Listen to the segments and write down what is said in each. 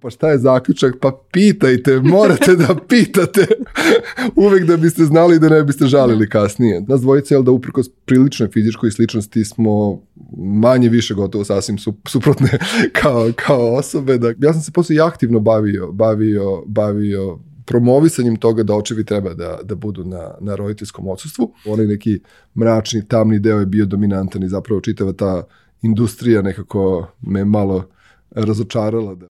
Pa šta je zaključak? Pa pitajte, morate da pitate uvek da biste znali da ne biste žalili kasnije. Nas dvojice, jel da uprkos priličnoj fizičkoj sličnosti smo manje više gotovo sasvim suprotne kao, kao osobe. Da, ja sam se posle aktivno bavio, bavio, bavio promovisanjem toga da očevi treba da, da budu na, na roditeljskom odsustvu. Onaj neki mračni, tamni deo je bio dominantan i zapravo čitava ta industrija nekako me malo razočarala. Da.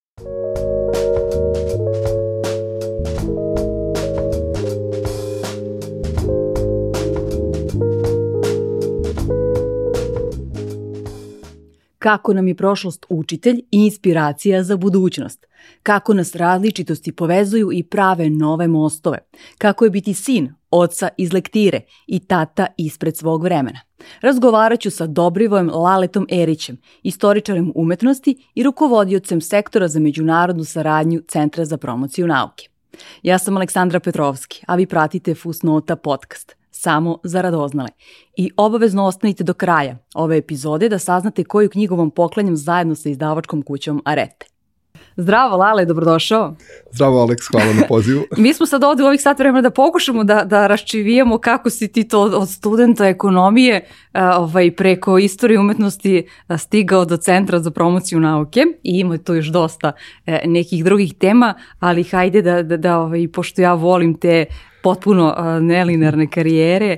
Kako nam je prošlost učitelj i inspiracija za budućnost, kako nas različitosti povezuju i prave nove mostove, kako je biti sin oca iz lektire i tata ispred svog vremena. Razgovarat ću sa Dobrivojem Laletom Erićem, istoričarem umetnosti i rukovodiocem sektora za međunarodnu saradnju Centra za promociju nauke. Ja sam Aleksandra Petrovski, a vi pratite Fusnota podcast samo za radoznale. I obavezno ostanite do kraja ove epizode da saznate koju knjigu vam poklanjam zajedno sa izdavačkom kućom Arete. Zdravo, Lale, dobrodošao. Zdravo, Aleks, hvala na pozivu. Mi smo sad ovde u ovih sat vremena da pokušamo da, da raščivijemo kako si ti to od studenta ekonomije a, ovaj, preko istorije umetnosti a, stigao do Centra za promociju nauke i ima tu još dosta e, nekih drugih tema, ali hajde da, da, da ovaj, pošto ja volim te potpuno nelinarne karijere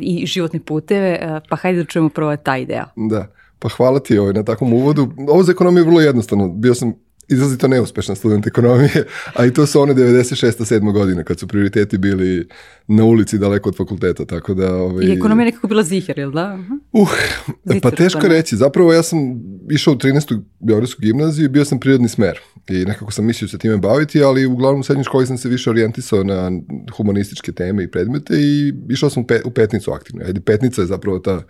i životne puteve, pa hajde da čujemo prvo taj deo. Da, pa hvala ti ovaj, na takvom uvodu. Ovo za ekonomiju je vrlo jednostavno. Bio sam izrazito neuspešan student ekonomije, a i to su one 96. 7. godine kad su prioriteti bili na ulici daleko od fakulteta, tako da... Ovaj... I ekonomija nekako bila zihar, jel da? Uh, pa teško reći. Zapravo ja sam išao u 13. Beogradsku gimnaziju i bio sam prirodni smer i nekako sam mislio se time baviti, ali uglavnom u srednjoj školi sam se više orijentisao na humanističke teme i predmete i išao sam u petnicu aktivno. Ajde, petnica je zapravo ta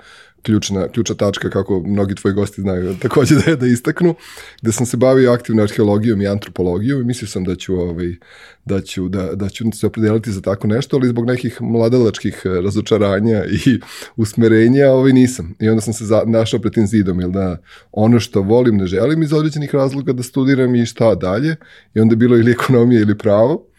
ključna, ključna tačka kako mnogi tvoji gosti znaju takođe da je da istaknu, gde sam se bavio aktivno arheologijom i antropologijom i mislio sam da ću, ovaj, da ću, da, da ću se opredeliti za tako nešto, ali zbog nekih mladalačkih razočaranja i usmerenja ovaj, nisam. I onda sam se za, našao pred tim zidom, jel da ono što volim ne želim iz određenih razloga da studiram i šta dalje. I onda je bilo ili ekonomija ili pravo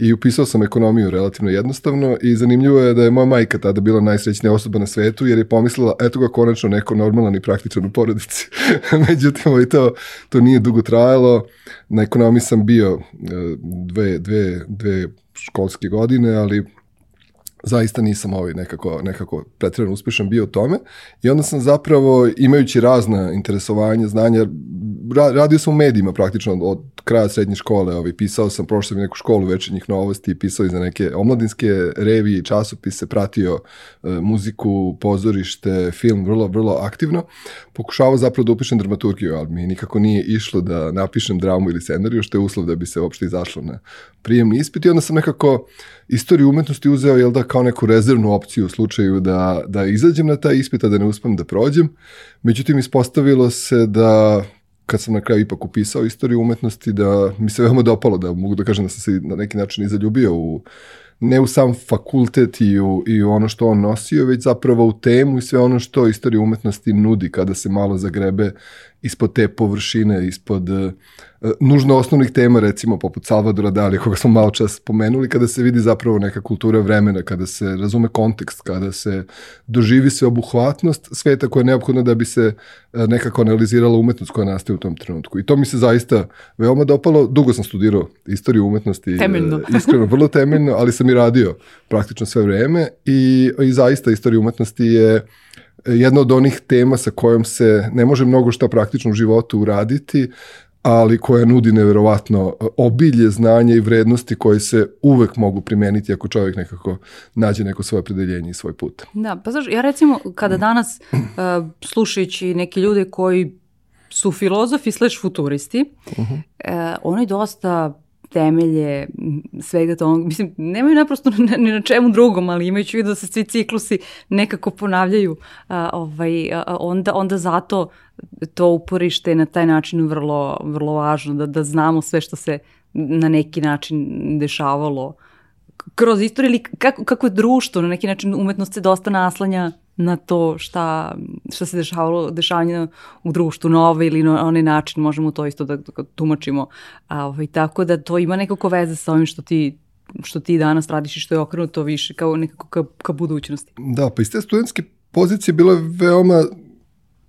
i upisao sam ekonomiju relativno jednostavno i zanimljivo je da je moja majka tada bila najsrećnija osoba na svetu jer je pomislila eto ga konačno neko normalan i praktičan u porodici. Međutim, i to, to nije dugo trajalo. Na ekonomiji sam bio e, dve, dve, dve školske godine, ali zaista nisam ovaj nekako, nekako pretredno uspešan bio u tome i onda sam zapravo imajući razna interesovanja, znanja, radio sam u medijima praktično od, od kraja srednje škole, ovaj, pisao sam, prošao sam neku školu večernjih novosti, pisao i za neke omladinske revije i časopise, pratio e, muziku, pozorište, film vrlo, vrlo aktivno. Pokušavao zapravo da upišem dramaturgiju, ali mi nikako nije išlo da napišem dramu ili scenariju, što je uslov da bi se uopšte izašlo na prijemni ispit i onda sam nekako istoriju umetnosti uzeo jel da kao neku rezervnu opciju u slučaju da, da izađem na taj ispit, a da ne uspem da prođem. Međutim, ispostavilo se da kad sam na kraju ipak upisao istoriju umetnosti, da mi se veoma dopalo, da mogu da kažem da sam se na neki način i zaljubio u ne u sam fakultet i u, i u ono što on nosio, već zapravo u temu i sve ono što istorija umetnosti nudi kada se malo zagrebe ispod te površine, ispod uh, nužno osnovnih tema, recimo poput Salvadora Dali, koga smo malo čas pomenuli, kada se vidi zapravo neka kultura vremena, kada se razume kontekst, kada se doživi se obuhvatnost sveta koja je neophodna da bi se uh, nekako analizirala umetnost koja nastaje u tom trenutku. I to mi se zaista veoma dopalo. Dugo sam studirao istoriju umetnosti. Temeljno. Uh, iskreno, vrlo temeljno, ali sam i radio praktično sve vreme i, i zaista istorija umetnosti je jedna od onih tema sa kojom se ne može mnogo šta praktično u životu uraditi, ali koja nudi neverovatno obilje znanja i vrednosti koje se uvek mogu primeniti ako čovjek nekako nađe neko svoje predeljenje i svoj put. Da, pa znaš, ja recimo kada danas uh, slušajući neke ljude koji su filozofi slash futuristi, uh -huh. uh, oni dosta temelje svega toga. Mislim, nemaju naprosto ni na čemu drugom, ali imajući vidu da se svi ciklusi nekako ponavljaju, a, ovaj, a, onda, onda zato to uporište je na taj način vrlo, vrlo važno, da, da znamo sve što se na neki način dešavalo kroz istoriju ili kako, kako je društvo, na neki način umetnost se dosta naslanja na to šta, šta se dešavalo, dešavanje u društvu na ovaj ili na onaj način, možemo to isto da, da tumačimo. A, ovaj, tako da to ima nekako veze sa ovim što ti što ti danas radiš i što je okrenuto više kao nekako ka, ka budućnosti. Da, pa iz te studentske pozicije bilo je veoma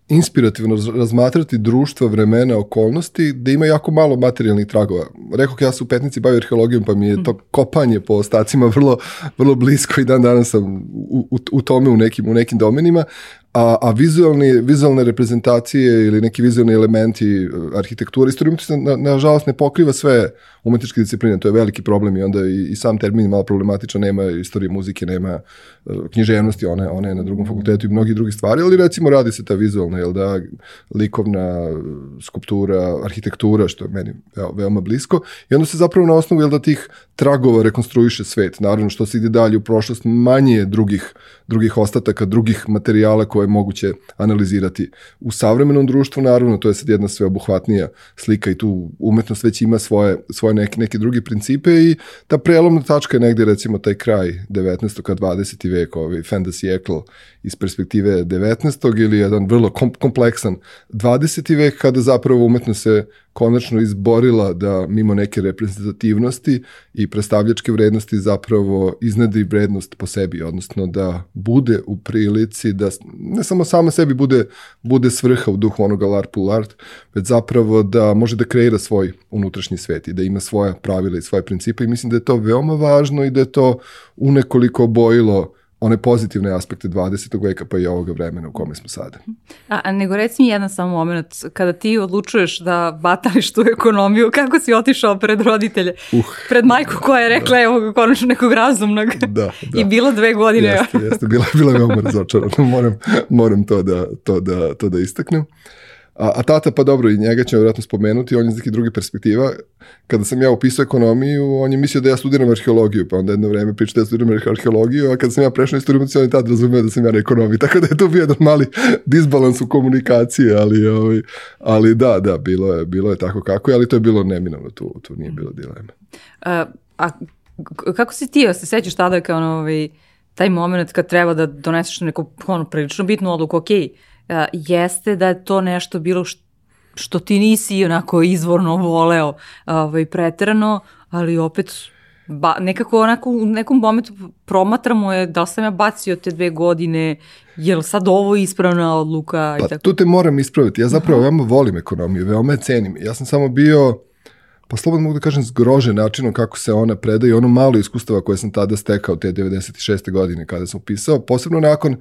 inspirativno razmatrati društva, vremena, okolnosti, da ima jako malo materijalnih tragova. Rekao ja se u Petnici bavio arheologijom, pa mi je to kopanje po ostacima vrlo, vrlo blisko i dan danas sam u, u, tome u nekim, u nekim domenima, a, a vizualni, vizualne reprezentacije ili neki vizualni elementi e, arhitekture, istorija umetnosti na, nažalost ne pokriva sve umetničke discipline, to je veliki problem i onda i, i sam termin malo problematičan, nema istorije muzike, nema književnosti, one, one je na drugom fakultetu i mnogi drugi stvari, ali recimo radi se ta vizualna, jel da, likovna skulptura, arhitektura, što je meni veoma, blisko i onda se zapravo na osnovu, jel da, tih tragova rekonstruiše svet, naravno što se ide dalje u prošlost, manje drugih, drugih ostataka, drugih materijala koje je moguće analizirati. U savremenom društvu, naravno, to je sad jedna sveobuhvatnija slika i tu umetnost već ima svoje, svoje neke, neke druge principe i ta prelomna tačka je negde recimo taj kraj 19. ka 20. vek, ovaj fantasy iz perspektive 19. ili jedan vrlo kompleksan 20. vek kada zapravo umetnost se konačno izborila da mimo neke reprezentativnosti i predstavljačke vrednosti zapravo iznadi vrednost po sebi, odnosno da bude u prilici da ne samo sama sebi bude, bude svrha u duhu onoga lar pull art, već zapravo da može da kreira svoj unutrašnji svet i da ima svoja pravila i svoje principe i mislim da je to veoma važno i da je to unekoliko obojilo one pozitivne aspekte 20. veka pa i ovoga vremena u kome smo sada. A, a nego reci mi jedan samo moment, kada ti odlučuješ da batališ tu ekonomiju, kako si otišao pred roditelje? Uh, pred majku koja je rekla, da. evo konačno nekog razumnog. Da, da. I bilo dve godine. Jeste, jeste, bila, bila veoma razočarana, moram, moram to, da, to, da, to da istaknem. A, a tata, pa dobro, i njega ćemo vjerojatno spomenuti, on je iz nekih drugih perspektiva. Kada sam ja upisao ekonomiju, on je mislio da ja studiram arheologiju, pa onda jedno vreme priča da ja studiram arheologiju, a kada sam ja prešao istoriju, on je tad razumio da sam ja na ekonomiji, tako da je to bio jedan mali disbalans u komunikaciji, ali, ovaj, ali da, da, bilo je, bilo je tako kako je, ali to je bilo neminovno, tu, tu nije bilo dileme. A, a kako si ti, se sećaš tada kao ono, ovaj, taj moment kad treba da doneseš neku ono, prilično bitnu odluku, okej, okay, jeste da je to nešto bilo što, što ti nisi onako izvorno voleo ovaj, pretrano, ali opet ba, nekako onako u nekom momentu promatramo je da li sam ja bacio te dve godine, je li sad ovo ispravna odluka? Pa i tako. tu te moram ispraviti. Ja zapravo veoma volim ekonomiju, veoma je cenim. Ja sam samo bio pa slobodno mogu da kažem zgrožen načinom kako se ona predaje i ono malo iskustava koje sam tada stekao te 96. godine kada sam upisao, posebno nakon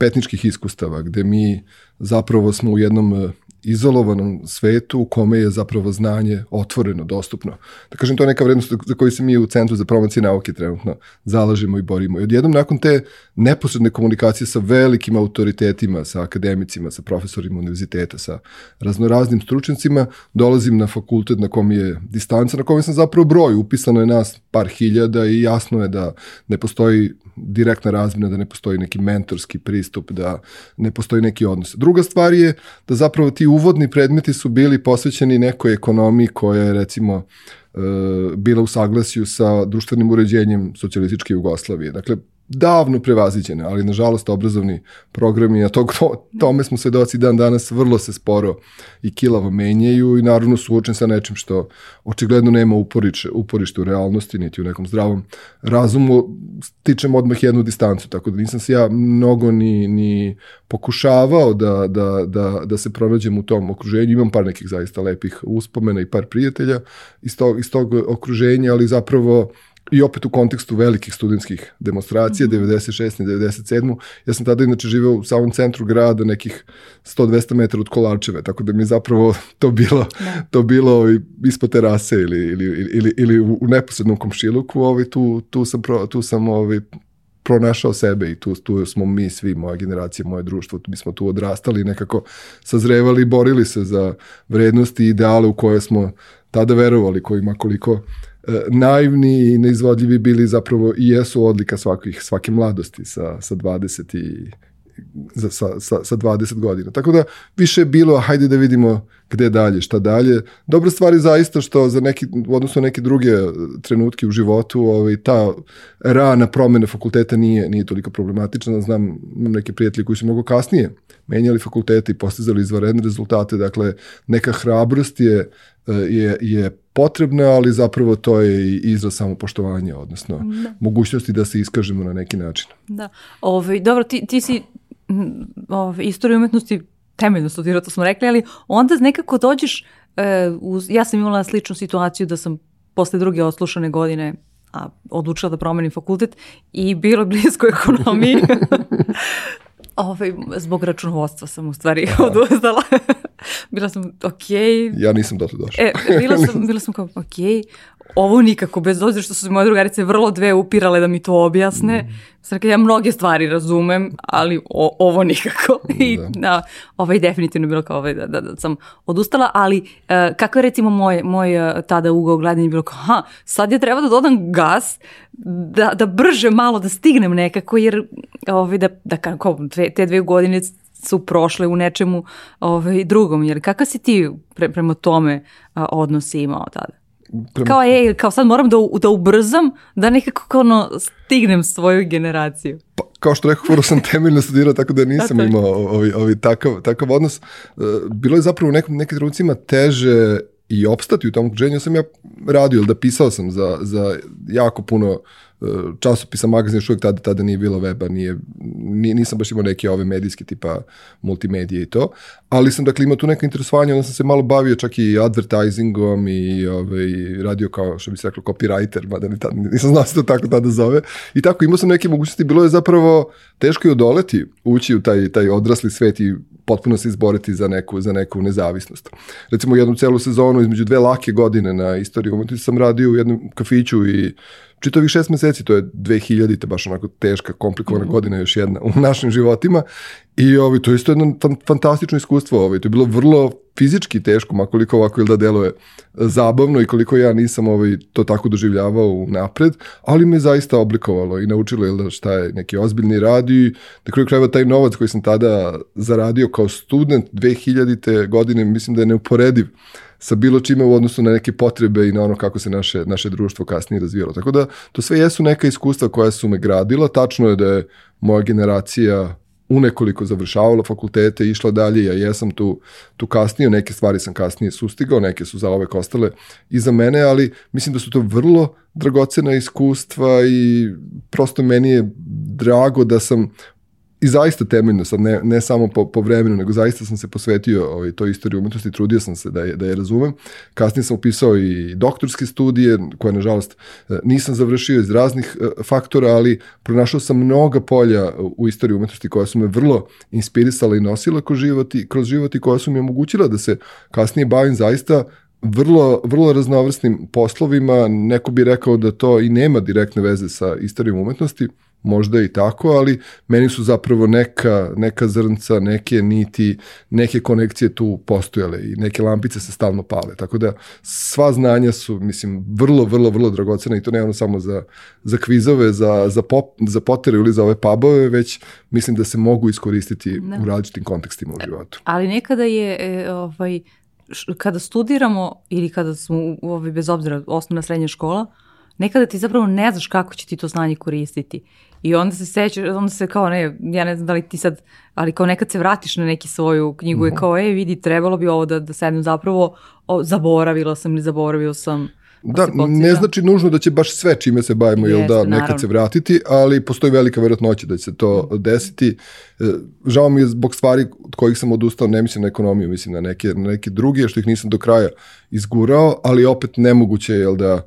petničkih iskustava, gde mi zapravo smo u jednom e, izolovanom svetu u kome je zapravo znanje otvoreno, dostupno. Da kažem, to je neka vrednost za koju se mi u Centru za promocije nauke trenutno zalažemo i borimo. I odjednom nakon te neposredne komunikacije sa velikim autoritetima, sa akademicima, sa profesorima univerziteta, sa raznoraznim stručnicima, dolazim na fakultet na kom je distanca, na kom sam zapravo broj, upisano je nas par hiljada i jasno je da ne postoji direktna razmjena, da ne postoji neki mentorski pristup, da ne postoji neki odnos. Druga stvar je da zapravo ti uvodni predmeti su bili posvećeni nekoj ekonomiji koja je recimo e, bila u saglasju sa društvenim uređenjem socijalističke Jugoslavije. Dakle, davno prevaziđene, ali nažalost obrazovni programi, a tog, to, tome smo svedoci dan danas vrlo se sporo i kilavo menjaju i naravno suočen sa nečim što očigledno nema uporiče, uporište u realnosti, niti u nekom zdravom razumu, stičem odmah jednu distancu, tako da nisam se ja mnogo ni, ni pokušavao da, da, da, da se pronađem u tom okruženju, imam par nekih zaista lepih uspomena i par prijatelja iz tog, iz tog okruženja, ali zapravo i opet u kontekstu velikih studentskih demonstracija, mm -hmm. 96. i 97. Ja sam tada inače živeo u samom centru grada, nekih 100-200 metara od Kolarčeve, tako da mi je zapravo to bilo, da. to bilo ispod terase ili, ili, ili, ili u neposrednom komšiluku, ovaj, tu, tu sam, pro, tu sam ovaj, pronašao sebe i tu, tu smo mi svi, moja generacija, moje društvo, mi smo tu odrastali, nekako sazrevali i borili se za vrednosti i ideale u koje smo tada verovali, kojima koliko naivni i neizvodljivi bili zapravo i jesu odlika svakih, svake mladosti sa, sa 20 i za, sa, sa, sa 20 godina. Tako da više je bilo, hajde da vidimo gde dalje, šta dalje. Dobra stvar je zaista što za neki, na neke druge trenutke u životu, ovaj, ta rana promene fakulteta nije, nije toliko problematična. Znam neke prijatelji koji su mnogo kasnije menjali fakultete i postizali izvaredne rezultate, dakle neka hrabrost je, je, je potrebna, ali zapravo to je i izraz samopoštovanja, odnosno da. mogućnosti da se iskažemo na neki način. Da. Ove, ovaj, dobro, ti, ti si ove, ovaj, istoriju umetnosti temeljno studirao, to smo rekli, ali onda nekako dođeš, e, uz, ja sam imala sličnu situaciju da sam posle druge oslušane godine a, odlučila da promenim fakultet i bilo blisko ekonomiji. Ovaj, zbog računovodstva sam u stvari da. odustala. bila sam, ok. Ja nisam dotle došla. e, bila sam, bila sam kao, ok, ovo nikako, bez obzira što su moje drugarice vrlo dve upirale da mi to objasne. Mm. Sam ja mnoge stvari razumem, ali o, ovo nikako. I da. da, ovaj definitivno bilo kao ovaj, da, da, da sam odustala, ali uh, kako je recimo moj, moj uh, tada ugao gledanja bilo kao, ha, sad je treba da dodam gas, da, da brže malo da stignem nekako, jer ovaj, da, da kako, dve, te dve godine su prošle u nečemu ovaj, drugom. Jer kakav si ti pre, prema tome a, imao tada? Prema... Kao, ej, kao sad moram da, da ubrzam, da nekako ono stignem svoju generaciju. Pa, kao što rekao, prvo sam temeljno studirao, tako da nisam da, imao ovi, ovi takav, takav odnos. E, bilo je zapravo u nekim, nekim trenucima teže i opstati u tom okruženju. sam ja radio, da pisao sam za, za jako puno časopisa, magazin, još uvijek tada, tada nije bilo weba, nije, nisam baš imao neke ove medijske tipa multimedije i to, ali sam dakle imao tu neka interesovanja, onda sam se malo bavio čak i advertisingom i ovaj, radio kao, što bi se reklo, copywriter, mada ni tada, nisam znao se to tako tada zove. I tako imao sam neke mogućnosti, bilo je zapravo teško i odoleti, ući u taj, taj odrasli svet i potpuno se izboriti za neku, za neku nezavisnost. Recimo jednu celu sezonu između dve lake godine na istoriji umetnosti sam radio u jednom kafiću i čitavih šest meseci, to je 2000-te, baš onako teška, komplikovana mm -hmm. godina još jedna u našim životima i ovaj, to je isto jedno fantastično iskustvo, ovaj, to je bilo vrlo fizički teško, makoliko ovako ili da deluje zabavno i koliko ja nisam ovaj, to tako doživljavao napred, ali me zaista oblikovalo i naučilo ili da šta je neki ozbiljni rad i na kraju krajeva taj novac koji sam tada zaradio kao student 2000. godine, mislim da je neuporediv sa bilo čime u odnosu na neke potrebe i na ono kako se naše, naše društvo kasnije razvijalo. Tako da to sve jesu neka iskustva koja su me gradila. Tačno je da je moja generacija u nekoliko završavala fakultete, išla dalje, ja jesam tu, tu kasnije, neke stvari sam kasnije sustigao, neke su za ove ostale iza mene, ali mislim da su to vrlo dragocena iskustva i prosto meni je drago da sam i zaista temeljno, sad ne, ne samo po, po vremenu, nego zaista sam se posvetio ovaj, toj istoriji umetnosti, trudio sam se da je, da je razumem. Kasnije sam upisao i doktorske studije, koje nažalost e, nisam završio iz raznih e, faktora, ali pronašao sam mnoga polja u istoriji umetnosti koja su me vrlo inspirisala i nosila kroz život i, kroz život i koja su mi omogućila da se kasnije bavim zaista vrlo, vrlo raznovrsnim poslovima. Neko bi rekao da to i nema direktne veze sa istorijom umetnosti, možda i tako, ali meni su zapravo neka, neka zrnca, neke niti, neke konekcije tu postojale i neke lampice se stalno pale. Tako da sva znanja su, mislim, vrlo, vrlo, vrlo dragocena i to ne ono samo za, za kvizove, za, za, pop, za potere ili za ove pubove, već mislim da se mogu iskoristiti ne. Da. u različitim kontekstima u životu. Ali nekada je e, ovaj, kada studiramo ili kada smo ovaj, bez obzira osnovna srednja škola, nekada ti zapravo ne znaš kako će ti to znanje koristiti. I onda se sećaš, onda se kao ne, ja ne znam da li ti sad, ali kao nekad se vratiš na neki svoju knjigu i kao, e, vidi, trebalo bi ovo da, da sedem zapravo, o, zaboravila sam ili zaboravio sam. Da, ne znači nužno da će baš sve čime se bavimo, jel da, nekad naravno. se vratiti, ali postoji velika verotnoća da će se to mhm. desiti. E, žao mi je zbog stvari od kojih sam odustao, ne mislim na ekonomiju, mislim na neke, na neke druge, što ih nisam do kraja izgurao, ali opet nemoguće je, jel da, uh,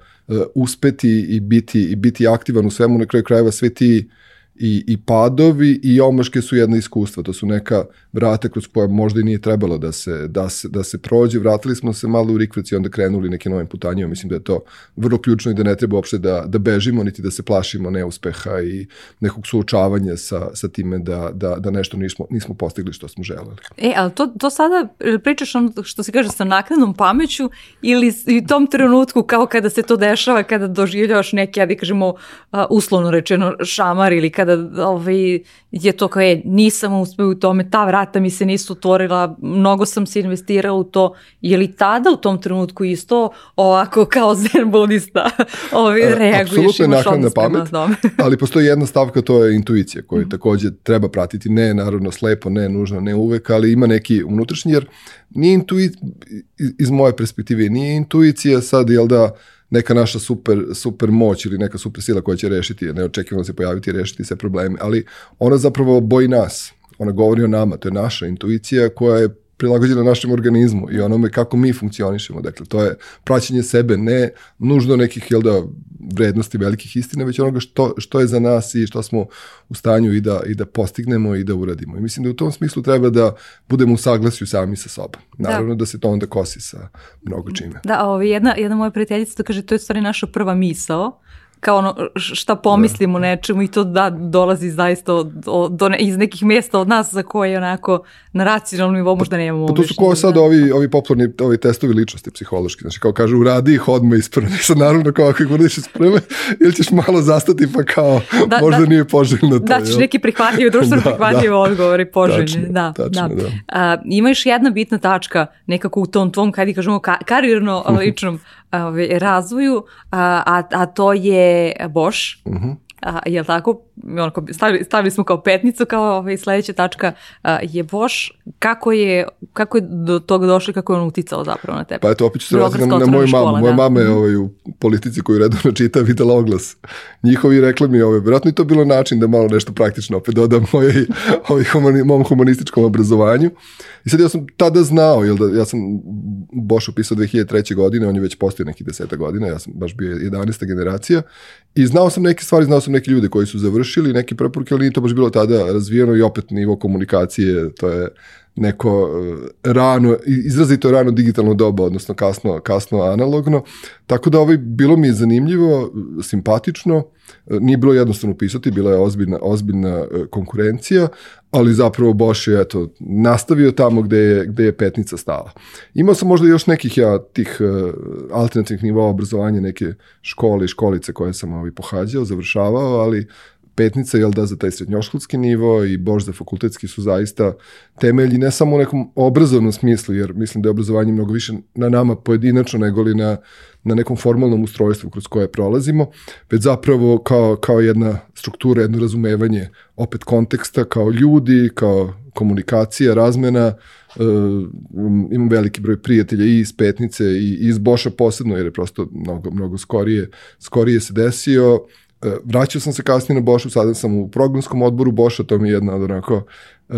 uspeti i biti, i biti aktivan u svemu, na kraju krajeva sve ti uh, i, i padovi i omaške su jedna iskustva, to su neka vrata kroz koja možda i nije trebalo da se, da se, da se prođe, vratili smo se malo u rikvac i onda krenuli neke novim putanjima, mislim da je to vrlo ključno i da ne treba uopšte da, da bežimo, niti da se plašimo neuspeha i nekog suočavanja sa, sa time da, da, da nešto nismo, nismo postigli što smo želeli. E, ali to, to sada pričaš ono što se kaže sa naknadnom pameću ili u tom trenutku kao kada se to dešava, kada doživljavaš neki, ja da kažemo, uslovno rečeno šamar ili kada kada ovaj, je to kao je, nisam uspeo u tome, ta vrata mi se nisu otvorila, mnogo sam se investirao u to, je li tada u tom trenutku isto ovako kao zen budista ovaj, e, reaguješ, imaš odnos pamet, tome? ali postoji jedna stavka, to je intuicija koju mm. takođe treba pratiti, ne naravno slepo, ne nužno, ne uvek, ali ima neki unutrašnji, jer nije intuicija, iz moje perspektive, nije intuicija sad, jel da, neka naša super, super moć ili neka super sila koja će rešiti, neočekivano se pojaviti i rešiti sve probleme, ali ona zapravo boji nas. Ona govori o nama, to je naša intuicija koja je prilagođena našem organizmu i onome kako mi funkcionišemo. Dakle, to je praćenje sebe, ne nužno nekih jel da, vrednosti velikih istina, već onoga što, što je za nas i što smo u stanju i da, i da postignemo i da uradimo. I mislim da u tom smislu treba da budemo u saglasju sami sa sobom. Da. Naravno da, da se to onda kosi sa mnogo čime. Da, ovo, jedna, jedna moja prijateljica to kaže, to je stvari naša prva misao, kao ono šta pomislimo da. nečemu i to da dolazi zaista od, od, od, iz nekih mjesta od nas za koje onako na racionalnom nivou možda nemamo pa to su kao sad da. ovi, ovi popularni ovi testovi ličnosti psihološki, znači kao kažu uradi ih odmah isprve, sad naravno kao ako uradiš isprve ili ćeš malo zastati pa kao da, možda da, nije poželjno to. Da ćeš neki prihvatljiv, društveno da, prihvatljiv da. odgovor i poželjni. Tačno, da, tačno, da. da. A, ima još jedna bitna tačka nekako u tom tvom, kada kažemo, ka, karirno ličnom ovaj, razvoju, a, a, to je Bosch. Uh mhm. -huh. A, je tako? Onako, stavili, stavili smo kao petnicu, kao ovaj, sledeća tačka a, je Bosch. Kako je, kako je do toga došlo kako je on uticao zapravo na tebe? Pa eto, opet ću se vratiti na, na moju mamu. Moja da. mama je mhm. ovaj, u politici koju redovno čita videla oglas. Njihovi rekli mi, ovaj, vjerojatno je to bilo način da malo nešto praktično opet dodam mojoj, ovaj, humani, mom humanističkom obrazovanju. I sad ja sam tada znao, jel da, ja sam Bosch upisao 2003. godine, on je već postao nekih deseta godina, ja sam baš bio 11. generacija i znao sam neke stvari, znao sam neke ljude koji su završili, neke preporuke, ali nije to baš bilo tada razvijeno i opet nivo komunikacije, to je neko e, rano, izrazito rano digitalno doba, odnosno kasno, kasno analogno. Tako da ovaj, bilo mi je zanimljivo, simpatično, e, nije bilo jednostavno pisati, bila je ozbiljna, ozbiljna e, konkurencija, ali zapravo Bosch je eto, nastavio tamo gde je, gde je petnica stala. Imao sam možda još nekih ja tih alternativnih nivoa obrazovanja, neke škole i školice koje sam ovaj, pohađao, završavao, ali petnica, jel da, za taj srednjoškolski nivo i bož za fakultetski su zaista temelji ne samo u nekom obrazovnom smislu, jer mislim da je obrazovanje mnogo više na nama pojedinačno nego li na, na nekom formalnom ustrojstvu kroz koje prolazimo, već zapravo kao, kao jedna struktura, jedno razumevanje opet konteksta, kao ljudi, kao komunikacija, razmena, uh, imam veliki broj prijatelja i iz Petnice i iz Boša posebno, jer je prosto mnogo, mnogo skorije, skorije se desio, E, vraćao sam se kasnije na Bošu, sada sam u programskom odboru. Boša, to mi je jedna od onako uh,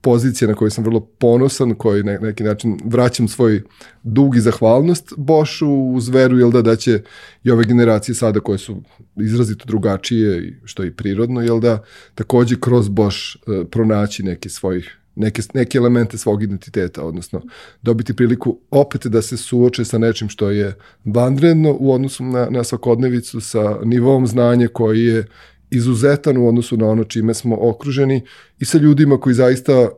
pozicija na kojoj sam vrlo ponosan, koji na neki način vraćam svoj dug i zahvalnost Bošu uz veru, jel da, da će i ove generacije sada koje su izrazito drugačije, što je i prirodno, jel da, takođe kroz Boš uh, pronaći neki svojih neke, neke elemente svog identiteta, odnosno dobiti priliku opet da se suoče sa nečim što je vanredno u odnosu na, na svakodnevicu, sa nivom znanja koji je izuzetan u odnosu na ono čime smo okruženi i sa ljudima koji zaista,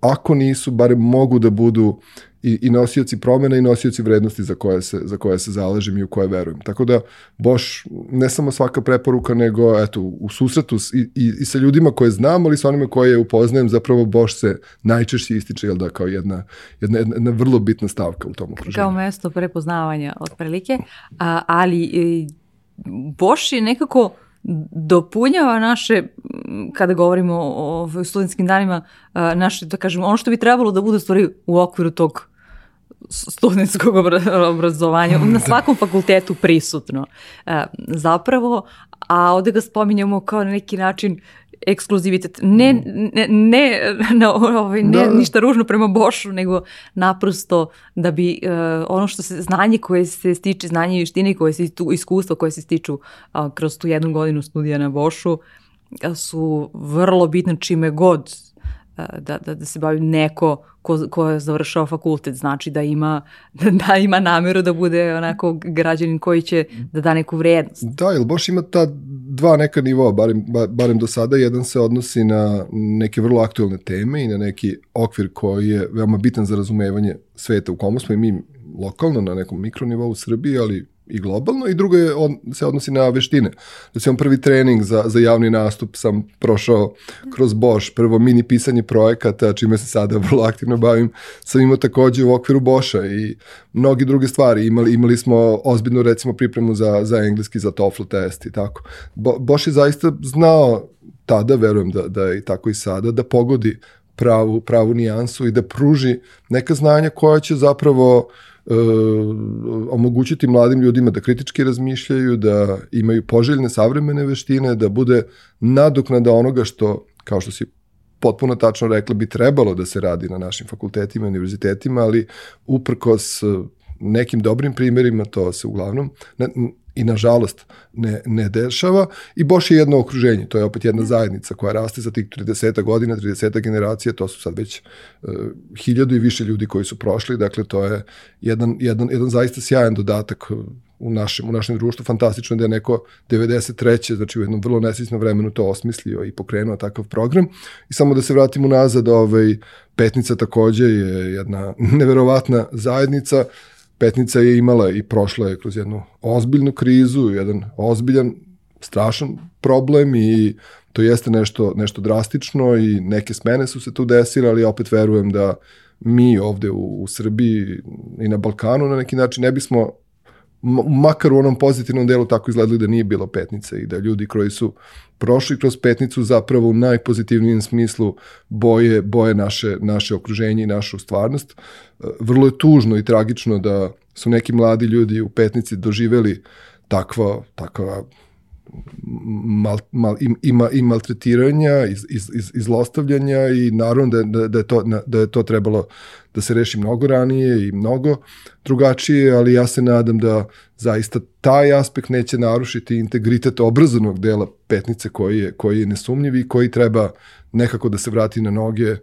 ako nisu, barem mogu da budu i, i nosioci promena i nosioci vrednosti za koje, se, za koje se zalažem i u koje verujem. Tako da Bosch ne samo svaka preporuka, nego eto, u susretu i, i, i sa ljudima koje znam, ali sa onima koje upoznajem, zapravo Bosch se najčešće ističe jel da, kao jedna, jedna, jedna, jedna vrlo bitna stavka u tom okruženju. Kao mesto prepoznavanja otprilike, a, ali e, Bosch je nekako dopunjava naše, kada govorimo o, o studentskim danima, naše, da kažem, ono što bi trebalo da bude stvari u okviru tog studentskog obrazovanja na svakom fakultetu prisutno. E, zapravo, a ovde ga spominjamo kao na neki način ekskluzivitet. Ne, ne, ne, na, ovaj, ne da. ništa ružno prema Bošu, nego naprosto da bi uh, ono što se, znanje koje se stiče, znanje i vještine koje se, tu, iskustvo koje se stiču uh, kroz tu jednu godinu studija na Bošu, uh, su vrlo bitne čime god da, da, da se bavi neko ko, ko je završao fakultet, znači da ima, da ima nameru da bude onako građanin koji će da da neku vrednost. Da, ili baš ima ta dva neka nivoa, barem, barem do sada, jedan se odnosi na neke vrlo aktuelne teme i na neki okvir koji je veoma bitan za razumevanje sveta u komu smo i mi lokalno na nekom mikronivou u Srbiji, ali i globalno i drugo je, on, se odnosi na veštine. Da sam prvi trening za, za javni nastup sam prošao kroz Bosch, prvo mini pisanje projekata, čime se sada vrlo aktivno bavim, sam imao takođe u okviru Boscha i mnogi druge stvari. Imali, imali smo ozbiljnu recimo pripremu za, za engleski, za TOEFL test i tako. Bo, Bosch je zaista znao tada, verujem da, da je tako i sada, da pogodi pravu, pravu nijansu i da pruži neka znanja koja će zapravo e, omogućiti mladim ljudima da kritički razmišljaju, da imaju poželjne savremene veštine, da bude nadoknada onoga što, kao što si potpuno tačno rekla, bi trebalo da se radi na našim fakultetima i univerzitetima, ali uprkos nekim dobrim primerima to se uglavnom ne, i nažalost ne, ne dešava. I Boš je jedno okruženje, to je opet jedna zajednica koja raste za tih 30 godina, 30 generacija, to su sad već uh, hiljadu i više ljudi koji su prošli, dakle to je jedan, jedan, jedan zaista sjajan dodatak u našem, u našem društvu, fantastično da je neko 93. znači u jednom vrlo nesvisnom vremenu to osmislio i pokrenuo takav program. I samo da se vratimo nazad, ovaj, Petnica takođe je jedna neverovatna zajednica, Petnica je imala i prošla je kroz jednu ozbiljnu krizu, jedan ozbiljan, strašan problem i to jeste nešto, nešto drastično i neke smene su se tu desile, ali opet verujem da mi ovde u, u Srbiji i na Balkanu na neki način ne bismo makar u onom pozitivnom delu tako izgledali da nije bilo petnice i da ljudi koji su prošli kroz petnicu zapravo u najpozitivnijem smislu boje, boje naše, naše okruženje i našu stvarnost. E, vrlo je tužno i tragično da su neki mladi ljudi u petnici doživeli takva, takva mal, mal, ima i maltretiranja, iz, iz, iz, izlostavljanja i naravno da, da, da, je to, da je to trebalo da se reši mnogo ranije i mnogo drugačije, ali ja se nadam da zaista taj aspekt neće narušiti integritet obrazovnog dela petnice koji je, koji je nesumnjiv i koji treba nekako da se vrati na noge uh,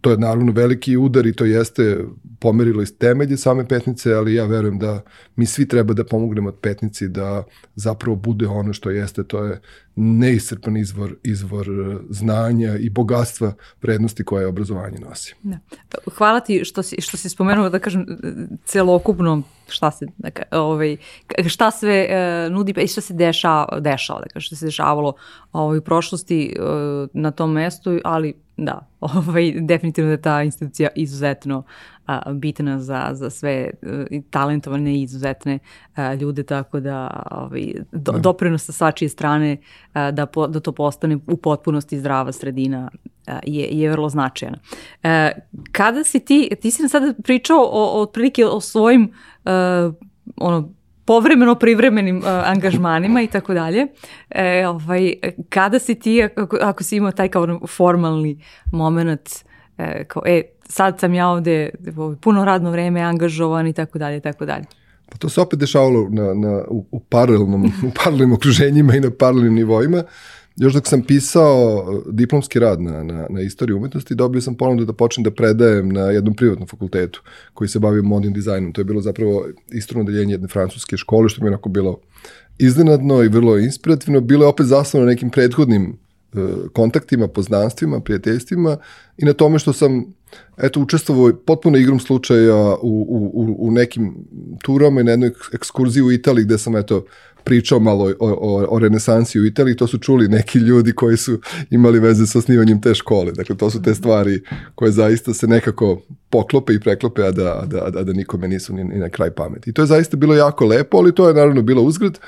to je naravno veliki udar i to jeste pomerilo iz temelje same petnice, ali ja verujem da mi svi treba da pomognemo od petnici da zapravo bude ono što jeste, to je neisrpan izvor, izvor znanja i bogatstva vrednosti koje obrazovanje nosi. Da. Hvala ti što si, što si spomenuo, da kažem, celokupno šta se, dakle, ovaj, šta sve uh, nudi pa i šta se dešava, dešava, dakle, šta se dešavalo ovaj, u prošlosti uh, na tom mestu, ali da, ovaj, definitivno da je ta institucija izuzetno a, bitna za, za sve uh, talentovane i izuzetne a, ljude, tako da ovaj, do, da. doprinos sa svačije strane a, da, po, da to postane u potpunosti zdrava sredina a, je, je vrlo značajna. A, kada si ti, ti si nam sada pričao o, o, otprilike o svojim uh, ono, povremeno privremenim uh, angažmanima i tako dalje. E, ovaj, kada si ti, ako, ako si imao taj kao formalni moment, e, kao, e, sad sam ja ovde puno radno vreme angažovan i tako dalje, tako dalje. Pa to se opet dešavalo na, na, u, u, paralelnom, u paralelnim okruženjima i na paralelnim nivoima. Uh, još dok sam pisao diplomski rad na, na, na istoriju umetnosti, dobio sam ponudu da počnem da predajem na jednom privatnom fakultetu koji se bavio modnim dizajnom. To je bilo zapravo istorno deljenje jedne francuske škole, što mi je onako bilo iznenadno i vrlo inspirativno. Bilo je opet zasnovano nekim prethodnim kontaktima, poznanstvima, prijateljstvima i na tome što sam eto učestvovao potpuno igrom slučaja u, u, u nekim turama i na jednoj ekskurziji u Italiji gde sam eto pričao malo o, o, o renesansi u Italiji, to su čuli neki ljudi koji su imali veze sa osnivanjem te škole. Dakle, to su te stvari koje zaista se nekako poklope i preklope, a da, da, a da nikome nisu ni, ni na kraj pameti. I to je zaista bilo jako lepo, ali to je naravno bilo uzgled.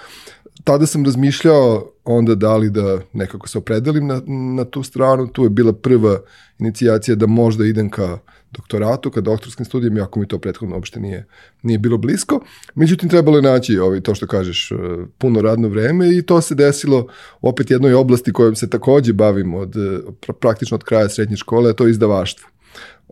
Tada sam razmišljao onda da li da nekako se opredelim na, na tu stranu. Tu je bila prva inicijacija da možda idem ka doktoratu, ka doktorskim studijama, iako mi to prethodno uopšte nije, nije bilo blisko. Međutim, trebalo je naći ovaj, to što kažeš, e, puno radno vreme i to se desilo opet jednoj oblasti kojom se takođe bavim od, e, praktično od kraja srednje škole, a to je izdavaštvo.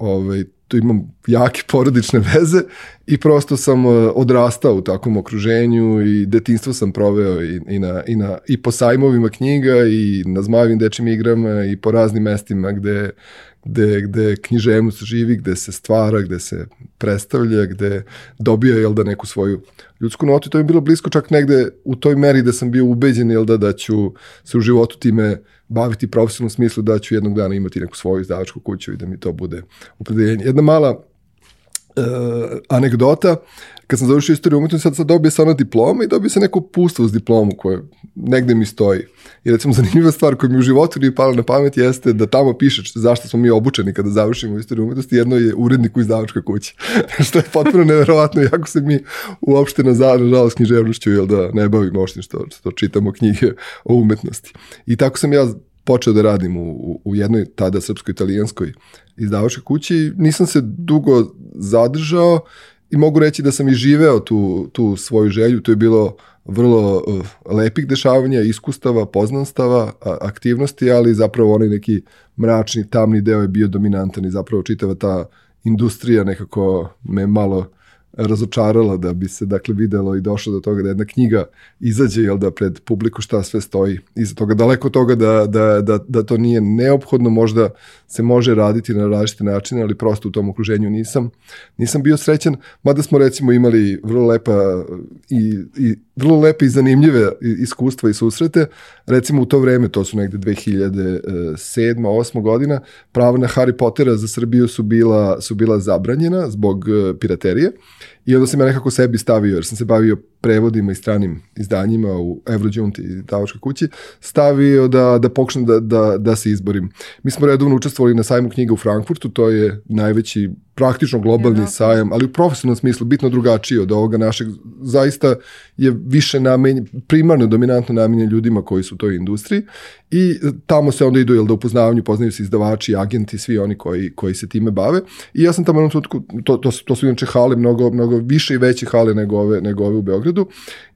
Ovaj, tu imam jake porodične veze i prosto sam e, odrastao u takvom okruženju i detinstvo sam proveo i, i, na, i, na, i po sajmovima knjiga i na zmajevim dečim igrama i po raznim mestima gde gde, gde književnost živi, gde se stvara, gde se predstavlja, gde dobija jel da neku svoju ljudsku notu. I to mi je bilo blisko čak negde u toj meri da sam bio ubeđen jel da, da ću se u životu time baviti profesionalnom smislu da ću jednog dana imati neku svoju izdavačku kuću i da mi to bude opredeljenje. Jedna mala anegdota, kad sam završio istoriju umetnosti, sad, sad dobio sam ona diploma i dobio sam neko pustvo uz diplomu koje negde mi stoji. I recimo zanimljiva stvar koja mi u životu nije pala na pamet jeste da tamo piše zašto smo mi obučeni kada završimo istoriju umetnosti, jedno je urednik u izdavačkoj kući. što je potpuno neverovatno, jako se mi uopšte na nažalost književnošću, jel da ne bavimo oštim što, što čitamo knjige o umetnosti. I tako sam ja počeo da radim u, u jednoj tada srpsko-italijanskoj izdavačkoj kući. Nisam se dugo zadržao i mogu reći da sam i živeo tu, tu svoju želju. To je bilo vrlo uh, lepih dešavanja, iskustava, poznanstava, aktivnosti, ali zapravo onaj neki mračni, tamni deo je bio dominantan i zapravo čitava ta industrija nekako me malo razočarala da bi se dakle videlo i došlo do toga da jedna knjiga izađe jel da pred publiku šta sve stoji iza toga. Daleko toga da, da, da, da to nije neophodno možda se može raditi na različite načine ali prosto u tom okruženju nisam nisam bio srećan mada smo recimo imali vrlo lepa i, i vrlo lepe i zanimljive iskustva i susrete recimo u to vreme to su negde 2007 8 godina prava na Harry Pottera za Srbiju su bila su bila zabranjena zbog e, piraterije I onda sam ja nekako sebi stavio, jer sam se bavio prevodima i stranim izdanjima u Eurođunti i Davačkoj kući, stavio da, da pokušam da, da, da se izborim. Mi smo redovno učestvovali na sajmu knjiga u Frankfurtu, to je najveći praktično globalni sajam, ali u profesionalnom smislu bitno drugačiji od ovoga našeg, zaista je više namenjen, primarno dominantno namenjen ljudima koji su u toj industriji i tamo se onda idu jel, da upoznavanju, poznaju se izdavači, agenti, svi oni koji, koji se time bave. I ja sam tamo to, to, to, to su inače hale, mnogo, mnogo više i veće hale nego ove, nego ove u Beogradu.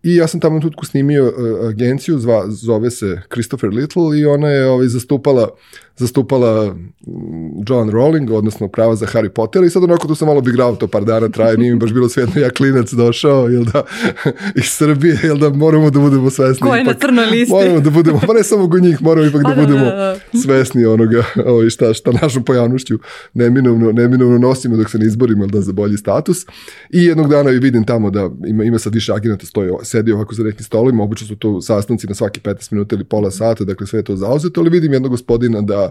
I ja sam tamo tutku snimio uh, agenciju, zva, zove se Christopher Little i ona je ovaj, zastupala zastupala mm, John Rowling, odnosno prava za Harry Potter i sad onako tu sam malo bigrao to par dana traje, nije mi baš bilo svetno, ja klinac došao, jel da, iz Srbije, jel da moramo da budemo svesni. Ko je ipak, na crnoj listi? Moramo da budemo, pa ne samo go njih, moramo ipak pa da, da budemo da, da. svesni onoga, ovaj, šta, šta našom pojavnošću neminovno, neminovno nosimo dok se ne izborimo, jel da, za bolji status. I jednog dana i vidim tamo da ima, ima sad više agenata, stoji, sedi ovako za nekim stolima, obično su to sastanci na svaki 15 minuta ili pola sata, dakle sve je to zauzeto, ali vidim jednog gospodina da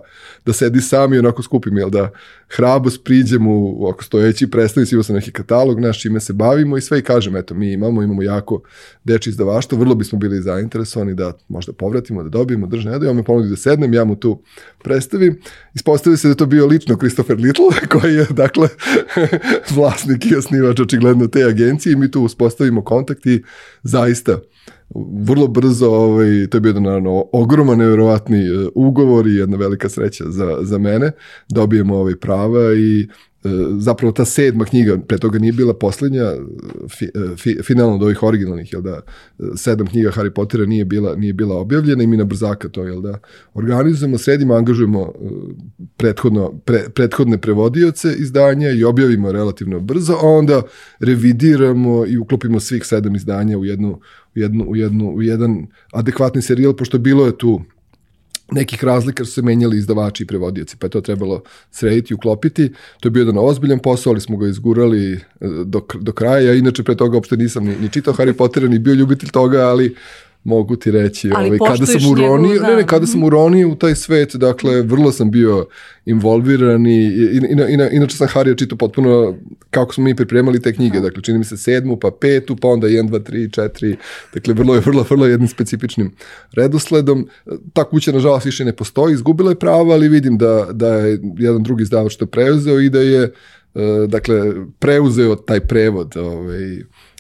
da, sedi sam i onako skupim, jel da hrabrost priđem u oko stojeći predstavnici, imao sam neki katalog naš čime se bavimo i sve i kažem, eto, mi imamo, imamo jako deči izdavaštvo, vrlo bismo bili zainteresovani da možda povratimo, da dobijemo držne nedo, on me ponudi da sednem, ja mu tu predstavim. Ispostavio se da to bio lično Christopher Little, koji je, dakle, vlasnik i osnivač očigledno te agencije i mi tu uspostavimo kontakt i zaista vrlo brzo, ovaj, to je bio naravno ogroman, nevjerovatni e, ugovor i jedna velika sreća za, za mene. Dobijemo ovaj prava i zapravo ta sedma knjiga, pre toga nije bila poslednja, fi, e, fi, finalno od ovih originalnih, jel da, sedam knjiga Harry Pottera nije bila, nije bila objavljena i mi na brzaka to, jel da, organizujemo, sredimo, angažujemo prethodno, pre, prethodne prevodioce izdanja i objavimo relativno brzo, a onda revidiramo i uklopimo svih sedam izdanja u jednu u, jednu, u, jednu, u jedan adekvatni serijal, pošto bilo je tu nekih razlika su se menjali izdavači i prevodioci, pa je to trebalo srediti i uklopiti. To je bio jedan ozbiljan posao, ali smo ga izgurali e, do, do kraja. Ja inače pre toga uopšte nisam ni, ni čitao Harry Pottera, ni bio ljubitelj toga, ali mogu ti reći, ovaj, kada sam uronio, ne, ne, kada sam uronio u taj svet, dakle, vrlo sam bio involviran i, i, i, i inače sam Harija čitao potpuno kako smo mi pripremali te knjige, dakle, čini mi se sedmu, pa petu, pa onda 1, 2, 3, 4, dakle, vrlo je, vrlo, vrlo jednim specifičnim redosledom. Ta kuća, nažalost, više ne postoji, izgubila je prava, ali vidim da, da je jedan drugi izdavač to preuzeo i da je, uh, dakle, preuzeo taj prevod, ovaj, E,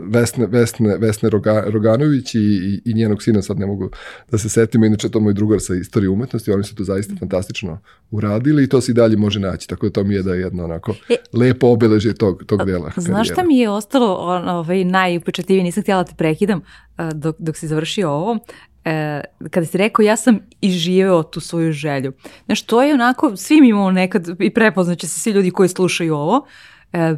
Vesne, Vesne, Vesne Roga, Roganović i, i, i njenog sina, sad ne mogu da se setimo, inače to moj drugar sa istorije umetnosti, oni su to zaista fantastično uradili i to se i dalje može naći, tako da to mi je da je jedno onako e, lepo obeležje tog, tog dela. Znaš šta mi je ostalo ovaj, najupečatljivije, nisam htjela da te prekidam dok, dok si završio ovo, e, kada si rekao ja sam i živeo tu svoju želju. Znaš, to je onako, svi mi imamo nekad i prepoznaće se svi ljudi koji slušaju ovo, e,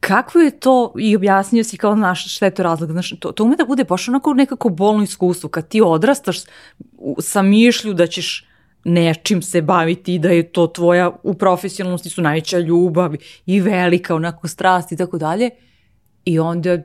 Kako je to, i objasnio si kao naš šta je to razlog, znaš, to, to ume da bude baš onako nekako bolno iskustvo, kad ti odrastaš sa mišlju da ćeš nečim se baviti, da je to tvoja u profesionalnosti su najveća ljubav i velika onako strast i tako dalje. I onda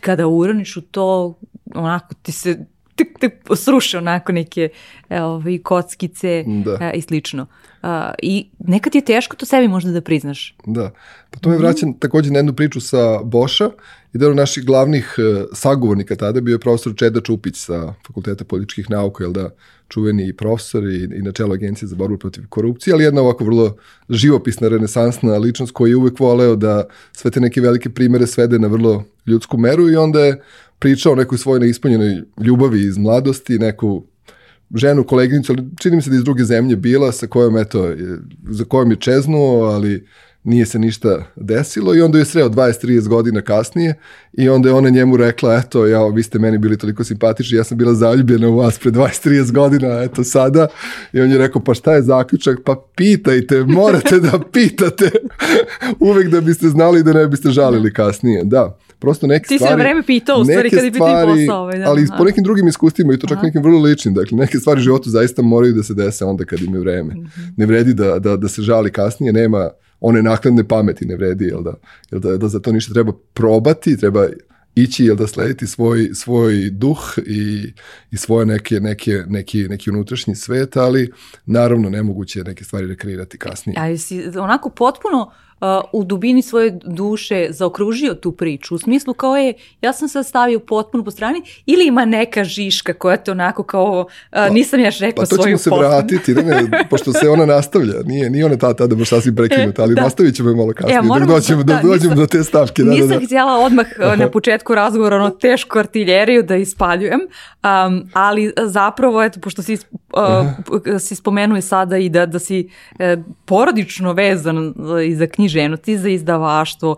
kada uraniš u to, onako ti se tek, tek sruše onako neke ovaj, kockice da. i slično. Uh, I nekad je teško to sebi možda da priznaš. Da. Pa to me vraća mm takođe na jednu priču sa Boša. Jedan od naših glavnih uh, sagovornika tada bio je profesor Čeda Čupić sa Fakulteta političkih nauka, jel da, čuveni profesor i, i na čelu Agencije za borbu protiv korupcije, ali jedna ovako vrlo živopisna, renesansna ličnost koji je uvek voleo da sve te neke velike primere svede na vrlo ljudsku meru i onda je pričao o nekoj svojoj neispunjenoj ljubavi iz mladosti, neku ženu, koleginicu, ali čini mi se da iz druge zemlje bila, sa kojom, eto, za kojom je čeznuo, ali nije se ništa desilo i onda je sreo 20-30 godina kasnije i onda je ona njemu rekla, eto, ja, vi ste meni bili toliko simpatični, ja sam bila zaljubljena u vas pre 20-30 godina, eto sada. I on je rekao, pa šta je zaključak? Pa pitajte, morate da pitate. Uvek da biste znali da ne biste žalili kasnije, da. Prosto neke Ti stvari... Ti si na vreme pitao u stvari kada je biti posao. Ovaj, da, ali po nekim drugim iskustvima i to čak Aha. nekim vrlo ličnim. Dakle, neke stvari u životu zaista moraju da se dese onda kad im je vreme. Mm -hmm. Ne vredi da, da, da se žali kasnije, nema one nakladne pameti ne vredi, jel da, jel da, da za to ništa treba probati, treba ići jel da slediti svoj, svoj duh i, i svoje neke, neke, neki, neki unutrašnji svet, ali naravno nemoguće neke stvari rekreirati kasnije. Ali si onako potpuno u dubini svoje duše zaokružio tu priču, u smislu kao je, ja sam sad stavio potpuno po strani, ili ima neka žiška koja te onako kao, pa, nisam još rekao svoju Pa to ćemo se vratiti, ne, ne, pošto se ona nastavlja, nije, nije ona ta tada baš sasvim prekinuta, ali da. nastavit ćemo je malo kasnije, ja, dok dođemo, da, dođemo nisam, do te stavke. Da, nisam da, da. htjela odmah Aha. na početku razgovora ono tešku artiljeriju da ispaljujem, um, ali zapravo, eto, pošto si, uh, si spomenuje sada i da, da si uh, porodično vezan i za knjiž književnosti, za izdavaštvo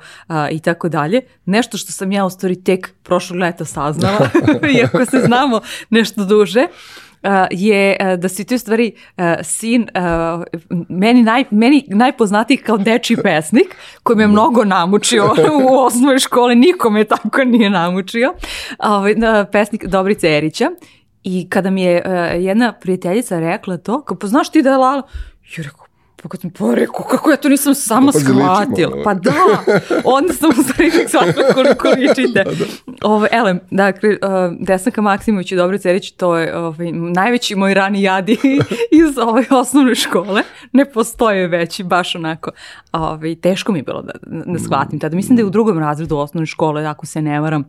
i tako dalje. Nešto što sam ja u stvari tek prošlog leta saznala, iako se znamo nešto duže. Je da si ti u stvari sin meni, naj, meni najpoznatiji kao deči pesnik koji me mnogo namučio u osnovnoj školi, nikome tako nije namučio, ovaj, pesnik Dobrice Erića i kada mi je jedna prijateljica rekla to, kao pa znaš ti da je Lala, rekao, Pa kad mi pa rekao, kako ja to nisam sama pa, shvatila. Pa da, onda sam u stvari shvatila koliko ličite. da, da. Ovo, ele, dakle, uh, Desanka Maksimović i Dobro Cerić, to je ovaj, najveći moj rani jadi iz ove osnovne škole. Ne postoje veći, baš onako. Ovaj, teško mi je bilo da, da shvatim tada. Mislim da je u drugom razredu osnovne škole, ako se ne varam,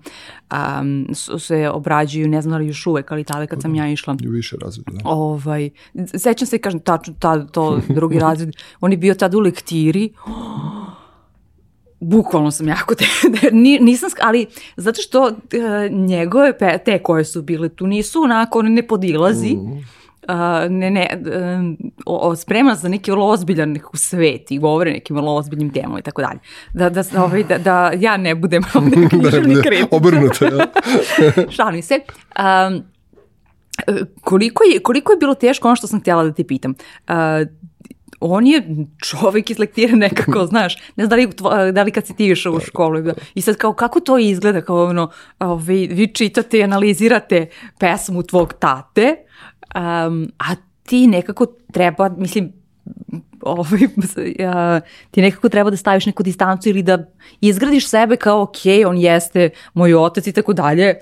um, se obrađuju, ne znam da li još uvek, ali tada kad sam ja išla. U više razredu, da. Ovaj, sećam se, kažem, tačno, ta, to drugi razred, on je bio tada u lektiri, bukvalno sam jako te, nisam, ali zato što uh, njegove pe, te koje su bile tu nisu onako, on ne podilazi, mm. Uh, ne, ne, uh, o, spremna za neki vrlo ozbiljan neku svet i govore nekim vrlo ozbiljnim temama i tako dalje. Da, da, ovaj, da, da ja ne budem ovdje književni kritik. Obrnuto, ja. Šalim se. Um, koliko, je, koliko je bilo teško ono što sam htjela da te pitam? Uh, on je čovek iz lektire nekako, znaš, ne znam da li, da li kad si ti išao u školu i sad kao kako to izgleda, kao ono, vi, vi čitate i analizirate pesmu tvog tate, um, a ti nekako treba, mislim, ovaj, ja, ti nekako treba da staviš neku distancu ili da izgradiš sebe kao ok, on jeste moj otac i tako dalje,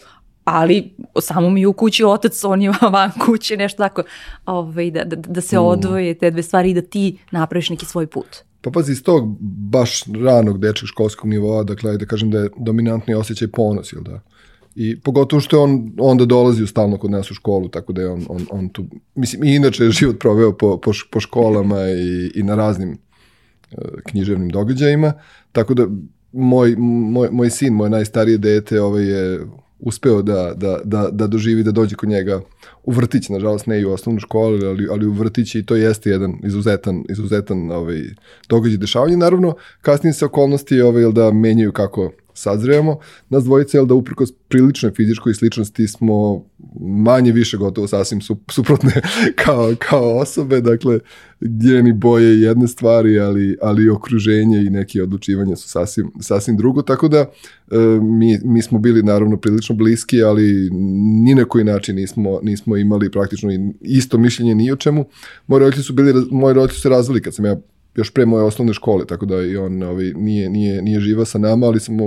ali samo mi u kući otac, on je van kuće, nešto tako, ovaj, da, da, da se mm. odvoje te dve stvari i da ti napraviš neki svoj put. Pa pazi, iz tog baš ranog dečeg školskog nivoa, dakle, da kažem da je dominantni osjećaj ponos, jel da? I pogotovo što je on onda dolazio stalno kod nas u školu, tako da je on, on, on tu, mislim, i inače je život proveo po, po, po školama i, i na raznim uh, književnim događajima, tako da moj, moj, moj sin, moje najstarije dete, ovaj je uspeo da, da, da, da doživi da dođe kod njega u vrtić, nažalost ne i u osnovnu školu, ali, ali u vrtić i to jeste jedan izuzetan, izuzetan ovaj, događaj dešavanja. Naravno, kasnije se okolnosti ovaj, da menjaju kako sazrevamo. Nas dvojice, jel da uprkos priličnoj fizičkoj sličnosti smo manje više gotovo sasvim suprotne kao, kao osobe, dakle geni boje jedne stvari, ali, ali okruženje i neke odlučivanja su sasvim, sasvim drugo, tako da e, mi, mi smo bili naravno prilično bliski, ali ni na koji način nismo, nismo imali praktično isto mišljenje ni o čemu. Moji roditelji su bili, moji roditelji su se kad sam ja još pre moje osnovne škole, tako da i on ovaj, nije, nije, nije živa sa nama, ali sam,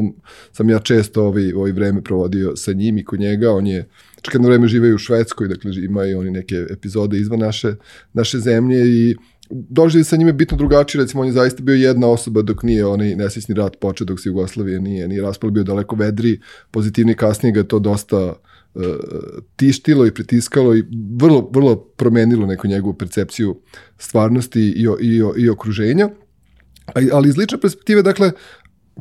sam ja često ovaj, ovaj vreme provodio sa njim i kod njega, on je čak jedno vreme žive u Švedskoj, dakle ima i oni neke epizode izvan naše, naše zemlje i doživlje sa njime bitno drugačije, recimo on je zaista bio jedna osoba dok nije onaj nesvjesni rat počeo, dok se Jugoslavije nije, nije raspalo, bio daleko vedri, pozitivni, kasnije ga to dosta uh, tištilo i pritiskalo i vrlo, vrlo promenilo neku njegovu percepciju stvarnosti i, i, i okruženja. Ali iz lične perspektive, dakle,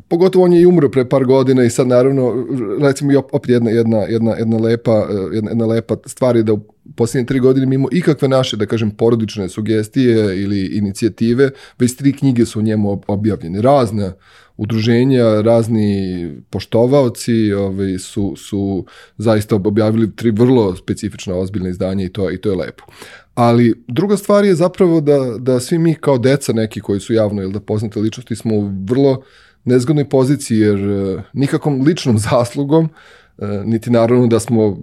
pogotovo on je i umro pre par godina i sad naravno recimo i opet jedna, jedna, jedna, jedna, lepa, jedna, jedna lepa stvar je da u posljednje tri godine mimo ikakve naše, da kažem, porodične sugestije ili inicijative, već tri knjige su u njemu objavljene. Razne udruženja, razni poštovaoci ovaj, su, su zaista objavili tri vrlo specifična ozbiljna izdanja i to, i to je lepo. Ali druga stvar je zapravo da, da svi mi kao deca neki koji su javno ili da poznate ličnosti smo u vrlo nezgodnoj poziciji jer e, nikakvom ličnom zaslugom, e, niti naravno da smo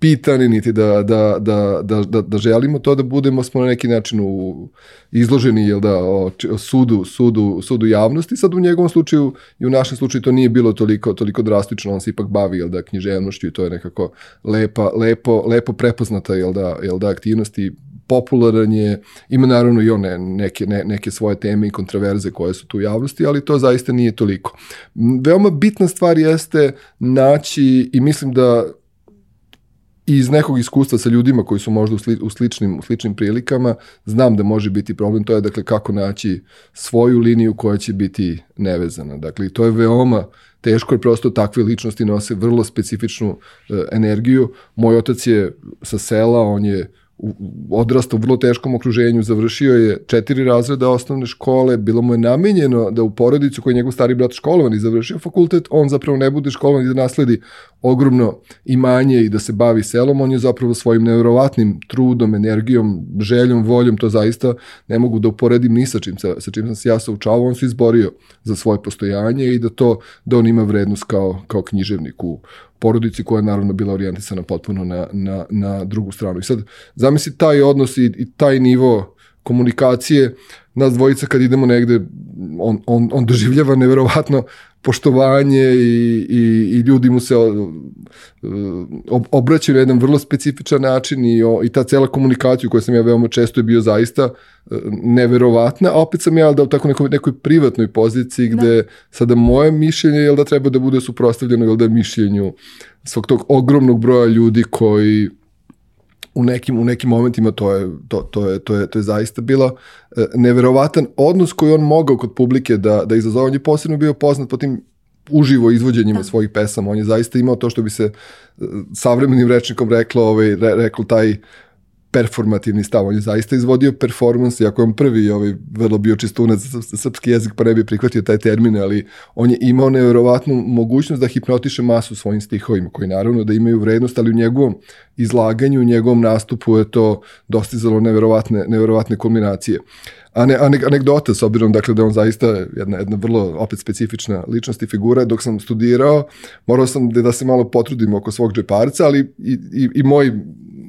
pitani, niti da, da, da, da, da, da želimo to da budemo, smo na neki način u, izloženi jel da, o, o sudu, sudu, sudu javnosti. Sad u njegovom slučaju i u našem slučaju to nije bilo toliko, toliko drastično, on se ipak bavi jel da, književnošću i to je nekako lepa, lepo, lepo prepoznata jel da, jel da, aktivnosti popularan je, ima naravno i one neke, ne, neke svoje teme i kontraverze koje su tu u javnosti, ali to zaista nije toliko. Veoma bitna stvar jeste naći i mislim da iz nekog iskustva sa ljudima koji su možda u, sli, u, sličnim, u sličnim prilikama, znam da može biti problem, to je dakle kako naći svoju liniju koja će biti nevezana. Dakle, to je veoma teško jer prosto takve ličnosti nose vrlo specifičnu e, energiju. Moj otac je sa sela, on je odrastao u vrlo teškom okruženju, završio je četiri razreda osnovne škole, bilo mu je namenjeno da u porodicu koji je njegov stari brat školovan i završio fakultet, on zapravo ne bude školovan i da nasledi ogromno imanje i da se bavi selom, on je zapravo svojim nevjerovatnim trudom, energijom, željom, voljom, to zaista ne mogu da uporedim ni sa čim, sa, sa čim sam se ja saučavao, on se izborio za svoje postojanje i da to, da on ima vrednost kao, kao književnik u, porodici koja je naravno bila orijentisana potpuno na, na, na drugu stranu. I sad, zamisli taj odnos i, i taj nivo komunikacije, nas dvojica kad idemo negde, on, on, on doživljava neverovatno poštovanje i, i, i ljudi mu se obraćaju na jedan vrlo specifičan način i, o, i ta cela komunikacija koju sam ja veoma često je bio zaista e, neverovatna, a opet sam ja da u tako nekoj, nekoj privatnoj poziciji da. gde da. sada moje mišljenje je da treba da bude suprostavljeno jel da mišljenju svog tog ogromnog broja ljudi koji u nekim, u nekim momentima to je, to, to je, to je, to je zaista bilo e, neverovatan odnos koji on mogao kod publike da, da izazove. On je posebno bio poznat po tim uživo izvođenjima da. svojih pesama. On je zaista imao to što bi se e, savremenim rečnikom reklo, ovaj, re, reklo taj performativni stav. On je zaista izvodio performans, iako je on prvi ovaj, vrlo bio čistunac za srpski jezik, pa ne bi prihvatio taj termin, ali on je imao nevjerovatnu mogućnost da hipnotiše masu svojim stihovima, koji naravno da imaju vrednost, ali u njegovom izlaganju, u njegovom nastupu je to dostizalo nevjerovatne, nevjerovatne kulminacije. Ane, ane, anegdota, s obzirom dakle, da on zaista jedna, jedna vrlo opet specifična ličnost i figura, dok sam studirao, morao sam da, da se malo potrudim oko svog džeparca, ali i, i, i moj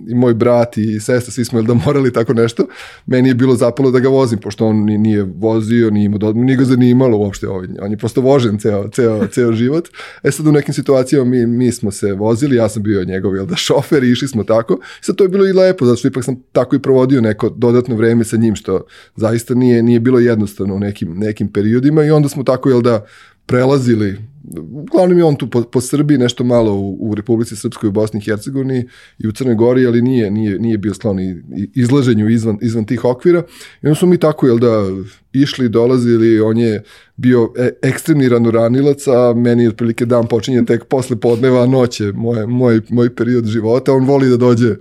i moj brat i sestra, svi smo jel da morali tako nešto, meni je bilo zapalo da ga vozim, pošto on nije vozio, nije, imao, nije ga zanimalo uopšte, ovaj, on je prosto vožen ceo, ceo, ceo život. E sad u nekim situacijama mi, mi smo se vozili, ja sam bio njegov jel da, šofer i išli smo tako. I sad to je bilo i lepo, zato što ipak sam tako i provodio neko dodatno vreme sa njim, što zaista nije, nije bilo jednostavno u nekim, nekim periodima i onda smo tako jel da prelazili uglavnom je on tu po, po Srbiji, nešto malo u, u Republici Srpskoj, u Bosni i Hercegovini i u Crnoj Gori, ali nije, nije, nije bio sklon izlaženju izvan, izvan tih okvira. I onda smo mi tako, jel da, išli, dolazili, on je bio e, ekstremni ranoranilac, a meni otprilike dan počinje tek posle podneva, noće, moj, moj, moj period života, on voli da dođe e,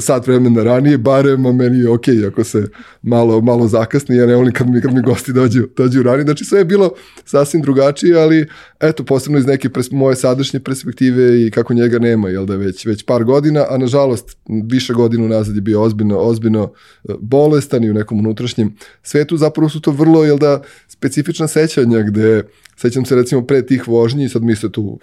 sat vremena ranije, barem, a meni je okej okay, ako se malo, malo zakasni, ja ne volim kad mi, kad mi gosti dođu, dođu ranije, znači sve je bilo sasvim drugačije, ali eto, posebno iz neke pres, moje sadašnje perspektive i kako njega nema, jel da već, već par godina, a nažalost više godina nazad je bio ozbiljno, ozbiljno e, bolestan i u nekom unutrašnjem svetu, zapravo su to vrlo, jel da, specifična sećanja gde sećam se recimo pre tih vožnji, sad mi se tu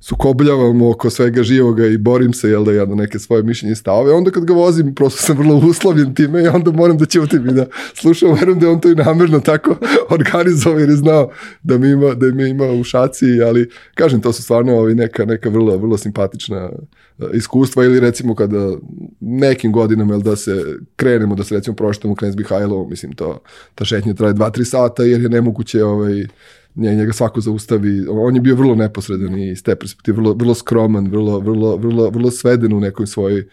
sukobljavamo oko svega živoga i borim se, jel da ja na neke svoje mišljenje stave, onda kad ga vozim, prosto sam vrlo uslovljen time i onda moram da ćutim i da slušam, verujem da on to i namerno tako organizovao jer je znao da mi ima, da mi ima u šaci, ali kažem, to su stvarno ovi neka, neka vrlo, vrlo simpatična e, iskustva ili recimo kada nekim godinama jel da se krenemo da se recimo proštamo Knez Mihajlovo, mislim to ta šetnja traje 2-3 sata jer je nemoguće ovaj njega svako zaustavi. On je bio vrlo neposredan i iz te perspektive vrlo, vrlo skroman, vrlo, vrlo, vrlo, vrlo sveden u nekoj svojoj e,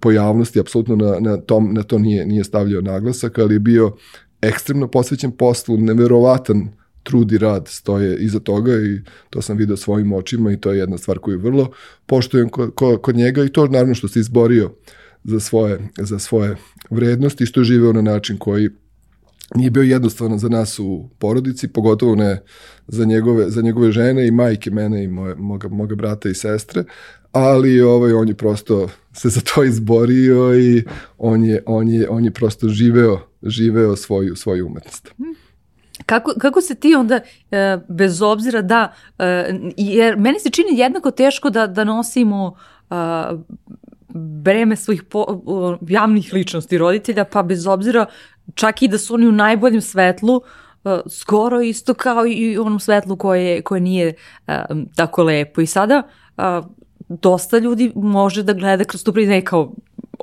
pojavnosti, apsolutno na, na, tom, na to nije, nije stavljao naglasak, ali je bio ekstremno posvećen poslu, neverovatan trud i rad stoje iza toga i to sam video svojim očima i to je jedna stvar koju vrlo poštujem kod, njega i to naravno što se izborio za svoje, za svoje vrednosti i što je živeo na način koji nije bio jednostavno za nas u porodici, pogotovo ne za njegove, za njegove žene i majke mene i moje, moga, moga brata i sestre, ali ovaj, on je prosto se za to izborio i on je, on je, on je prosto živeo, živeo svoju, svoju umetnost. Kako, kako se ti onda, e, bez obzira da, e, jer meni se čini jednako teško da, da nosimo breme svojih po, javnih ličnosti roditelja, pa bez obzira čak i da su oni u najboljem svetlu, uh, skoro isto kao i u onom svetlu koje, koje nije uh, tako lepo. I sada uh, dosta ljudi može da gleda kroz tu prizne kao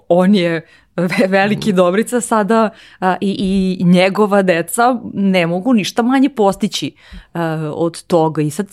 on je veliki dobrica sada a, i, i njegova deca ne mogu ništa manje postići a, od toga. I sad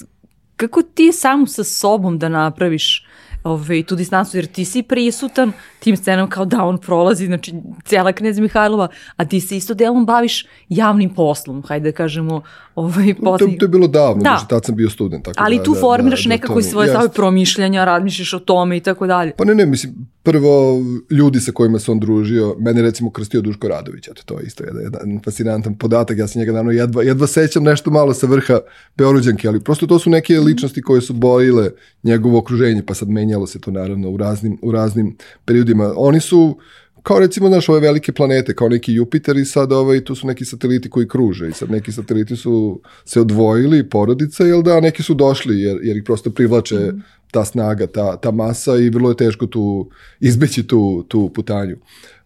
kako ti sam sa sobom da napraviš ove, tu distancu, jer ti si prisutan tim scenom kao da on prolazi, znači cijela knjeza Mihajlova, a ti se isto delom baviš javnim poslom, hajde da kažemo. Ovaj, posli... to, to je bilo davno, da. znači tad sam bio student. Tako Ali da, tu da, formiraš da, nekako i svoje stave promišljanja, razmišljaš o tome i tako dalje. Pa ne, ne, mislim, prvo ljudi sa kojima se on družio, mene recimo krstio Duško Radović, eto to je isto jedan, jedan fascinantan podatak, ja se njega naravno jedva, jedva sećam nešto malo sa vrha Beoruđanke, ali prosto to su neke ličnosti koje su bojile njegovo okruženje, pa sad menjalo se to naravno u raznim, u raznim periodima. Oni su kao recimo, znaš, ove velike planete, kao neki Jupiter i sad ovaj, tu su neki sateliti koji kruže i sad neki sateliti su se odvojili, porodica, jel da, neki su došli jer, jer ih prosto privlače mm. ta snaga, ta, ta masa i vrlo je teško tu izbeći tu, tu putanju.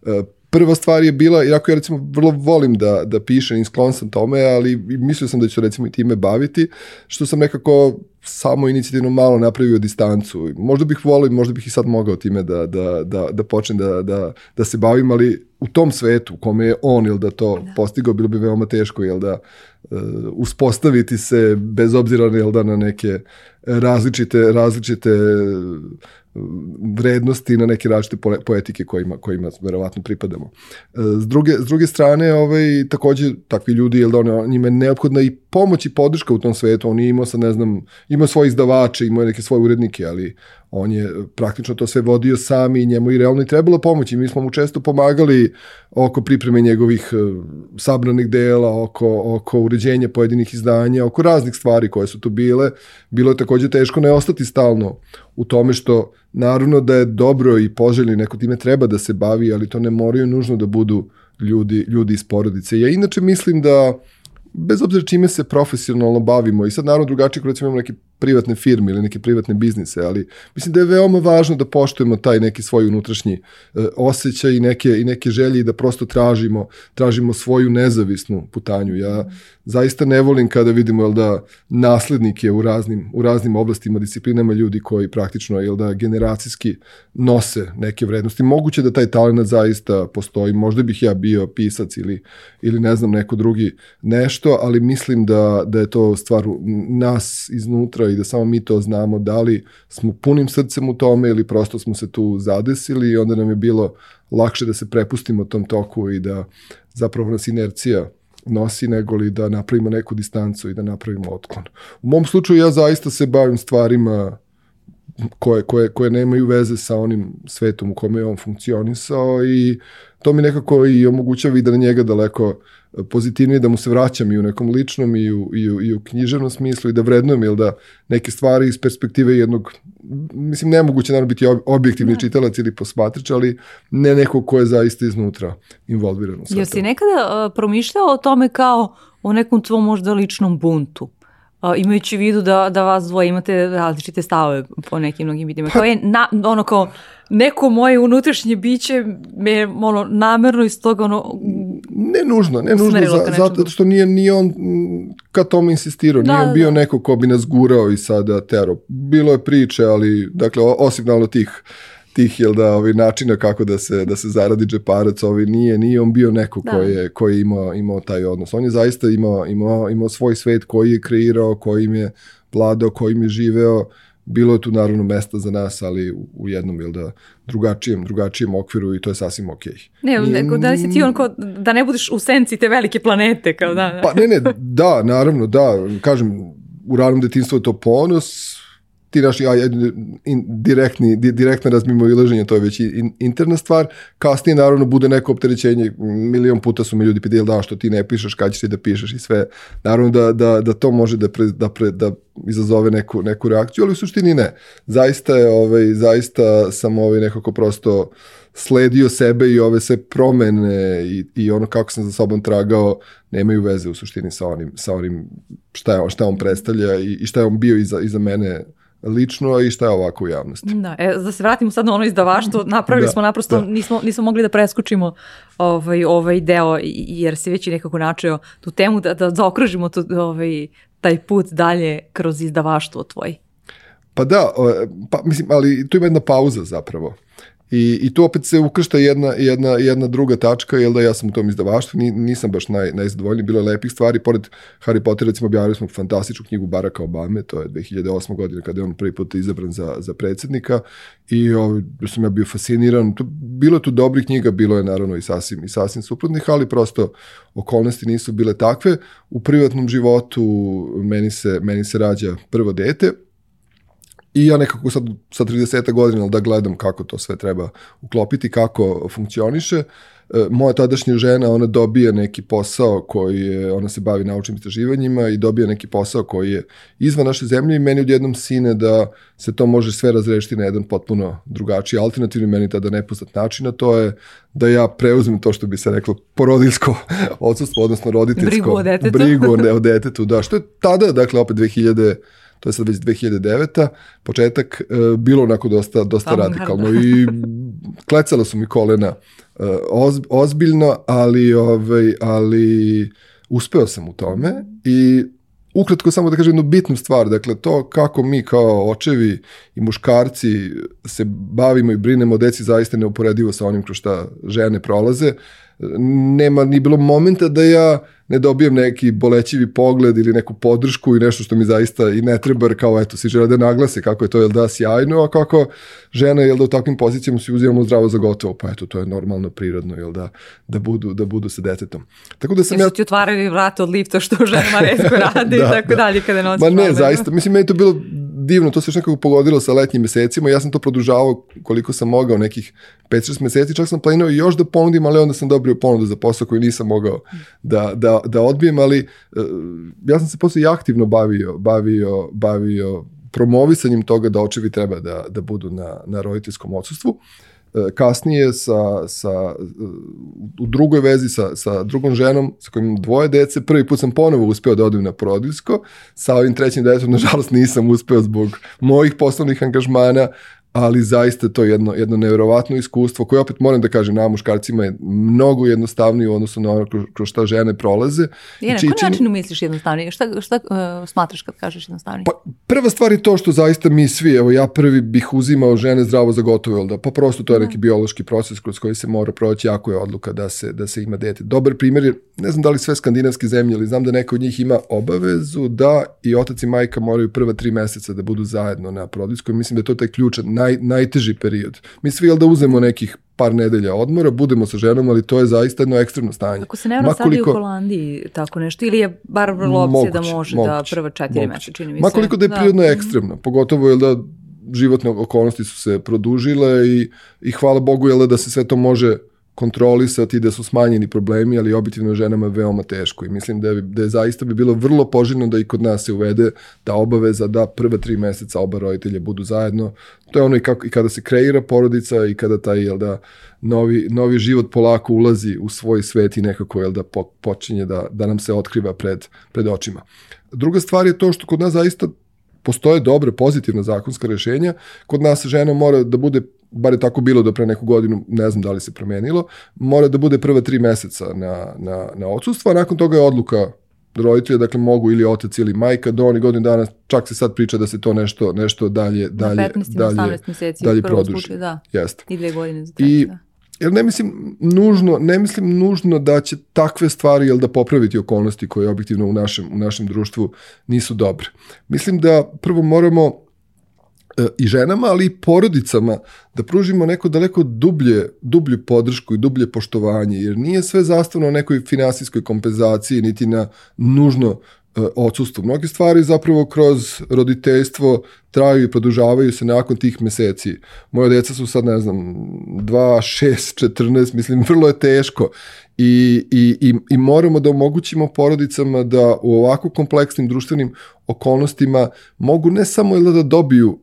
E, prva stvar je bila, iako ja recimo vrlo volim da, da pišem i sklon sam tome, ali mislio sam da ću recimo i time baviti, što sam nekako samo inicijativno malo napravio distancu. Možda bih volio, možda bih i sad mogao time da, da, da, da počnem da, da, da se bavim, ali u tom svetu u kome je on, jel da to da. postigao, bilo bi veoma teško, jel da uh, uspostaviti se bez obzira jel da na neke različite različite vrednosti na neke različite poetike kojima, kojima verovatno pripadamo. E, s druge, s druge strane, ovaj, takođe takvi ljudi, jel da one, njima je neophodna i pomoć i podrška u tom svetu, on je imao ne znam, imao svoje izdavače, imao neke svoje urednike, ali on je praktično to sve vodio sam i njemu i realno i trebalo pomoći. Mi smo mu često pomagali oko pripreme njegovih e, sabranih dela, oko, oko uređenja pojedinih izdanja, oko raznih stvari koje su tu bile. Bilo je takođe teško ne ostati stalno u tome što naravno da je dobro i poželjno neko time treba da se bavi, ali to ne moraju nužno da budu ljudi, ljudi iz porodice. Ja inače mislim da bez obzira čime se profesionalno bavimo i sad naravno drugačije recimo imamo neke privatne firme ili neke privatne biznise, ali mislim da je veoma važno da poštujemo taj neki svoj unutrašnji e, osjećaj i neke, i neke želje i da prosto tražimo, tražimo svoju nezavisnu putanju. Ja zaista ne volim kada vidimo jel da naslednike u raznim, u raznim oblastima, disciplinama ljudi koji praktično jel da generacijski nose neke vrednosti. Moguće da taj talent zaista postoji, možda bih ja bio pisac ili, ili ne znam neko drugi nešto, ali mislim da, da je to stvar nas iznutra i da samo mi to znamo da li smo punim srcem u tome ili prosto smo se tu zadesili i onda nam je bilo lakše da se prepustimo tom toku i da zapravo nas inercija nosi nego li da napravimo neku distancu i da napravimo otklon. U mom slučaju ja zaista se bavim stvarima koje, koje, koje nemaju veze sa onim svetom u kome je on funkcionisao i to mi nekako i omogućava i da na njega daleko pozitivnije, da mu se vraćam i u nekom ličnom i u, i u, i u književnom smislu i da vrednujem, jel da neke stvari iz perspektive jednog, mislim, nemoguće naravno biti objektivni ne. Da. čitalac ili posmatrač, ali ne neko ko je zaista iznutra involviran u sve Jel si nekada uh, promišljao o tome kao o nekom tvom možda ličnom buntu? imajući u vidu da, da vas dvoje imate različite stavove po nekim mnogim vidima. Pa- kao je, na, ono kao, neko moje unutrašnje biće me ono, namerno iz toga ono... Ne nužno, ne nužno, za, zato što nije, nije on ka tom insistirao, da, nije on bio da. neko ko bi nas gurao i sada tero. Bilo je priče, ali, dakle, osim nalo tih tih jel da ovi načina kako da se da se zaradi džeparac ovi nije nije on bio neko da. koji je koji je imao imao taj odnos on je zaista imao imao imao svoj svet koji je kreirao kojim je vladao kojim je živeo bilo je tu naravno mesta za nas, ali u, u jednom ili da drugačijem, drugačijem okviru i to je sasvim okej. Okay. Ne, neko, da li si ti on ko, da ne budeš u senci te velike planete, kao da, da. Pa ne, ne, da, naravno, da, kažem, u ranom detinstvu je to ponos, ti naši ja, in, direktni, di, direktno razmimo ilaženje, to je već in, interna stvar. Kasnije naravno bude neko opterećenje, milion puta su mi ljudi pitali da što ti ne pišeš, kad ćeš ti da pišeš i sve. Naravno da, da, da to može da, pre, da, pre, da izazove neku, neku reakciju, ali u suštini ne. Zaista je, ovaj, zaista sam ovaj nekako prosto sledio sebe i ove sve promene i, i ono kako sam za sobom tragao nemaju veze u suštini sa onim, sa onim šta, je, šta on predstavlja i, i šta je on bio iza, iza mene lično i šta je ovako u javnosti. Da, e, da se vratimo sad na ono izdavaštvo, napravili da, smo naprosto, da. nismo, nismo mogli da preskočimo ovaj, ovaj deo, jer se već i nekako načeo tu temu, da, da zaokružimo tu, ovaj, taj put dalje kroz izdavaštvo tvoj. Pa da, pa, mislim, ali tu ima jedna pauza zapravo. I, I tu opet se ukršta jedna, jedna, jedna druga tačka, jel da ja sam u tom izdavaštvu, ni, nisam baš naj, najzadovoljniji, bilo je lepih stvari, pored Harry Potter, recimo objavili smo fantastičnu knjigu Baracka Obame, to je 2008. godine kada je on prvi put izabran za, za predsednika i ovaj, sam ja bio fasciniran, to, bilo je tu dobrih knjiga, bilo je naravno i sasvim, i sasvim suprotnih, ali prosto okolnosti nisu bile takve. U privatnom životu meni se, meni se rađa prvo dete, I ja nekako sad sa 30 godina da gledam kako to sve treba uklopiti, kako funkcioniše. E, moja tadašnja žena, ona dobije neki posao koji je, ona se bavi naučnim istraživanjima i dobije neki posao koji je izvan naše zemlje i meni odjednom sine da se to može sve razrešiti na jedan potpuno drugačiji, alternativni meni tada nepoznat način, a to je da ja preuzmem to što bi se reklo porodilsko odsustvo, odnosno roditeljsko brigu o detetu. Brigu o detetu, da, što je tada, dakle, opet 2000 to je sad već 2009. početak, e, bilo onako dosta, dosta radikalno i klecala su mi kolena e, oz, ozbiljno, ali, ovaj, ali uspeo sam u tome i ukratko samo da kažem jednu bitnu stvar, dakle to kako mi kao očevi i muškarci se bavimo i brinemo o deci zaista neuporedivo sa onim kroz šta žene prolaze. Nema ni bilo momenta da ja ne dobijem neki bolećivi pogled ili neku podršku i nešto što mi zaista i ne treba, jer kao eto, si žele da naglase kako je to, jel da, sjajno, a kako žena, jel da u takvim pozicijama se uzimamo zdravo za gotovo, pa eto, to je normalno, prirodno, jel da, da budu, da budu sa detetom. Tako da sam Jer ja... ti otvarali vrata od lifta što ženama redko radi da, i tako da. dalje kada nosiš Ma ne, problem. zaista, mislim, meni to bilo divno, to se još nekako pogodilo sa letnjim mesecima, ja sam to produžavao koliko sam mogao, nekih 5-6 meseci, čak sam planirao još da ponudim, ali onda sam dobio ponudu za posao koji nisam mogao da, da, da odbijem, ali uh, ja sam se posle aktivno bavio, bavio, bavio promovisanjem toga da očevi treba da, da budu na, na roditeljskom odsustvu. E, kasnije sa, sa, u drugoj vezi sa, sa drugom ženom sa kojim dvoje dece, prvi put sam ponovo uspeo da odem na porodilsko, sa ovim trećim detetom nažalost nisam uspeo zbog mojih poslovnih angažmana, ali zaista to je jedno, jedno nevjerovatno iskustvo koje opet moram da kažem na muškarcima je mnogo jednostavnije u odnosu na ono kroz šta žene prolaze. Je, na koji način misliš jednostavnije? Šta, šta uh, smatraš kad kažeš jednostavnije? Pa, prva stvar je to što zaista mi svi, evo ja prvi bih uzimao žene zdravo za gotovo, da? pa prosto to je da. neki biološki proces kroz koji se mora proći, jako je odluka da se, da se ima dete. Dobar primjer je, ne znam da li sve skandinavske zemlje, ali znam da neka od njih ima obavezu da i otac i majka moraju prva tri meseca da budu zajedno na porodijskoj. Mislim da je to taj ključan naj, najteži period. Mi svi, jel da uzemo nekih par nedelja odmora, budemo sa ženom, ali to je zaista jedno ekstremno stanje. Ako se ne vrlo sad i u Holandiji tako nešto, ili je bar vrlo opcije da može da moguće, da prva četiri meseca, čini mi se. Makoliko da je prirodno da. ekstremno, pogotovo je da životne okolnosti su se produžile i, i hvala Bogu je da se sve to može kontrolisati, da su smanjeni problemi, ali objektivno ženama je veoma teško i mislim da je, da je zaista bi bilo vrlo poželjno da i kod nas se uvede ta obaveza da prva tri meseca oba roditelja budu zajedno. To je ono i, kako, i kada se kreira porodica i kada taj, jel da, novi, novi život polako ulazi u svoj svet i nekako, jel da, po, počinje da, da nam se otkriva pred, pred očima. Druga stvar je to što kod nas zaista postoje dobre, pozitivne zakonska rešenja. Kod nas žena mora da bude, bar je tako bilo do pre neku godinu, ne znam da li se promenilo, mora da bude prva tri meseca na, na, na odsustvo, a nakon toga je odluka roditelja, dakle mogu ili otac ili majka do onih godina dana, čak se sad priča da se to nešto nešto dalje dalje na 15 dalje 18 meseci dalje produži. slučaju, da. Jeste. I dve godine za treći, I da. Jer ne mislim nužno, ne mislim nužno da će takve stvari jel da popraviti okolnosti koje objektivno u našem u našem društvu nisu dobre. Mislim da prvo moramo e, i ženama, ali i porodicama da pružimo neko daleko dublje, dublju podršku i dublje poštovanje, jer nije sve zastavno na nekoj finansijskoj kompenzaciji, niti na nužno odsustvo. Mnoge stvari zapravo kroz roditeljstvo traju i produžavaju se nakon tih meseci. Moje deca su sad, ne znam, 2, 6, 14, mislim, vrlo je teško. I, i, i, i moramo da omogućimo porodicama da u ovako kompleksnim društvenim okolnostima mogu ne samo da, da dobiju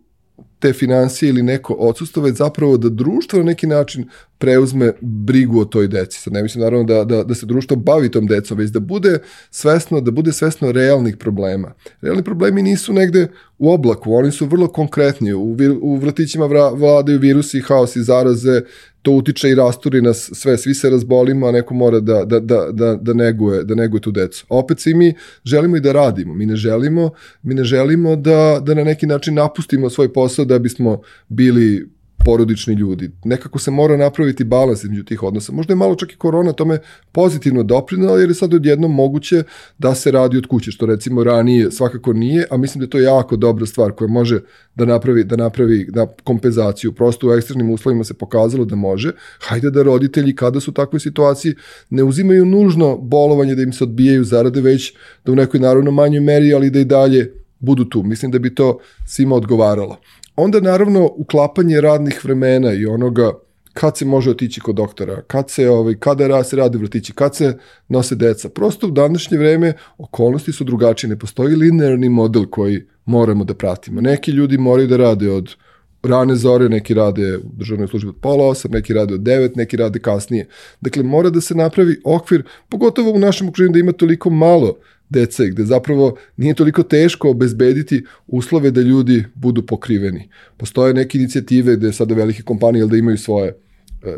te financije ili neko odsustvo, već zapravo da društvo na neki način preuzme brigu o toj deci. Sad ne mislim naravno da, da, da se društvo bavi tom decom, već da bude svesno, da bude svesno realnih problema. Realni problemi nisu negde u oblaku, oni su vrlo konkretni. U, vir, u vratićima vra, vladaju virusi, haosi, zaraze, to utiče i rasturi nas sve, svi se razbolimo, a neko mora da, da, da, da, da, neguje, da neguje tu decu. Opet svi mi želimo i da radimo. Mi ne želimo, mi ne želimo da, da na neki način napustimo svoj posao da bismo bili porodični ljudi. Nekako se mora napraviti balans između tih odnosa. Možda je malo čak i korona tome pozitivno doprinala, jer je sad odjednom moguće da se radi od kuće, što recimo ranije svakako nije, a mislim da je to jako dobra stvar koja može da napravi, da napravi na kompenzaciju. Prosto u ekstremnim uslovima se pokazalo da može. Hajde da roditelji kada su u takvoj situaciji ne uzimaju nužno bolovanje da im se odbijaju zarade, već da u nekoj naravno manjoj meri, ali da i dalje budu tu. Mislim da bi to svima odgovaralo. Onda naravno uklapanje radnih vremena i onoga kad se može otići kod doktora, kad se ovaj kada se radi u vrtići, kad se nose deca. Prosto u današnje vreme okolnosti su drugačije, ne postoji linearni model koji moramo da pratimo. Neki ljudi moraju da rade od rane zore, neki rade u državnoj službi od pola osam, neki rade od devet, neki rade kasnije. Dakle, mora da se napravi okvir, pogotovo u našem okruženju da ima toliko malo dece, gde zapravo nije toliko teško obezbediti uslove da ljudi budu pokriveni. Postoje neke inicijative gde sada velike kompanije da imaju svoje e,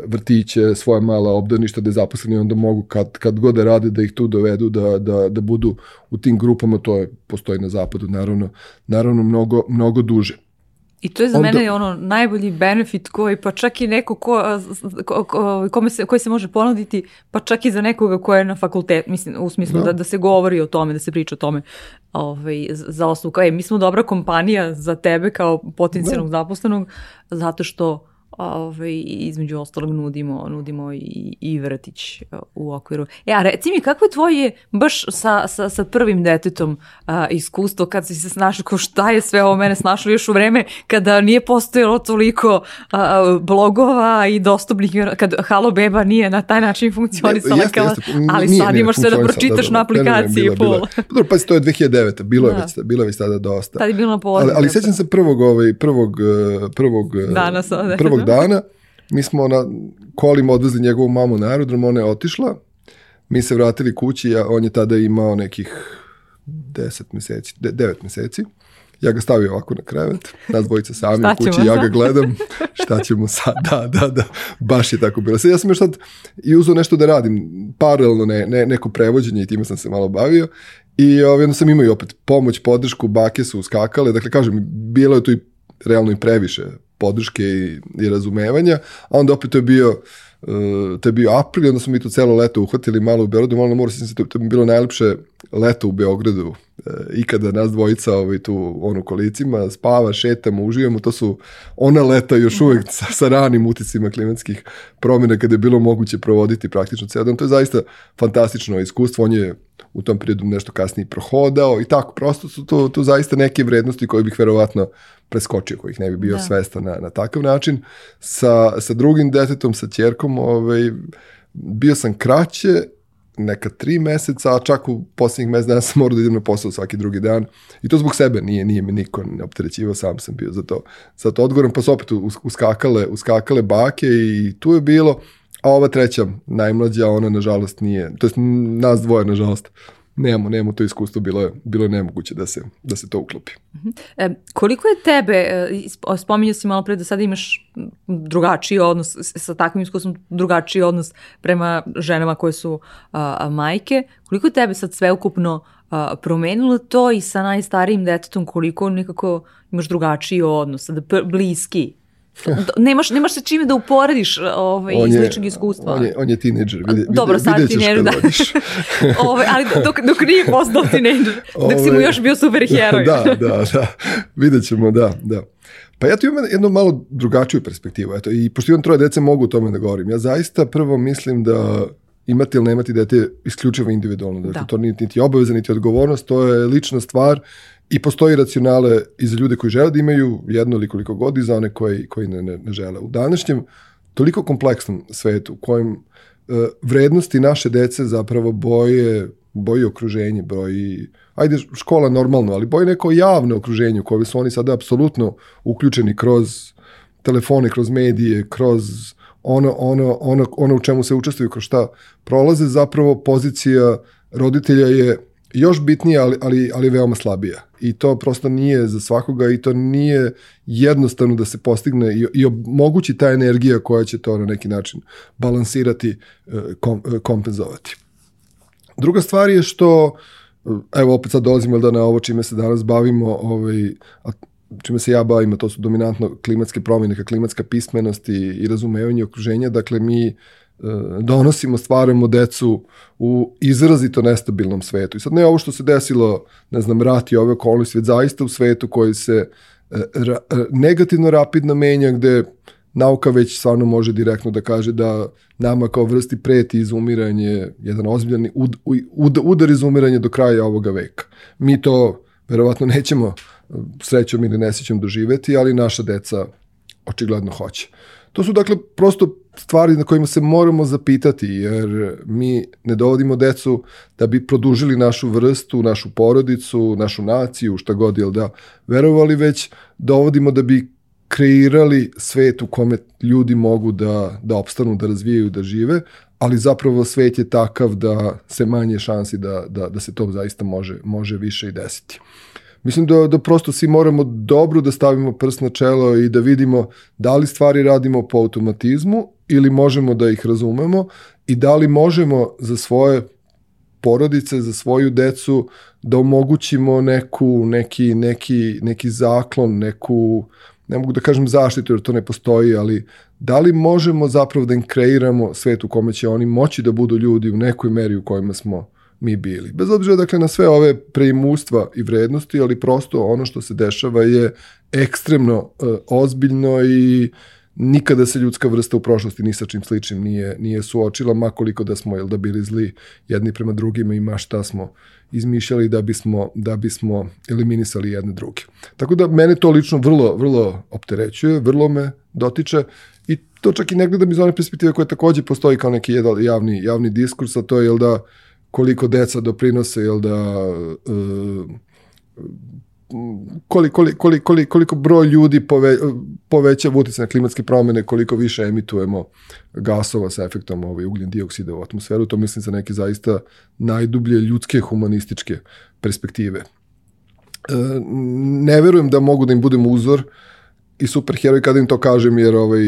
vrtiće, svoje mala obdaništa gde zaposleni onda mogu kad, kad god da rade da ih tu dovedu, da, da, da budu u tim grupama, to je, postoji na zapadu naravno, naravno mnogo, mnogo duže. I to je za Onda, mene ono najbolji benefit koji pa čak i neko ko, ko, ko, kome se, koji se može ponuditi, pa čak i za nekoga ko je na fakultet, mislim u smislu da. da, da se govori o tome, da se priča o tome ovaj, za osnovu kao je, mi smo dobra kompanija za tebe kao potencijalnog da. zaposlenog zato što ovaj, između ostalog nudimo, nudimo i, i vrtić u okviru. E, a reci mi, kako je tvoje baš sa, sa, sa prvim detetom a, iskustvo kad si se snašao, ko šta je sve ovo mene snašlo još u vreme kada nije postojalo toliko a, blogova i dostupnih, kad Halo Beba nije na taj način funkcionisala, jeste, jeste, ali nije, sad nije, imaš sve da pročitaš da, da, na aplikaciji ne, ne, ne, bila, pol. Dobro, pa to je 2009. Bilo je, da. već, bilo je već tada dosta. Tad je bilo na Ali, ali sećam se prvog, ovaj, prvog, prvog, dana, sada. prvog dana, mi smo na kolima odvezli njegovu mamu na aerodrom, ona je otišla, mi se vratili kući, a on je tada imao nekih 10 meseci, 9 meseci. Ja ga stavio ovako na krevet, nas dvojica sami u kući, ja ga gledam, šta ćemo sad, da, da, da, baš je tako bilo. Sad ja sam još sad i uzao nešto da radim, paralelno ne, ne, neko prevođenje i time sam se malo bavio i ovaj, onda sam imao i opet pomoć, podršku, bake su uskakale, dakle kažem, bilo je tu i realno i previše podrške i, i razumevanja, a onda opet to je bio uh, to je bio april, onda smo mi to celo leto uhvatili malo u Beogradu, malo na moru, to, to je bilo najlepše leto u Beogradu, uh, ikada nas dvojica ovaj, tu onu kolicima, spava, šetamo, uživamo, to su ona leta još uvek sa, sa ranim uticima klimatskih promjena kada je bilo moguće provoditi praktično ceo dan. To je zaista fantastično iskustvo, on je u tom periodu nešto kasnije prohodao i tako, prosto su to, to zaista neke vrednosti koje bih verovatno preskočio, kojih ne bi bio da. svestan na, na takav način. Sa, sa drugim detetom, sa tokom, ovaj, bio sam kraće, neka tri meseca, a čak u posljednjih mesec dana sam morao da idem na posao svaki drugi dan. I to zbog sebe, nije, nije me niko ne opterećivao, sam sam bio za to, za to odgovoran, pa su opet uskakale, uskakale bake i tu je bilo, a ova treća, najmlađa, ona nažalost nije, to je nas dvoje nažalost, nemamo, nemamo to iskustvo, bilo je, bilo je nemoguće da se, da se to uklopi. E, koliko je tebe, e, spominjao si malo pre da sada imaš drugačiji odnos, sa takvim iskustvom drugačiji odnos prema ženama koje su a, majke, koliko je tebe sad sveukupno a, promenilo to i sa najstarijim detetom koliko nekako imaš drugačiji odnos, da bliski nemaš, nemaš se čime da uporediš ovaj, iz ličnog iskustva. On je, on je tineđer. Vide, Dobro, sad tineđer, da. ovaj, ali dok, dok nije postao tineđer, dok si mu ovaj, još bio super heroj. da, da, da. Vidjet ćemo, da, da. Pa ja tu imam jednu malo drugačiju perspektivu. Eto, I pošto imam troje dece, mogu o tome da govorim. Ja zaista prvo mislim da imati ili nemati dete isključivo individualno. Dakle, da. to niti, niti obaveza, niti odgovornost, to je lična stvar I postoji racionale i za ljude koji žele da imaju jedno ili koliko god i za one koji, koji ne, ne, ne žele. U današnjem toliko kompleksnom svetu u kojem e, vrednosti naše dece zapravo boje, boji okruženje, boji, ajde škola normalno, ali boji neko javno okruženje u koje su oni sada apsolutno uključeni kroz telefone, kroz medije, kroz ono, ono, ono, ono u čemu se učestvuju, kroz šta prolaze, zapravo pozicija roditelja je još bitnije, ali, ali, ali veoma slabija. I to prosto nije za svakoga i to nije jednostavno da se postigne i, i omogući ta energija koja će to na neki način balansirati, e, kom, e, kompenzovati. Druga stvar je što, evo opet sad dolazimo da na ovo čime se danas bavimo, ovaj, čime se ja bavim, to su dominantno klimatske promjene, klimatska pismenost i, i razumevanje okruženja, dakle mi E, donosimo, stvaramo decu u izrazito nestabilnom svetu. I sad ne ovo što se desilo, ne znam, rat i ove okolnosti, već zaista u svetu koji se e, ra, e, negativno rapidno menja, gde nauka već stvarno može direktno da kaže da nama kao vrsti preti izumiranje, jedan ozbiljan ud, ud, udar izumiranja do kraja ovoga veka. Mi to verovatno nećemo srećom ili nesrećom doživeti, ali naša deca očigledno hoće. To su dakle prosto stvari na kojima se moramo zapitati, jer mi ne dovodimo decu da bi produžili našu vrstu, našu porodicu, našu naciju, šta god, jel da, verovali već dovodimo da bi kreirali svet u kome ljudi mogu da, da opstanu, da razvijaju, da žive, ali zapravo svet je takav da se manje šansi da, da, da se to zaista može, može više i desiti. Mislim da, da prosto svi moramo dobro da stavimo prst na čelo i da vidimo da li stvari radimo po automatizmu ili možemo da ih razumemo i da li možemo za svoje porodice, za svoju decu da omogućimo neku, neki, neki, neki zaklon, neku, ne mogu da kažem zaštitu jer to ne postoji, ali da li možemo zapravo da im kreiramo svet u kome će oni moći da budu ljudi u nekoj meri u kojima smo mi bili. Bez obzira dakle na sve ove preimustva i vrednosti, ali prosto ono što se dešava je ekstremno uh, ozbiljno i nikada se ljudska vrsta u prošlosti ni sa čim sličnim nije, nije suočila, makoliko da smo jel, da bili zli jedni prema drugima i ma šta smo izmišljali da bismo, da bismo eliminisali jedne druge. Tako da mene to lično vrlo, vrlo opterećuje, vrlo me dotiče i to čak i ne gledam iz one perspektive koje takođe postoji kao neki javni, javni diskurs, a to je jel da koliko deca doprinose, jel da koliko, koliko, koliko, koliko broj ljudi pove, poveća utjecaj na klimatske promene, koliko više emitujemo gasova sa efektom ovaj, ugljen dioksida u atmosferu, to mislim za neke zaista najdublje ljudske humanističke perspektive. E, ne verujem da mogu da im budem uzor, i superheroj kada im to kažem, jer ovaj,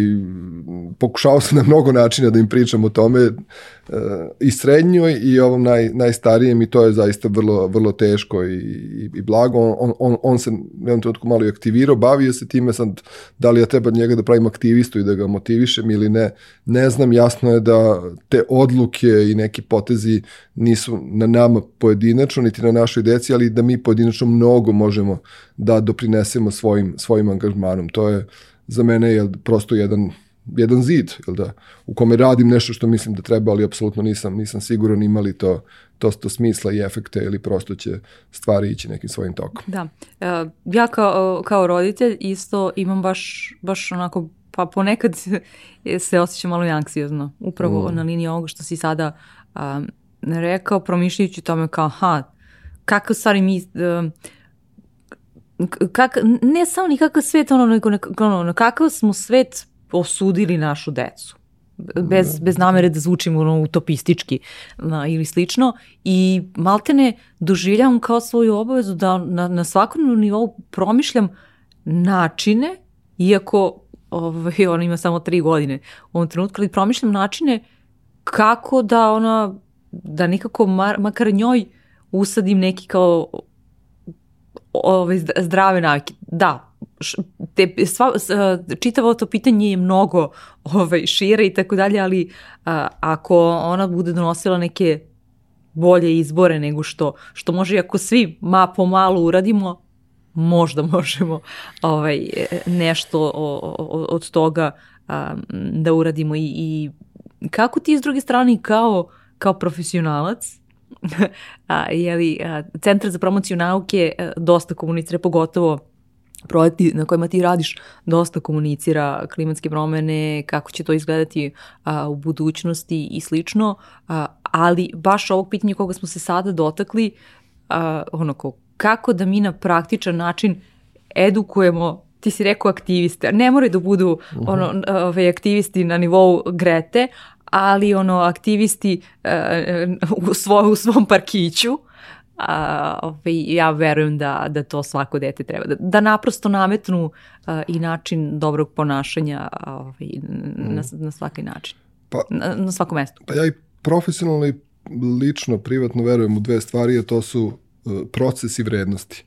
pokušao sam na mnogo načina da im pričam o tome i srednjoj i ovom naj, najstarijem i to je zaista vrlo, vrlo teško i, i, i blago. On, on, on se u jednom trenutku malo i aktivirao, bavio se time sad da li ja treba njega da pravim aktivistu i da ga motivišem ili ne. Ne znam, jasno je da te odluke i neki potezi nisu na nama pojedinačno, niti na našoj deci, ali da mi pojedinačno mnogo možemo da doprinesemo svojim, svojim angažmanom. To je za mene je prosto jedan jedan zid, jel da, u kome radim nešto što mislim da treba, ali apsolutno nisam, nisam siguran imali to, to, to smisla i efekte ili prosto će stvari ići nekim svojim tokom. Da. E, ja kao, kao roditelj isto imam baš, baš onako pa ponekad se osjeća malo anksiozno. Upravo mm. na liniji ovoga što si sada um, rekao, promišljajući tome kao, aha, kako stvari mi... Um, kak, ne samo ni kakav svet, ono, nego ono, kakav smo svet osudili našu decu bez, bez namere da zvučim ono, utopistički na, ili slično i maltene doživljavam kao svoju obavezu da na, na svakom nivou promišljam načine, iako ovaj, ona ima samo tri godine u ovom trenutku, ali promišljam načine kako da ona, da nikako mar, makar njoj usadim neki kao ovaj, zdrave navike. Da, te, sva, čitavo to pitanje je mnogo ovaj, šire i tako dalje, ali a, ako ona bude donosila neke bolje izbore nego što, što može, ako svi ma po malo uradimo, možda možemo ovaj, nešto od toga a, da uradimo. I, i kako ti s druge strane kao, kao profesionalac a, jeli, a, Centar za promociju nauke a, dosta komunicira, pogotovo projekti na kojima ti radiš dosta komunicira klimatske promene, kako će to izgledati a, u budućnosti i slično, a, ali baš ovog pitanja koga smo se sada dotakli, a, ono, kako da mi na praktičan način edukujemo ti si rekao aktiviste, ne moraju da budu uh -huh. ono, ove, aktivisti na nivou Grete, ali ono aktivisti uh, u, svo, u svom parkiću, a, ovaj, ja verujem da, da to svako dete treba. Da, da naprosto nametnu a, i način dobrog ponašanja ovaj, na, mm. na svaki način. Pa, na, na svakom mestu. Pa ja i profesionalno i lično, privatno verujem u dve stvari, a to su uh, proces i vrednosti.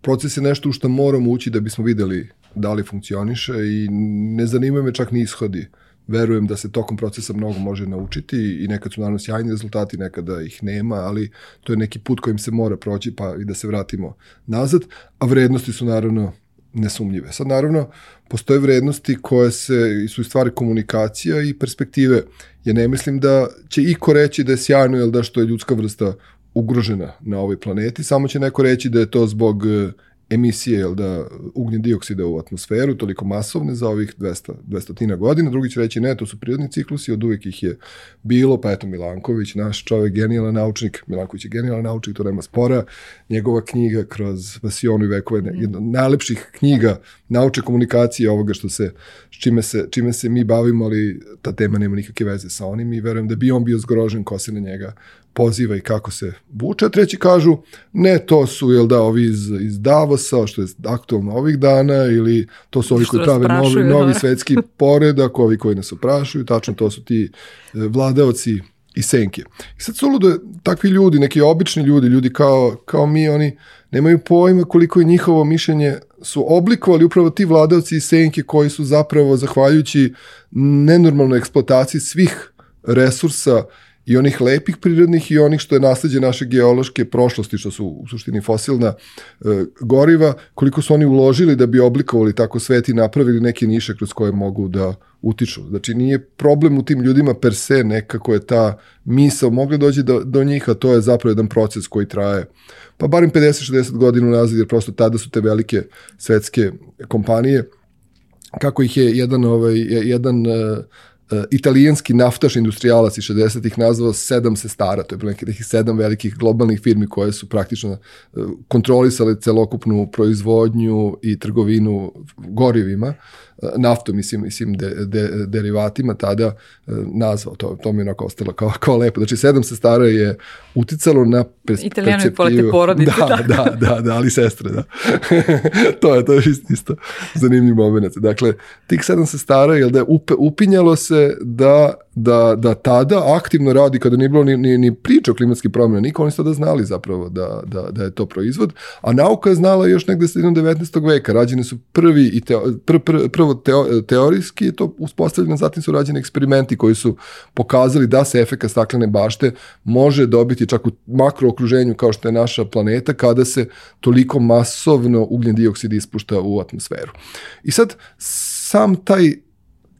Proces je nešto u što moramo ući da bismo videli da li funkcioniše i ne zanimaju me čak ni ishodi. Uh, verujem da se tokom procesa mnogo može naučiti i nekad su naravno sjajni rezultati, nekada ih nema, ali to je neki put kojim se mora proći pa i da se vratimo nazad, a vrednosti su naravno nesumljive. Sad naravno postoje vrednosti koje se, su stvari komunikacija i perspektive. Ja ne mislim da će iko reći da je sjajno ili da što je ljudska vrsta ugrožena na ovoj planeti, samo će neko reći da je to zbog emisije jel da, ugljen dioksida u atmosferu, toliko masovne za ovih 200, 200 godina. Drugi će reći ne, to su prirodni ciklusi, od uvek ih je bilo, pa eto Milanković, naš čovek, genijalan naučnik, Milanković je genijalan naučnik, to nema spora. Njegova knjiga kroz Vasionu i vekove, mm. jedna od najlepših knjiga nauče komunikacije ovoga što se, čime se, čime se mi bavimo, ali ta tema nema nikakve veze sa onim i verujem da bi on bio zgrožen ko se na njega poziva i kako se vuče, a treći kažu ne, to su jel da ovi iz, iz Davosa, što je aktualno ovih dana, ili to su ovi koji prave novi, novi da. svetski poredak, ovi koji nas oprašuju, tačno to su ti e, vladaoci i senke. I sad suludo takvi ljudi, neki obični ljudi, ljudi kao, kao mi, oni nemaju pojma koliko je njihovo mišljenje su oblikovali upravo ti vladavci i senke koji su zapravo, zahvaljujući nenormalnoj eksploataciji svih resursa i onih lepih prirodnih i onih što je nasledđe naše geološke prošlosti, što su u suštini fosilna e, goriva, koliko su oni uložili da bi oblikovali tako svet i napravili neke niše kroz koje mogu da utiču. Znači nije problem u tim ljudima per se nekako je ta misao mogla doći do, do njih, a to je zapravo jedan proces koji traje pa barim 50-60 godina nazad, jer prosto tada su te velike svetske kompanije kako ih je jedan ovaj jedan uh, italijanski naftaš industrijalac iz 60-ih nazvao sedam sestara, to je bilo nekih sedam velikih globalnih firmi koje su praktično uh, kontrolisale celokupnu proizvodnju i trgovinu gorivima naftom, mislim, mislim de, de, derivatima tada e, nazvao. To, to mi je onako ostalo kao, kao lepo. Znači, sedam sestara je uticalo na pers Italijano perceptivu. porodice. Da, da, da, da, ali sestre, da. to je, to je isto, isto zanimljiv moment. Dakle, tih sedam sestara, jel da je up, upinjalo se da da, da tada aktivno radi kada nije bilo ni, ni, ni priča o klimatskim promjena, niko oni su znali zapravo da, da, da je to proizvod, a nauka je znala još negde sredinom 19. veka, rađene su prvi i teo, pr, pr, prvo teo, teorijski je to uspostavljeno, zatim su rađeni eksperimenti koji su pokazali da se efekt staklene bašte može dobiti čak u makrookruženju kao što je naša planeta kada se toliko masovno ugljen dioksid ispušta u atmosferu. I sad sam taj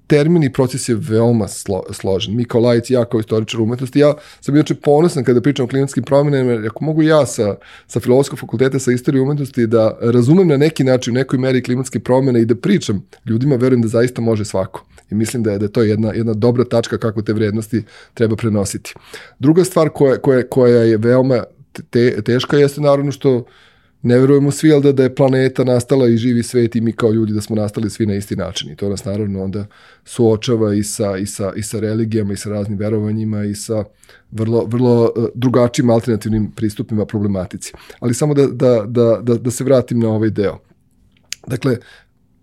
termin i proces je veoma slo, složen. Mi kao lajci, ja kao istoričar umetnosti, ja sam inače ponosan kada pričam o klimatskim promjenama, jer ako mogu ja sa, sa filozofskog fakulteta sa istorije umetnosti da razumem na neki način, u nekoj meri klimatske promjene i da pričam ljudima, verujem da zaista može svako. I mislim da je, da je to jedna, jedna dobra tačka kako te vrednosti treba prenositi. Druga stvar koja, koja, koja je veoma te, teška jeste naravno što ne verujemo svi, ali da, da je planeta nastala i živi svet i mi kao ljudi da smo nastali svi na isti način. I to nas naravno onda suočava i sa, i sa, i sa religijama i sa raznim verovanjima i sa vrlo, vrlo e, drugačijim alternativnim pristupima problematici. Ali samo da, da, da, da, da se vratim na ovaj deo. Dakle,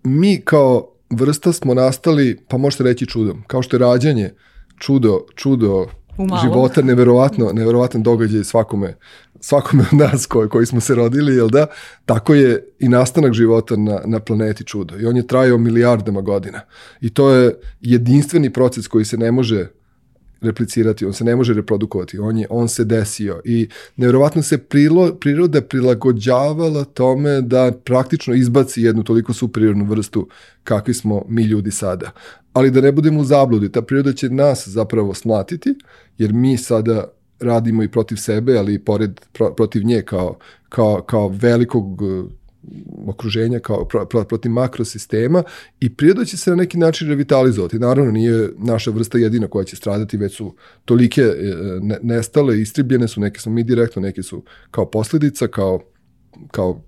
mi kao vrsta smo nastali, pa možete reći čudom, kao što je rađanje čudo, čudo života, neverovatno, neverovatan događaj svakome svakome od nas koji, koji smo se rodili, jel da, tako je i nastanak života na, na planeti čudo. I on je trajao milijardama godina. I to je jedinstveni proces koji se ne može replicirati, on se ne može reprodukovati, on, je, on se desio i nevjerovatno se prilo, priroda prilagođavala tome da praktično izbaci jednu toliko superiornu vrstu kakvi smo mi ljudi sada. Ali da ne budemo u zabludi, ta priroda će nas zapravo smatiti, jer mi sada radimo i protiv sebe, ali i pored, pro, protiv nje kao, kao, kao velikog okruženja, kao pro, pro, protiv makrosistema i priroda će se na neki način revitalizovati. Naravno, nije naša vrsta jedina koja će stradati, već su tolike e, ne, nestale, istribljene su, neke su mi direktno, neke su kao posledica, kao kao,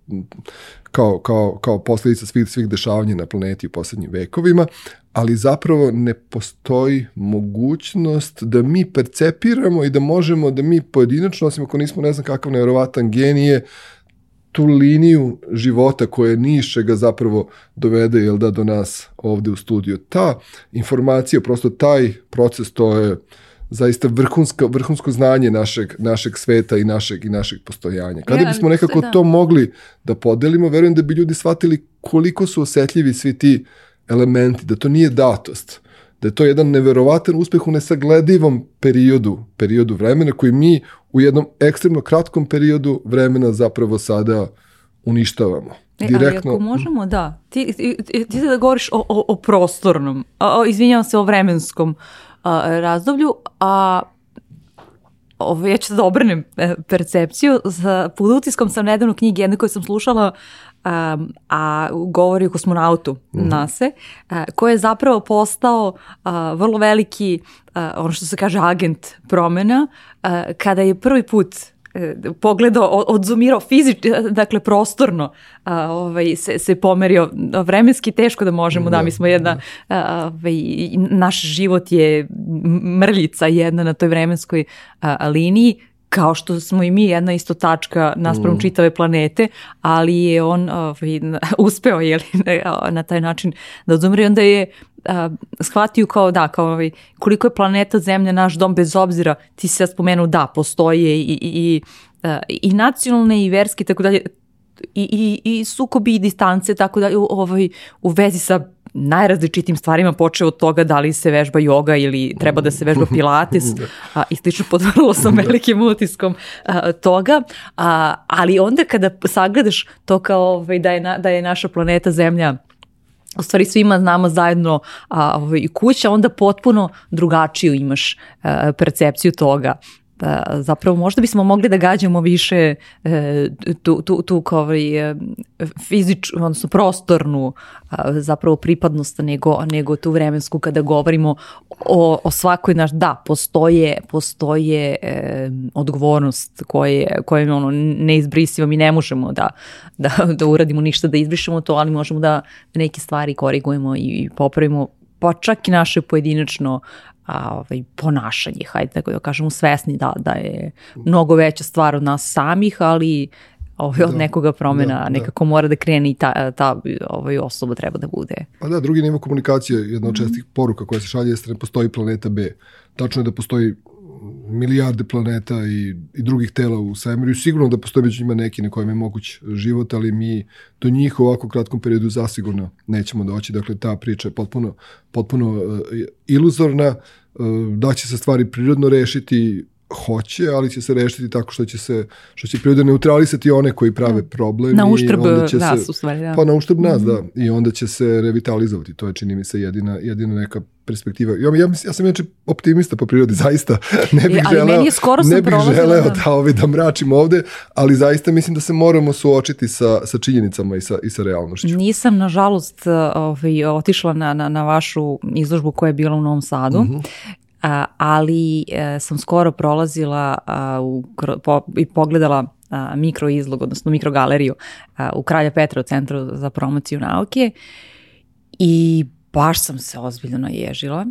kao, kao, kao posljedica svih, svih dešavanja na planeti u poslednjim vekovima, ali zapravo ne postoji mogućnost da mi percepiramo i da možemo da mi pojedinačno, osim ako nismo ne znam kakav nevjerovatan genije, tu liniju života koja niše ga zapravo dovede jel da, do nas ovde u studiju. Ta informacija, prosto taj proces, to je zaista vrhunsko, vrhunsko znanje našeg, našeg sveta i našeg, i našeg postojanja. Kada ja, bismo nekako da. to mogli da podelimo, verujem da bi ljudi shvatili koliko su osetljivi svi ti elementi, da to nije datost, da je to jedan neverovatan uspeh u nesagledivom periodu, periodu vremena koji mi u jednom ekstremno kratkom periodu vremena zapravo sada uništavamo. E, Direktno. Ali ako možemo, da. Ti, ti, ti, ti da govoriš o, o, o prostornom, o, izvinjavam se o vremenskom a, razdoblju, a ovo, ja ću da obrnem e, percepciju. Sa, pod utiskom sam nedavno knjige jedne koje sam slušala a govori o kosmonautu mm -hmm. NASA, uh, koji je zapravo postao uh, vrlo veliki, uh, ono što se kaže agent promena, uh, kada je prvi put pogledao, odzumirao fizički, dakle prostorno a, ovaj, se, se pomerio. Vremenski teško da možemo, da, da. mi smo jedna, a, ovaj, naš život je mrljica jedna na toj vremenskoj a, liniji, kao što smo i mi jedna isto tačka naspram mm. čitave planete, ali je on ovaj, uspeo je na taj način da odumre onda je a, shvatio kao da, kao ovaj, koliko je planeta Zemlja naš dom bez obzira, ti se spomenuo da, postoje i, i, i, i nacionalne i verske tako dalje, i, i, i sukobi i distance, tako da ovaj, u vezi sa najrazličitim stvarima počeo od toga da li se vežba joga ili treba da se vežba pilates da. a, i slično podvrlo sam da. velikim utiskom a, toga, a, ali onda kada sagledaš to kao ovaj, da, je na, da je naša planeta Zemlja u stvari svima znamo zajedno a, ovaj, kuća, onda potpuno drugačiju imaš a, percepciju toga da zapravo možda bismo mogli da gađamo više e, tu, tu, tu ovaj, e, fizič, odnosno prostornu zapravo pripadnost nego, nego tu vremensku kada govorimo o, o svakoj naš, da, postoje, postoje e, odgovornost koje, koje je ono neizbrisiva, mi ne možemo da, da, da uradimo ništa da izbrišemo to, ali možemo da neke stvari korigujemo i popravimo pa čak i naše pojedinačno a, ovaj, ponašanje, hajde tako da kažemo, svesni da, da je mnogo veća stvar od nas samih, ali ovaj, od da, nekoga promena da, nekako da. mora da krene i ta, ta ovaj, osoba treba da bude. Pa da, drugi nivo komunikacije, jedna od čestih poruka koja se šalje jeste da postoji planeta B. Tačno je da postoji milijarde planeta i, i drugih tela u svemiru. Sigurno da postoje među njima neki na kojem je moguć život, ali mi do njih u ovako kratkom periodu zasigurno nećemo doći. Dakle, ta priča je potpuno, potpuno uh, iluzorna, uh, da će se stvari prirodno rešiti, hoće, ali će se rešiti tako što će se što će priroda neutralisati one koji prave da. problem na uštrb nas se, u stvari, da. Pa na uštrb nas, mm -hmm. da. I onda će se revitalizovati. To je čini mi se jedina jedina neka perspektiva. Ja, ja, ja sam inače optimista po prirodi, zaista. Ne bih je, želeo, meni je skoro ne bih želeo da, da, ovaj, da mračim ovde, ali zaista mislim da se moramo suočiti sa, sa činjenicama i sa, i sa realnošću. Nisam, nažalost, ovaj, otišla na, na, na vašu izložbu koja je bila u Novom Sadu. Mm -hmm ali e, sam skoro prolazila u, po, i pogledala mikroizlog, odnosno mikrogaleriju u Kralja Petra u Centru za promociju nauke i baš sam se ozbiljno naježila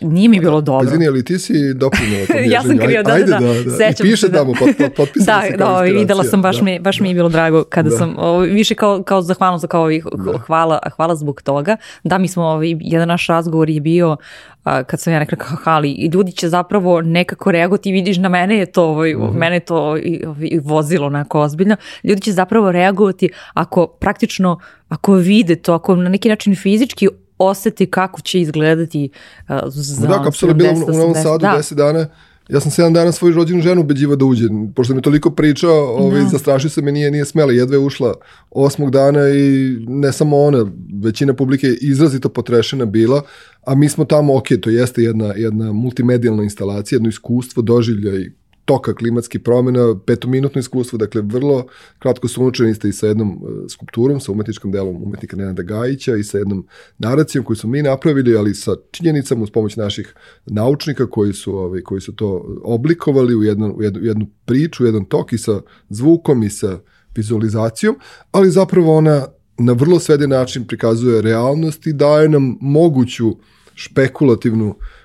nije mi bilo dobro. Izvini, ali ti si doprinula tom Ja sam krivo, da, Ajde, da, da. da. I piše da. tamo, pot, pot, da, se kao da, videla sam, baš, da. mi, baš mi je bilo drago kada da. sam, o, više kao, kao zahvalnost, kao ovih, da. hvala, hvala zbog toga. Da, mi smo, ovi, jedan naš razgovor je bio a, kad sam ja rekla kao hali, ljudi će zapravo nekako reagovati, vidiš na mene je to, ovaj, uh mhm. -huh. mene je to ovaj, vozilo onako ozbiljno, ljudi će zapravo reagovati ako praktično, ako vide to, ako na neki način fizički oseti kako će izgledati uh, za Da, kapsula je bila u Novom Sadu da. 10 dana. Ja sam 7 dana svoju rođenu ženu ubeđiva da uđe, pošto mi toliko pričao, ovaj, da. zastrašio se me, nije, nije smela, jedva je ušla osmog dana i ne samo ona, većina publike je izrazito potrešena bila, a mi smo tamo, ok, to jeste jedna, jedna multimedijalna instalacija, jedno iskustvo, doživljaj toka klimatskih promjena, petominutno iskustvo, dakle vrlo kratko su učeni ste i sa jednom uh, skulpturom, sa umetničkom delom umetnika Nenada Gajića i sa jednom naracijom koju smo mi napravili, ali sa činjenicama uz pomoć naših naučnika koji su, ovaj, koji su to oblikovali u jednu, u jednu, u jednu priču, u jedan tok i sa zvukom i sa vizualizacijom, ali zapravo ona na vrlo sveden način prikazuje realnost i daje nam moguću špekulativnu uh, E,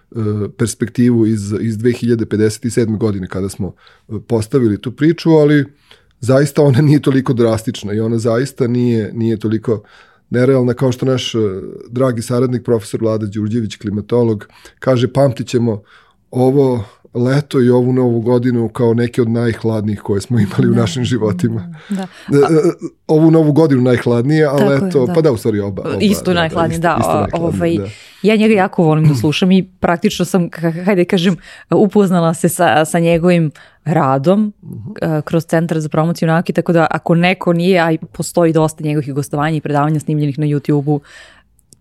perspektivu iz, iz 2057. godine kada smo e, postavili tu priču, ali zaista ona nije toliko drastična i ona zaista nije, nije toliko nerealna kao što naš e, dragi saradnik profesor Vlada Đurđević, klimatolog, kaže pamtit ćemo ovo leto i ovu novu godinu kao neke od najhladnijih koje smo imali da. u našim životima. Da. A, ovu novu godinu najhladnije, a leto, je, da. pa da, u stvari oba. oba isto da, najhladnije, da. Isto, isto ovaj, da. Ja njega jako volim da slušam i praktično sam, hajde kažem, upoznala se sa, sa njegovim radom uh -huh. kroz Centar za promociju nauke, tako da ako neko nije, a postoji dosta njegovih gostovanja i predavanja snimljenih na YouTube-u,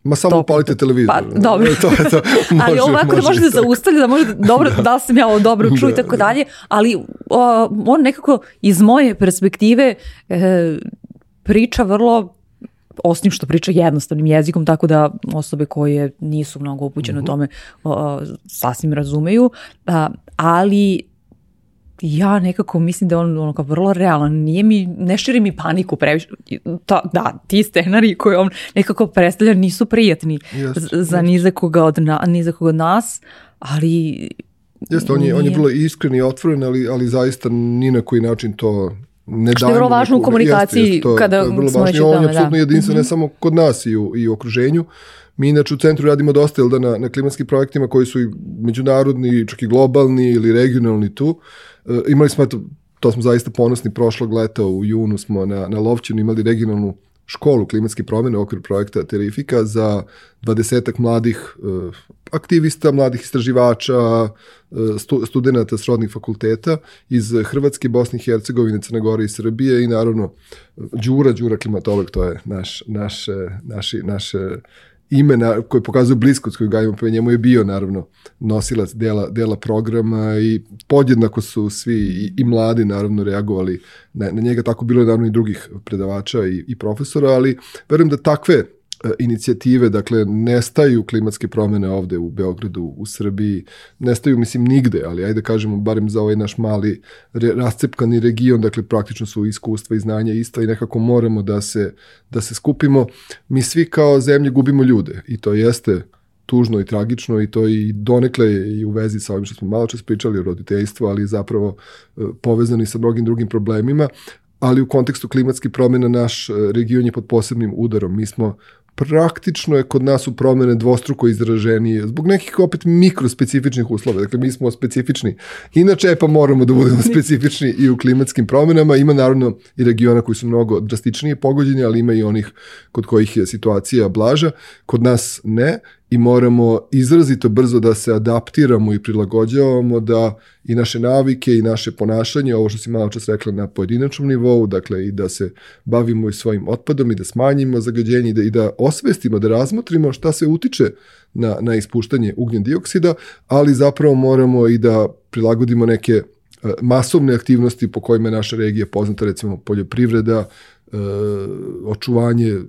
Ma samo upalite televizor. Pa, dobro. to, to, može, ali ovako može da možete zaustaviti, da možete, dobro, da sam ja ovo dobro čuo i da, tako da. dalje, ali o, on nekako iz moje perspektive e, priča vrlo osim što priča jednostavnim jezikom, tako da osobe koje nisu mnogo upućene u mhm. tome o, sasvim razumeju, a, ali ja nekako mislim da on ono kao vrlo realan, nije mi, ne širi mi paniku previše, ta, da, ti scenari koje on nekako predstavlja nisu prijatni yes, za yes. nizakoga od, na, nizakoga od nas, ali Jeste, on je, on je vrlo iskren i otvoren, ali, ali zaista ni na koji način to ne Što je vrlo važno u komunikaciji jeste, jeste, to, kada to je vrlo smo važno. On je apsolutno da. jedinstven mm -hmm. ne samo kod nas i u, i u okruženju. Mi inače u centru radimo dosta da, na, na klimatskim projektima koji su i međunarodni, čak i globalni ili regionalni tu. E, imali smo, eto, to smo zaista ponosni, prošlog leta u junu smo na, na Lovćinu imali regionalnu školu klimatske promjene u okviru projekta Terifika za dvadesetak mladih uh, aktivista, mladih istraživača, uh, stu, studenta srodnih fakulteta iz Hrvatske, Bosne i Hercegovine, Crne Gore i Srbije i naravno Đura, Đura klimatolog, to je naš, naš, naši, naše imena koje pokazuju bliskost koju gajimo prema njemu je bio naravno nosilac dela, dela programa i podjednako su svi i, i mladi naravno reagovali na, na njega, tako bilo je naravno i drugih predavača i, i profesora, ali verujem da takve inicijative, dakle, nestaju klimatske promene ovde u Beogradu, u Srbiji, nestaju, mislim, nigde, ali ajde kažemo, barem za ovaj naš mali rascepkani region, dakle, praktično su iskustva i znanja ista i nekako moramo da se, da se skupimo. Mi svi kao zemlje gubimo ljude i to jeste tužno i tragično i to i donekle i u vezi sa ovim što smo malo čas pričali o roditeljstvu, ali zapravo e, povezani sa mnogim drugim problemima, ali u kontekstu klimatskih promjena naš e, region je pod posebnim udarom. Mi smo praktično je kod nas u promene dvostruko izraženije, zbog nekih opet mikrospecifičnih uslova. Dakle, mi smo specifični. Inače, pa moramo da budemo specifični i u klimatskim promenama. Ima naravno i regiona koji su mnogo drastičnije pogođeni, ali ima i onih kod kojih je situacija blaža. Kod nas ne. I moramo izrazito brzo da se adaptiramo i prilagođavamo da i naše navike i naše ponašanje, ovo što si malo čas rekla na pojedinačnom nivou, dakle i da se bavimo i svojim otpadom i da smanjimo zagađenje i da, i da osvestimo, da razmotrimo šta se utiče na, na ispuštanje ugljen dioksida, ali zapravo moramo i da prilagodimo neke e, masovne aktivnosti po kojima je naša regija poznata, recimo poljoprivreda, e, očuvanje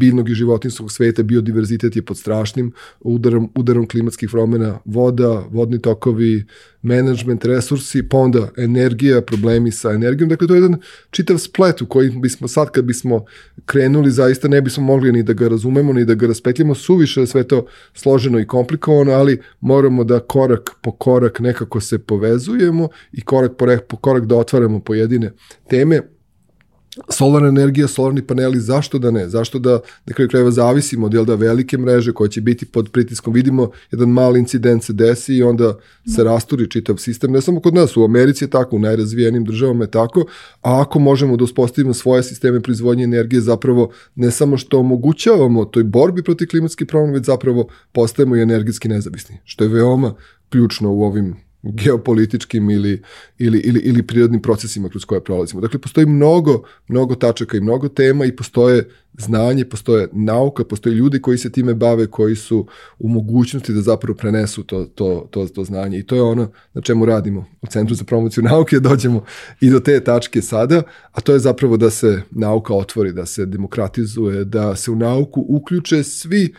biljnog i životinskog sveta, biodiverzitet je pod strašnim udarom, udarom klimatskih promena, voda, vodni tokovi, management, resursi, pa onda energija, problemi sa energijom. Dakle, to je jedan čitav splet u koji bismo sad kad bismo krenuli, zaista ne bismo mogli ni da ga razumemo, ni da ga raspetljamo. Suviše sve to složeno i komplikovano, ali moramo da korak po korak nekako se povezujemo i korak po, po korak da otvaramo pojedine teme solarna energija, solarni paneli, zašto da ne? Zašto da na kraju krajeva zavisimo od da velike mreže koje će biti pod pritiskom? Vidimo jedan mali incident se desi i onda se rasturi čitav sistem. Ne samo kod nas, u Americi je tako, u najrazvijenim državama je tako, a ako možemo da uspostavimo svoje sisteme proizvodnje energije, zapravo ne samo što omogućavamo toj borbi protiv klimatskih promjena, već zapravo postajemo i energetski nezavisni, što je veoma ključno u ovim geopolitičkim ili, ili, ili, ili prirodnim procesima kroz koje prolazimo. Dakle, postoji mnogo, mnogo tačaka i mnogo tema i postoje znanje, postoje nauka, postoje ljudi koji se time bave, koji su u mogućnosti da zapravo prenesu to, to, to, to znanje i to je ono na čemu radimo u Centru za promociju nauke, dođemo i do te tačke sada, a to je zapravo da se nauka otvori, da se demokratizuje, da se u nauku uključe svi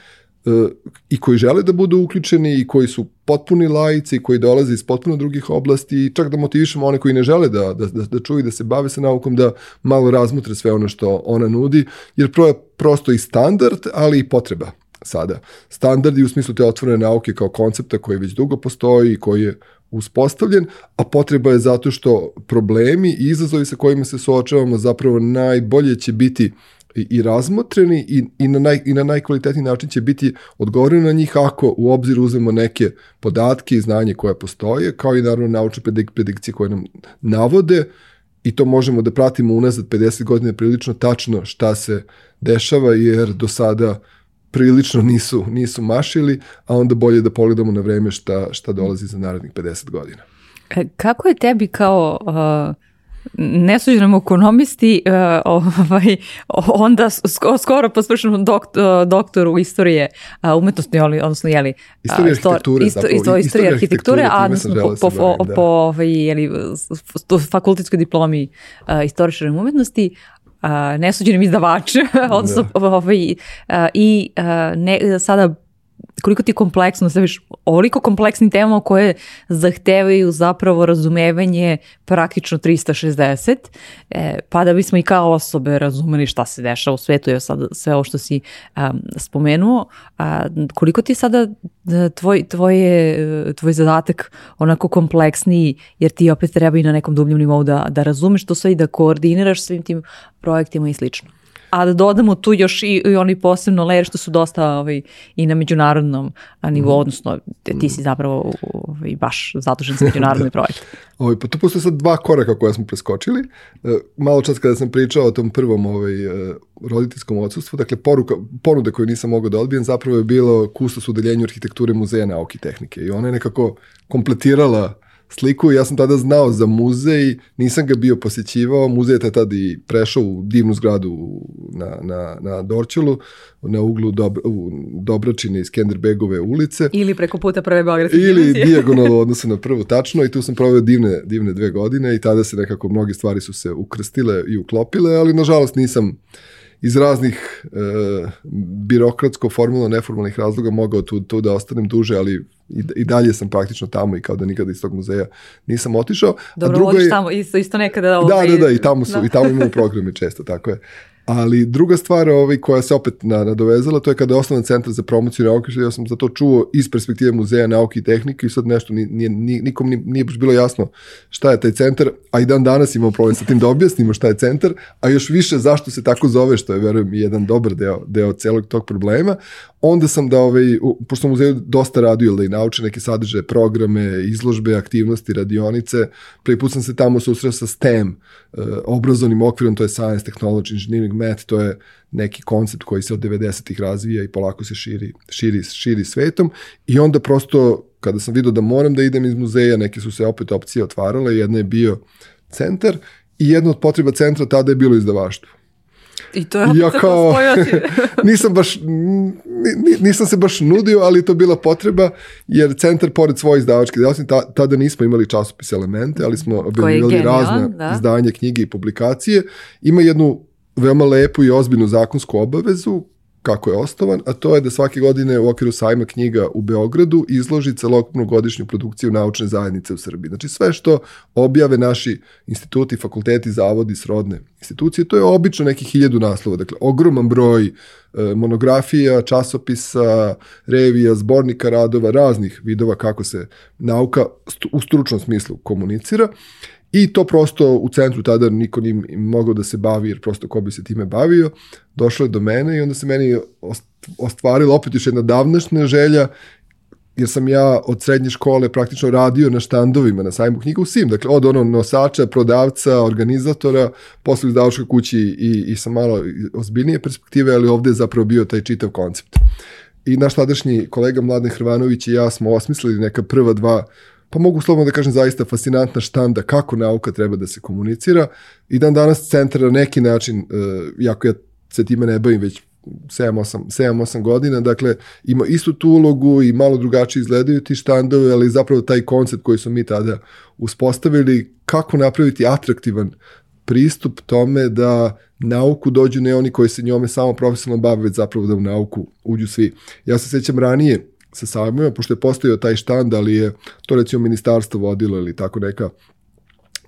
i koji žele da budu uključeni i koji su potpuni lajci koji dolaze iz potpuno drugih oblasti i čak da motivišemo one koji ne žele da, da, da, da čuju da se bave sa naukom da malo razmutre sve ono što ona nudi jer pro je prosto i standard ali i potreba sada. Standardi u smislu te otvorene nauke kao koncepta koji već dugo postoji i koji je uspostavljen, a potreba je zato što problemi i izazovi sa kojima se suočavamo zapravo najbolje će biti i, i razmotreni i, i, na naj, i na najkvalitetniji način će biti odgovoreno na njih ako u obzir uzmemo neke podatke i znanje koje postoje, kao i naravno naučne predik, predikcije koje nam navode i to možemo da pratimo unazad 50 godina prilično tačno šta se dešava jer do sada prilično nisu, nisu mašili, a onda bolje da pogledamo na vreme šta, šta dolazi za narednih 50 godina. E, kako je tebi kao uh nesuđenom ekonomisti uh, ovaj, onda skoro po svršenom doktor, doktoru istorije uh, umetnosti, odnosno jeli, istorije arhitekture, isto, isto, istorije arhitekture, a odnosno po, po, po, da. po ovaj, jeli, fakultetskoj diplomi uh, istoričara umetnosti, uh, nesuđenim izdavač, odnosno da. ovaj, uh, i uh, ne, sada koliko ti kompleksno, da viš oliko kompleksni tema koje zahtevaju zapravo razumevanje praktično 360, e, pa da bismo i kao osobe razumeli šta se dešava u svetu, je sad sve ovo što si um, spomenuo, a, koliko ti je sada e, tvoj, tvoje, e, tvoj zadatak onako kompleksniji, jer ti opet treba i na nekom dubljem nivou da, da razumeš to sve i da koordiniraš svim tim projektima i slično a da dodamo tu još i, i oni posebno layer što su dosta ovaj, i na međunarodnom nivou, mm. odnosno ti, si zapravo ovaj, baš zadužen za međunarodni da. projekt. Ovaj, pa tu postoje sad dva koraka koje smo preskočili. E, malo čas kada sam pričao o tom prvom ovaj, e, roditeljskom odsustvu, dakle poruka, ponuda koju nisam mogao da odbijem zapravo je bilo kustos u deljenju arhitekture muzeja nauke i tehnike i ona je nekako kompletirala sliku ja sam tada znao za muzej, nisam ga bio posjećivao, muzej je tada i prešao u divnu zgradu na, na, na Dorčelu, na uglu Dobro, u Dobračine i Skenderbegove ulice. Ili preko puta prve Beogradske Ili dijagonalno odnosno na prvu tačno i tu sam proveo divne, divne dve godine i tada se nekako mnogi stvari su se ukrstile i uklopile, ali nažalost nisam iz raznih e, birokratsko, formalno, neformalnih razloga mogao tu, tu da ostanem duže, ali i, i dalje sam praktično tamo i kao da nikada iz tog muzeja nisam otišao. Dobro, A drugo je, tamo, isto, isto nekada... Ovaj... Da, da, da, i tamo, su, da. i tamo imamo programe često, tako je. Ali druga stvar ovaj, koja se opet na, nadovezala, to je kada je osnovan centar za promociju nauke, što ja sam za to čuo iz perspektive muzeja nauke i tehnike i sad nešto nije, nije, nikom nije, nije baš bilo jasno šta je taj centar, a i dan danas imamo problem sa tim da objasnimo šta je centar, a još više zašto se tako zove, što je, verujem, jedan dobar deo, deo celog tog problema. Onda sam da, ovaj, pošto muzeju dosta radio, da i nauče neke sadržaje, programe, izložbe, aktivnosti, radionice, prvi put sam se tamo susreo sa STEM, uh, obrazovnim okvirom, to je Science, Technology, Engineering, MET, to je neki koncept koji se od 90-ih razvija i polako se širi, širi, širi svetom i onda prosto kada sam vidio da moram da idem iz muzeja, neke su se opet opcije otvarale, jedna je bio centar i jedna od potreba centra tada je bilo izdavaštvo. I to je ja kao, nisam baš, nisam se baš nudio, ali to bila potreba, jer centar pored svoje izdavačke djelatnosti, tada nismo imali časopis elemente, ali smo objavljivali razne da. izdanje, knjige i publikacije, ima jednu veoma lepu i ozbiljnu zakonsku obavezu kako je osnovan, a to je da svake godine u okviru sajma knjiga u Beogradu izloži celokupnu godišnju produkciju naučne zajednice u Srbiji. Znači sve što objave naši instituti, fakulteti, zavodi, srodne institucije, to je obično nekih hiljadu naslova, dakle ogroman broj e, monografija, časopisa, revija, zbornika radova, raznih vidova kako se nauka u stručnom smislu komunicira I to prosto u centru tada niko nije mogao da se bavi, jer prosto ko bi se time bavio, došlo je do mene i onda se meni ostvarila opet još jedna davnašnja želja, jer sam ja od srednje škole praktično radio na štandovima na sajmu knjiga u SIM, dakle od ono nosača, prodavca, organizatora, posle izdavačkoj kući i, i sa malo ozbiljnije perspektive, ali ovde je zapravo bio taj čitav koncept. I naš tadašnji kolega Mladen Hrvanović i ja smo osmislili neka prva dva pa mogu slobodno da kažem zaista fascinantna štanda kako nauka treba da se komunicira i dan danas centar na neki način, uh, jako ja se time ne bavim već 7-8 godina, dakle ima istu tu ulogu i malo drugačije izgledaju ti štandovi, ali zapravo taj koncept koji su mi tada uspostavili, kako napraviti atraktivan pristup tome da nauku dođu ne oni koji se njome samo profesionalno bave, već zapravo da u nauku uđu svi. Ja se sećam ranije, sa sajmovima, pošto je postojao taj štand, ali je to recimo ministarstvo vodilo ili tako neka,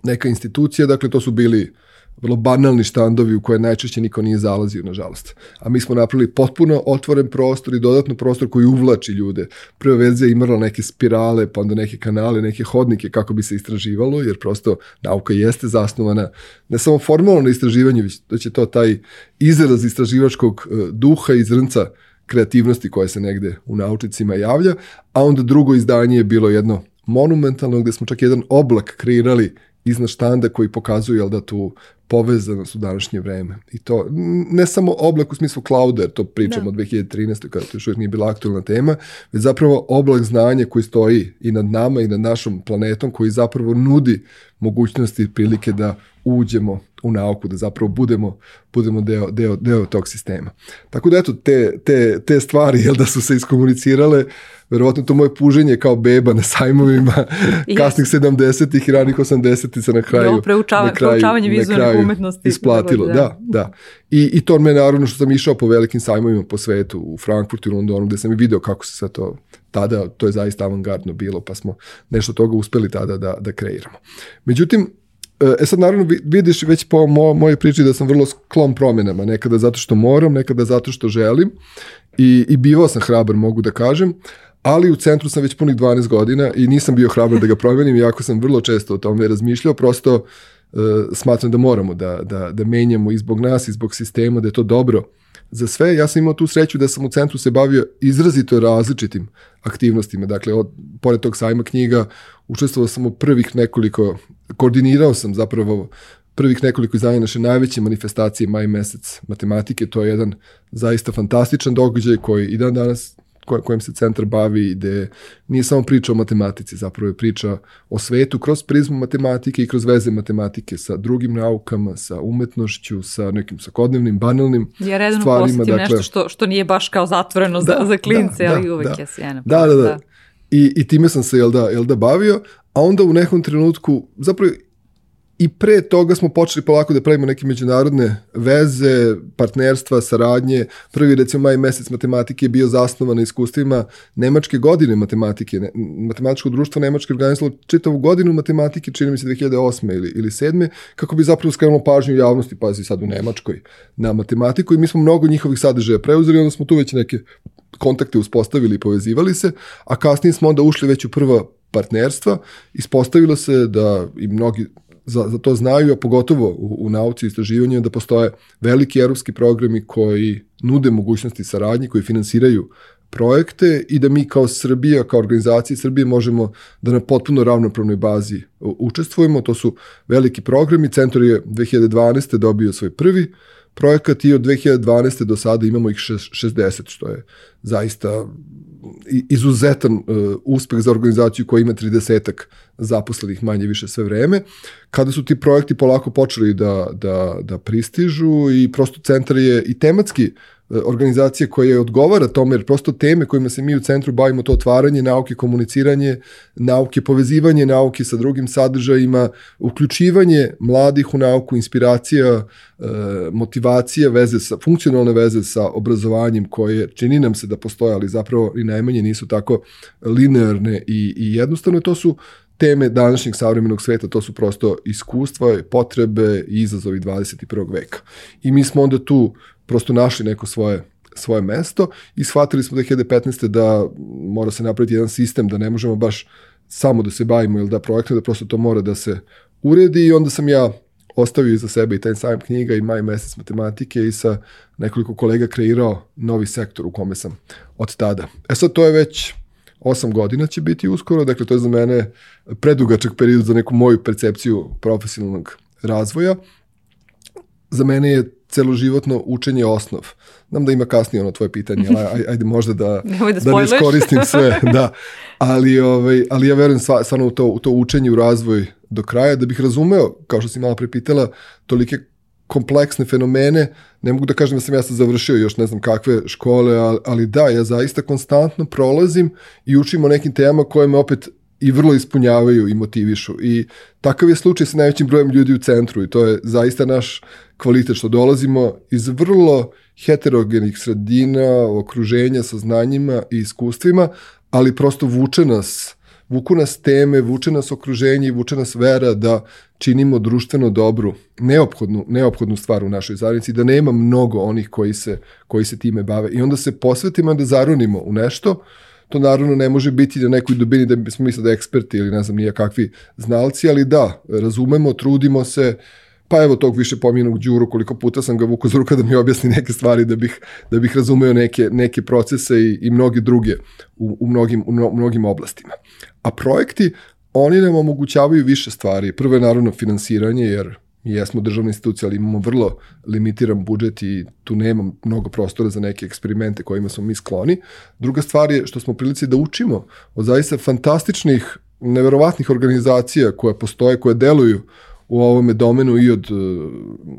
neka institucija, dakle to su bili vrlo banalni štandovi u koje najčešće niko nije zalazio, nažalost. A mi smo napravili potpuno otvoren prostor i dodatno prostor koji uvlači ljude. Prva verzija imala neke spirale, pa onda neke kanale, neke hodnike kako bi se istraživalo, jer prosto nauka jeste zasnovana ne samo formalno na istraživanju, već da će to taj izraz istraživačkog e, duha i zrnca kreativnosti koja se negde u naučicima javlja, a onda drugo izdanje je bilo jedno monumentalno gde smo čak jedan oblak kreirali iznad štanda koji pokazuje jel da tu povezanost u današnje vreme. I to ne samo oblak u smislu clouda, to pričamo da. od 2013. kada to još uvijek nije bila aktualna tema, već zapravo oblak znanja koji stoji i nad nama i nad našom planetom, koji zapravo nudi mogućnosti i prilike da uđemo u nauku, da zapravo budemo, budemo deo, deo, deo tog sistema. Tako da eto, te, te, te stvari, jel da su se iskomunicirale, verovatno to moje puženje kao beba na sajmovima kasnih 70-ih i ranih 80-ih se na kraju, no, preučava, na kraju, preučavanje vizualne umetnosti. Isplatilo, da, da. da. I, I to me naravno što sam išao po velikim sajmovima po svetu, u Frankfurtu i Londonu, gde sam i video kako se sve to tada, to je zaista avangardno bilo, pa smo nešto toga uspeli tada da, da kreiramo. Međutim, E, e sad naravno vidiš već po mo, mojoj priči da sam vrlo sklon promjenama, nekada zato što moram, nekada zato što želim i, i bivao sam hrabar mogu da kažem, ali u centru sam već punih 12 godina i nisam bio hrabar da ga promenim, iako sam vrlo često o tome razmišljao, prosto uh, smatram da moramo da, da, da menjamo i zbog nas i zbog sistema, da je to dobro za sve. Ja sam imao tu sreću da sam u centru se bavio izrazito različitim aktivnostima. Dakle, od, pored tog sajma knjiga, učestvovao sam u prvih nekoliko, koordinirao sam zapravo prvih nekoliko izdanja naše najveće manifestacije maj mesec matematike. To je jedan zaista fantastičan događaj koji i dan danas kojim se centar bavi, gde nije samo priča o matematici, zapravo je priča o svetu kroz prizmu matematike i kroz veze matematike sa drugim naukama, sa umetnošću, sa nekim svakodnevnim, banalnim ja redno stvarima. Dakle, nešto što, što nije baš kao zatvoreno da, za, za klince, da, ali da, uvek da, je sjena. Da, da, da, da. I, I time sam se, jel da, jel da, bavio, a onda u nekom trenutku, zapravo I pre toga smo počeli polako da pravimo neke međunarodne veze, partnerstva, saradnje. Prvi, recimo, maj mesec matematike je bio zasnovan na iskustvima Nemačke godine matematike. Ne, matematičko društvo Nemačke organizovalo čitavu godinu matematike, čini mi se 2008. ili, ili 7. kako bi zapravo skrenulo pažnju javnosti, pazi sad u Nemačkoj, na matematiku i mi smo mnogo njihovih sadržaja preuzeli, onda smo tu već neke kontakte uspostavili i povezivali se, a kasnije smo onda ušli već u prva partnerstva, ispostavilo se da i mnogi za, za to znaju, a pogotovo u, u nauci i istraživanju, da postoje veliki evropski programi koji nude mogućnosti saradnje, koji finansiraju projekte i da mi kao Srbija, kao organizacija Srbije možemo da na potpuno ravnopravnoj bazi učestvujemo. To su veliki programi. Centar je 2012. dobio svoj prvi projekat i od 2012. do sada imamo ih 60, što je zaista izuzetan uh, uspeh za organizaciju koja ima 30 zaposlenih manje više sve vreme. Kada su ti projekti polako počeli da, da, da pristižu i prosto centar je i tematski E, organizacije koje odgovara tome, jer prosto teme kojima se mi u centru bavimo, to otvaranje nauke, komuniciranje nauke, povezivanje nauke sa drugim sadržajima, uključivanje mladih u nauku, inspiracija, e, motivacija, veze sa, funkcionalne veze sa obrazovanjem koje čini nam se da postoje, ali zapravo i najmanje nisu tako linearne i, i jednostavno to su teme današnjeg savremenog sveta, to su prosto iskustva, potrebe i izazovi 21. veka. I mi smo onda tu prosto našli neko svoje svoje mesto i shvatili smo 2015. da mora se napraviti jedan sistem, da ne možemo baš samo da se bavimo ili da projektno, da prosto to mora da se uredi i onda sam ja ostavio iza sebe i taj sajam knjiga i maj mesec matematike i sa nekoliko kolega kreirao novi sektor u kome sam od tada. E sad to je već 8 godina će biti uskoro, dakle to je za mene predugačak period za neku moju percepciju profesionalnog razvoja. Za mene je celoživotno učenje osnov. Znam da ima kasnije ono tvoje pitanje, ali ajde možda da, da, da ne iskoristim sve. da. Ali, ovaj, ali ja verujem stvarno u to, u to učenje, u razvoj do kraja, da bih razumeo, kao što si malo prepitala, tolike kompleksne fenomene, ne mogu da kažem da sam ja sad završio još ne znam kakve škole, ali, ali da, ja zaista konstantno prolazim i učim o nekim temama koje me opet i vrlo ispunjavaju i motivišu. I takav je slučaj sa najvećim brojem ljudi u centru i to je zaista naš kvalitet što dolazimo iz vrlo heterogenih sredina, okruženja sa znanjima i iskustvima, ali prosto vuče nas, vuku nas teme, vuče nas okruženje i vuče nas vera da činimo društveno dobru, neophodnu, neophodnu stvar u našoj zajednici, da nema mnogo onih koji se, koji se time bave. I onda se posvetimo da zarunimo u nešto, to naravno ne može biti na nekoj dubini da smo mislili da eksperti ili ne znam nije kakvi znalci, ali da, razumemo, trudimo se, pa evo tog više pomijenog Đuru, koliko puta sam ga vuku za ruka da mi objasni neke stvari da bih, da bih razumeo neke, neke procese i, i mnogi druge u, u, mnogim, u mnogim oblastima. A projekti, oni nam omogućavaju više stvari. Prvo je naravno finansiranje, jer mi jesmo državna institucija, ali imamo vrlo limitiran budžet i tu nema mnogo prostora za neke eksperimente kojima smo mi skloni. Druga stvar je što smo prilici da učimo od zaista fantastičnih, neverovatnih organizacija koje postoje, koje deluju u ovome domenu i od uh,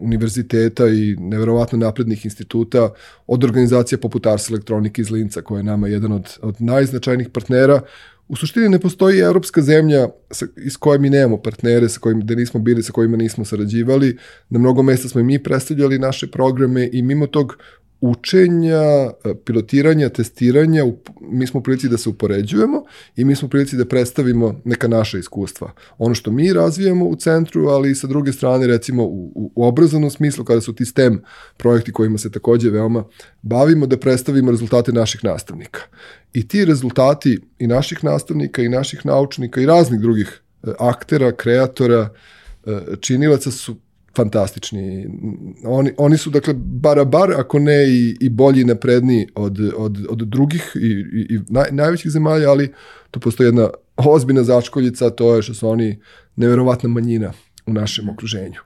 univerziteta i neverovatno naprednih instituta, od organizacija poput Ars Elektronike iz Linca, koja je nama jedan od, od najznačajnijih partnera, U suštini ne postoji evropska zemlja sa, iz koje mi nemamo partnere, sa kojim, da nismo bili, sa kojima nismo sarađivali. Na mnogo mesta smo i mi predstavljali naše programe i mimo tog učenja, e, pilotiranja, testiranja, mi smo u prilici da se upoređujemo i mi smo u prilici da predstavimo neka naša iskustva. Ono što mi razvijamo u centru, ali i sa druge strane recimo u, u obrazovnom smislu kada su ti STEM projekti kojima se takođe veoma bavimo da predstavimo rezultate naših nastavnika. I ti rezultati i naših nastavnika i naših naučnika i raznih drugih e, aktera, kreatora, e, činilaca su fantastični. Oni, oni su, dakle, barabar, ako ne i, i bolji i napredniji od, od, od drugih i, i, i naj, najvećih zemalja, ali tu postoji jedna ozbiljna začkoljica, to je što su oni neverovatna manjina u našem okruženju.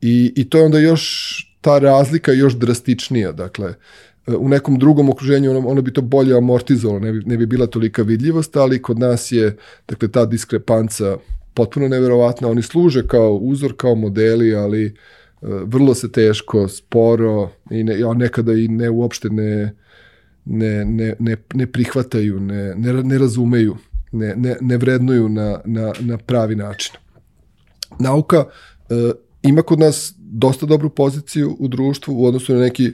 I, I to je onda još ta razlika još drastičnija, dakle, u nekom drugom okruženju ono, ono bi to bolje amortizovalo, ne bi, ne bi bila tolika vidljivost, ali kod nas je dakle, ta diskrepanca potpuno neverovatna. Oni služe kao uzor, kao modeli, ali uh, vrlo se teško, sporo i ne, ja nekada i ne uopšte ne, ne, ne, ne, ne prihvataju, ne, ne, ne razumeju, ne, ne, ne vrednuju na, na, na pravi način. Nauka uh, ima kod nas dosta dobru poziciju u društvu u odnosu na neki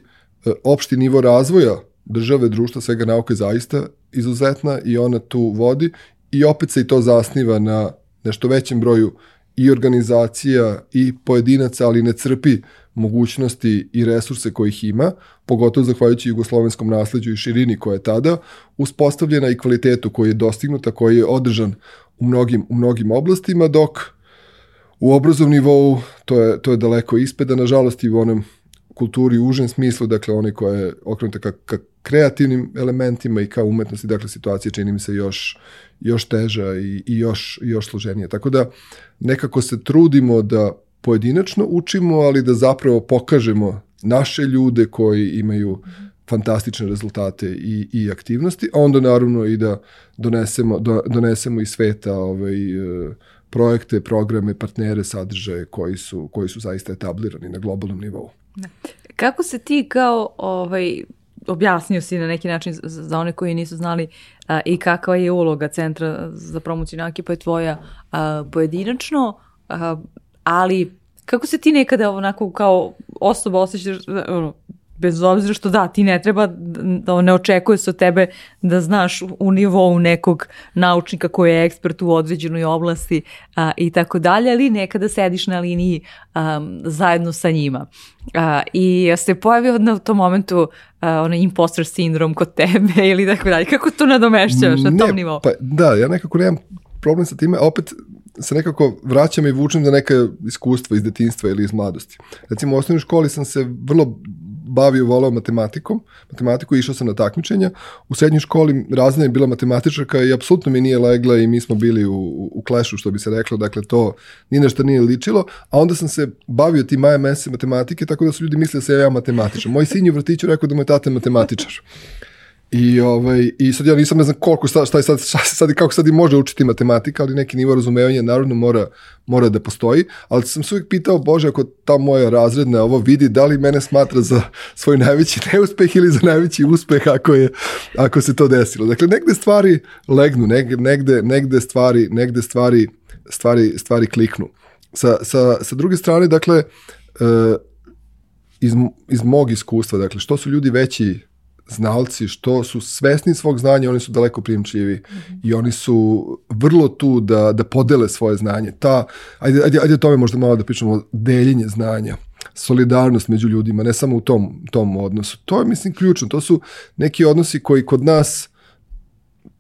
opšti nivo razvoja države, društva, svega nauka je zaista izuzetna i ona tu vodi i opet se i to zasniva na nešto većem broju i organizacija i pojedinaca, ali ne crpi mogućnosti i resurse kojih ima, pogotovo zahvaljujući jugoslovenskom nasledđu i širini koja je tada uspostavljena i kvalitetu koji je dostignuta, koji je održan u mnogim, u mnogim oblastima, dok u obrazovnom nivou to je, to je daleko ispeda, nažalost i u onom kulturi u užem smislu, dakle onaj koja je okrenuta ka, ka kreativnim elementima i kao umetnosti, dakle situacija čini mi se još, još teža i, i još, još složenija. Tako da nekako se trudimo da pojedinačno učimo, ali da zapravo pokažemo naše ljude koji imaju fantastične rezultate i, i aktivnosti, a onda naravno i da donesemo, do, donesemo iz sveta ovaj, e, projekte, programe, partnere, sadržaje koji su, koji su zaista etablirani na globalnom nivou. Kako se ti kao ovaj, objasnio si na neki način za one koji nisu znali a, i kakva je uloga Centra za promociju nauke, pa je tvoja a, pojedinačno, a, ali kako se ti nekada onako kao osoba osjećaš, ono, bez obzira što da, ti ne treba, da ne očekuje se od tebe da znaš u nivou nekog naučnika koji je ekspert u određenoj oblasti a, i tako dalje, ali nekada sediš na liniji a, zajedno sa njima. A, I se pojavio na tom momentu a, onaj imposter sindrom kod tebe ili tako dalje. Kako to nadomešćavaš na tom nivou? Pa, da, ja nekako nemam problem sa time, opet se nekako vraćam i vučem za neka iskustva iz detinstva ili iz mladosti. Recimo u osnovnoj školi sam se vrlo bavio, volao matematikom, matematiku išao sam na takmičenja. U srednjoj školi razna je bila matematičarka i apsolutno mi nije legla i mi smo bili u, u klešu, što bi se reklo, dakle to ni nešto nije ličilo, a onda sam se bavio ti maja mesece matematike, tako da su ljudi mislili da se ja matematičar. Moj sin je u vrtiću rekao da mu je tata matematičar. I, ovaj, I sad ja nisam ne znam koliko, šta, šta je sad, šta, sad kako sad i može učiti matematika, ali neki nivo razumevanja naravno mora, mora da postoji, ali sam se uvijek pitao, Bože, ako ta moja razredna ovo vidi, da li mene smatra za svoj najveći neuspeh ili za najveći uspeh ako, je, ako se to desilo. Dakle, negde stvari legnu, negde, negde, negde stvari, negde stvari, stvari, stvari kliknu. Sa, sa, sa druge strane, dakle, uh, iz, iz mog iskustva, dakle, što su ljudi veći znalci što su svesni svog znanja, oni su daleko primčljivi mm -hmm. i oni su vrlo tu da, da podele svoje znanje. Ta, ajde, ajde, ajde o tome možda malo da pričamo, deljenje znanja solidarnost među ljudima, ne samo u tom, tom odnosu. To je, mislim, ključno. To su neki odnosi koji kod nas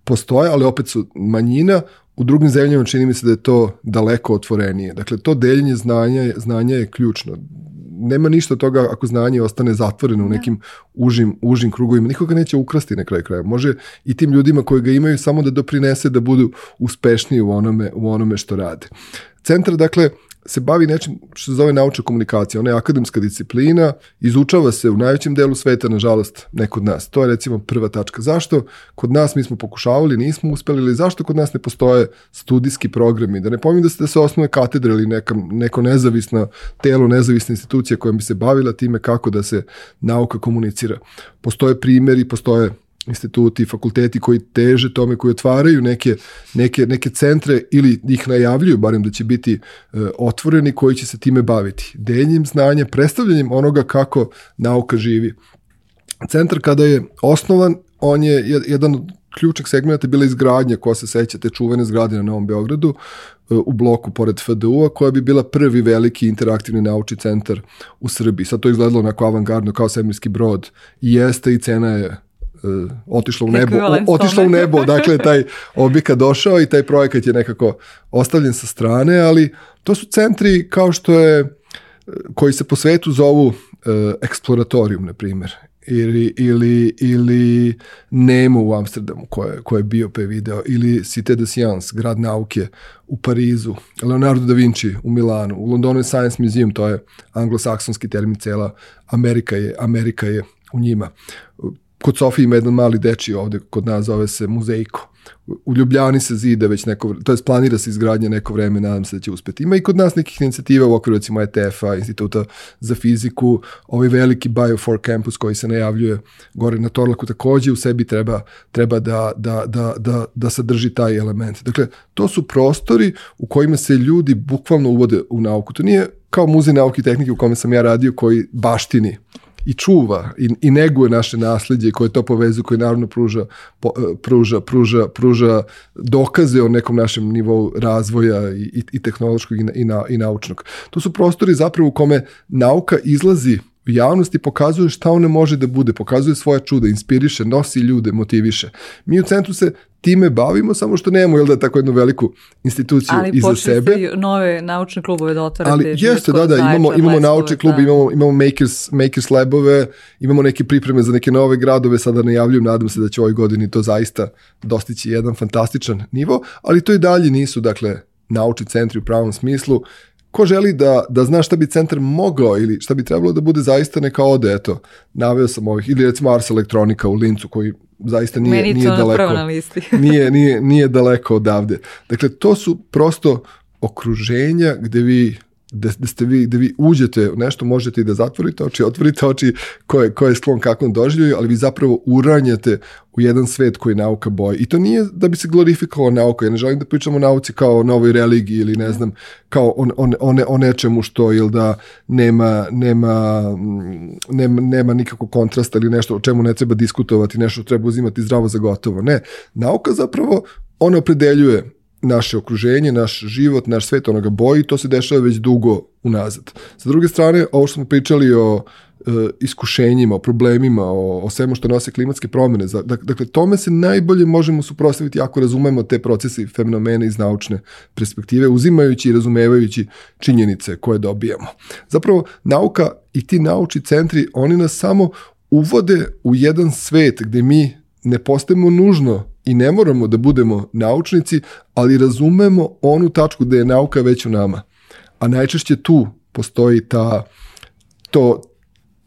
postoje, ali opet su manjina. U drugim zemljama čini mi se da je to daleko otvorenije. Dakle, to deljenje znanja, znanja je ključno nema ništa toga ako znanje ostane zatvoreno u da. nekim užim, užim krugovima. Nikoga neće ukrasti na kraju kraja. Može i tim ljudima koji ga imaju samo da doprinese da budu uspešniji u onome, u onome što rade. Centar, dakle, se bavi nečim što se zove naučna komunikacija. Ona je akademska disciplina, izučava se u najvećem delu sveta, nažalost, ne kod nas. To je recimo prva tačka. Zašto kod nas mi smo pokušavali, nismo uspeli, ili zašto kod nas ne postoje studijski programi? Da ne pominjem da se, da se osnuje katedra ili neka, neko nezavisno telo, nezavisna institucija koja bi se bavila time kako da se nauka komunicira. Postoje primjeri, postoje instituti, fakulteti koji teže tome, koji otvaraju neke, neke, neke centre ili ih najavljuju, barem da će biti e, otvoreni, koji će se time baviti. Deljenjem znanja, predstavljanjem onoga kako nauka živi. Centar kada je osnovan, on je jedan od ključnih segmenta bila izgradnja, koja se seća te čuvene zgrade na Novom Beogradu, e, u bloku pored FDU-a, koja bi bila prvi veliki interaktivni naučni centar u Srbiji. Sad to izgledalo onako avangardno kao svemirski brod i jeste i cena je uh, otišla u nebo, otišla u nebo, dakle taj objekat došao i taj projekat je nekako ostavljen sa strane, ali to su centri kao što je koji se po svetu zovu uh, eksploratorium, na primjer, ili, ili, ili Nemo u Amsterdamu, koje, koje je bio pe video, ili Cité de Science, grad nauke u Parizu, Leonardo da Vinci u Milanu, u Londonu je Science Museum, to je anglosaksonski termin, cela Amerika je, Amerika je u njima kod Sofije ima jedan mali deči ovde, kod nas zove se Muzejko. U Ljubljani se zide već neko, to je planira se izgradnja neko vreme, nadam se da će uspeti. Ima i kod nas nekih inicijativa u okviru recimo ETF-a, Instituta za fiziku, ovaj veliki Bio4 Campus koji se najavljuje gore na Torlaku takođe u sebi treba, treba da, da, da, da, da sadrži taj element. Dakle, to su prostori u kojima se ljudi bukvalno uvode u nauku. To nije kao muzej nauke i tehnike u kome sam ja radio koji baštini i čuva i, i neguje naše nasljeđe koje to povezuje, koje naravno pruža, po, e, pruža, pruža, pruža dokaze o nekom našem nivou razvoja i, i, i tehnološkog i, i, na, i naučnog. To su prostori zapravo u kome nauka izlazi javnosti pokazuje šta ona može da bude, pokazuje svoje čuda, inspiriše, nosi ljude, motiviše. Mi u centru se time bavimo, samo što nemamo jel da tako jednu veliku instituciju ali iza sebe. Ali nove naučne klubove da otvarate. Ali jeste, da, da, imamo, imamo naučni klub, da. imamo, imamo makers, makers labove, imamo neke pripreme za neke nove gradove, sada najavljujem, nadam se da će ovoj godini to zaista dostići jedan fantastičan nivo, ali to i dalje nisu, dakle, naučni centri u pravom smislu, ko želi da, da zna šta bi centar mogao ili šta bi trebalo da bude zaista neka ode, eto, naveo sam ovih, ili recimo Ars Elektronika u Lincu koji zaista nije, Meni nije daleko. Na listi. nije, nije, nije daleko odavde. Dakle, to su prosto okruženja gde vi da, da, ste vi, da vi uđete u nešto, možete i da zatvorite oči, otvorite oči ko je, ko je sklon kakvom doživljaju, ali vi zapravo uranjate u jedan svet koji nauka boji. I to nije da bi se glorifikovao nauka. Ja ne želim da pričamo o nauci kao o novoj religiji ili ne znam, kao o, o, o, ne, o nečemu što ili da nema, nema, nema, nema nikakvog kontrasta ili nešto o čemu ne treba diskutovati, nešto treba uzimati zdravo za gotovo. Ne, nauka zapravo ona opredeljuje naše okruženje, naš život, naš svet, onoga boji, to se dešava već dugo unazad. Sa druge strane, ovo što smo pričali o e, iskušenjima, o problemima, o, o svemu što nose klimatske promene. Dakle, tome se najbolje možemo suprostaviti ako razumemo te procese i fenomene iz naučne perspektive, uzimajući i razumevajući činjenice koje dobijamo. Zapravo, nauka i ti naučni centri, oni nas samo uvode u jedan svet gde mi ne postajemo nužno i ne moramo da budemo naučnici, ali razumemo onu tačku gde je nauka već u nama. A najčešće tu postoji ta, to,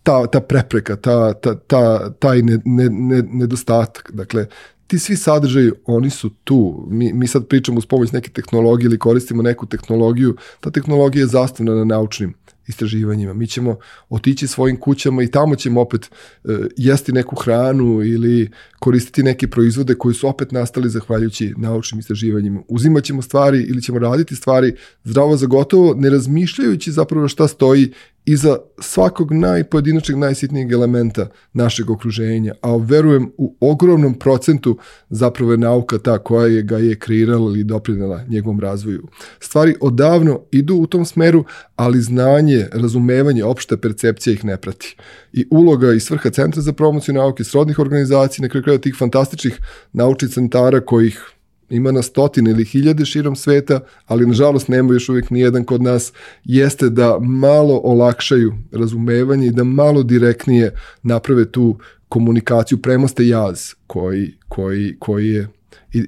ta, ta prepreka, ta, ta, ta, taj ne, ne, ne, nedostatak. Dakle, ti svi sadržaji, oni su tu. Mi, mi sad pričamo uz pomoć neke tehnologije ili koristimo neku tehnologiju. Ta tehnologija je zastavna na naučnim istraživanjima. Mi ćemo otići svojim kućama i tamo ćemo opet e, jesti neku hranu ili koristiti neke proizvode koji su opet nastali zahvaljujući naučnim istraživanjima. Uzimat ćemo stvari ili ćemo raditi stvari zdravo za gotovo, ne razmišljajući zapravo šta stoji iza svakog najpojedinačnog, najsitnijeg elementa našeg okruženja, a verujem u ogromnom procentu zapravo je nauka ta koja je ga je kreirala ili doprinela njegovom razvoju. Stvari odavno idu u tom smeru, ali znanje, razumevanje, opšta percepcija ih ne prati. I uloga i svrha Centra za promociju nauke, srodnih organizacija, na kraju tih fantastičnih naučnih centara kojih ima na stotine ili hiljade širom sveta, ali nažalost nema još uvijek nijedan kod nas, jeste da malo olakšaju razumevanje i da malo direktnije naprave tu komunikaciju, premoste jaz koji, koji, koji je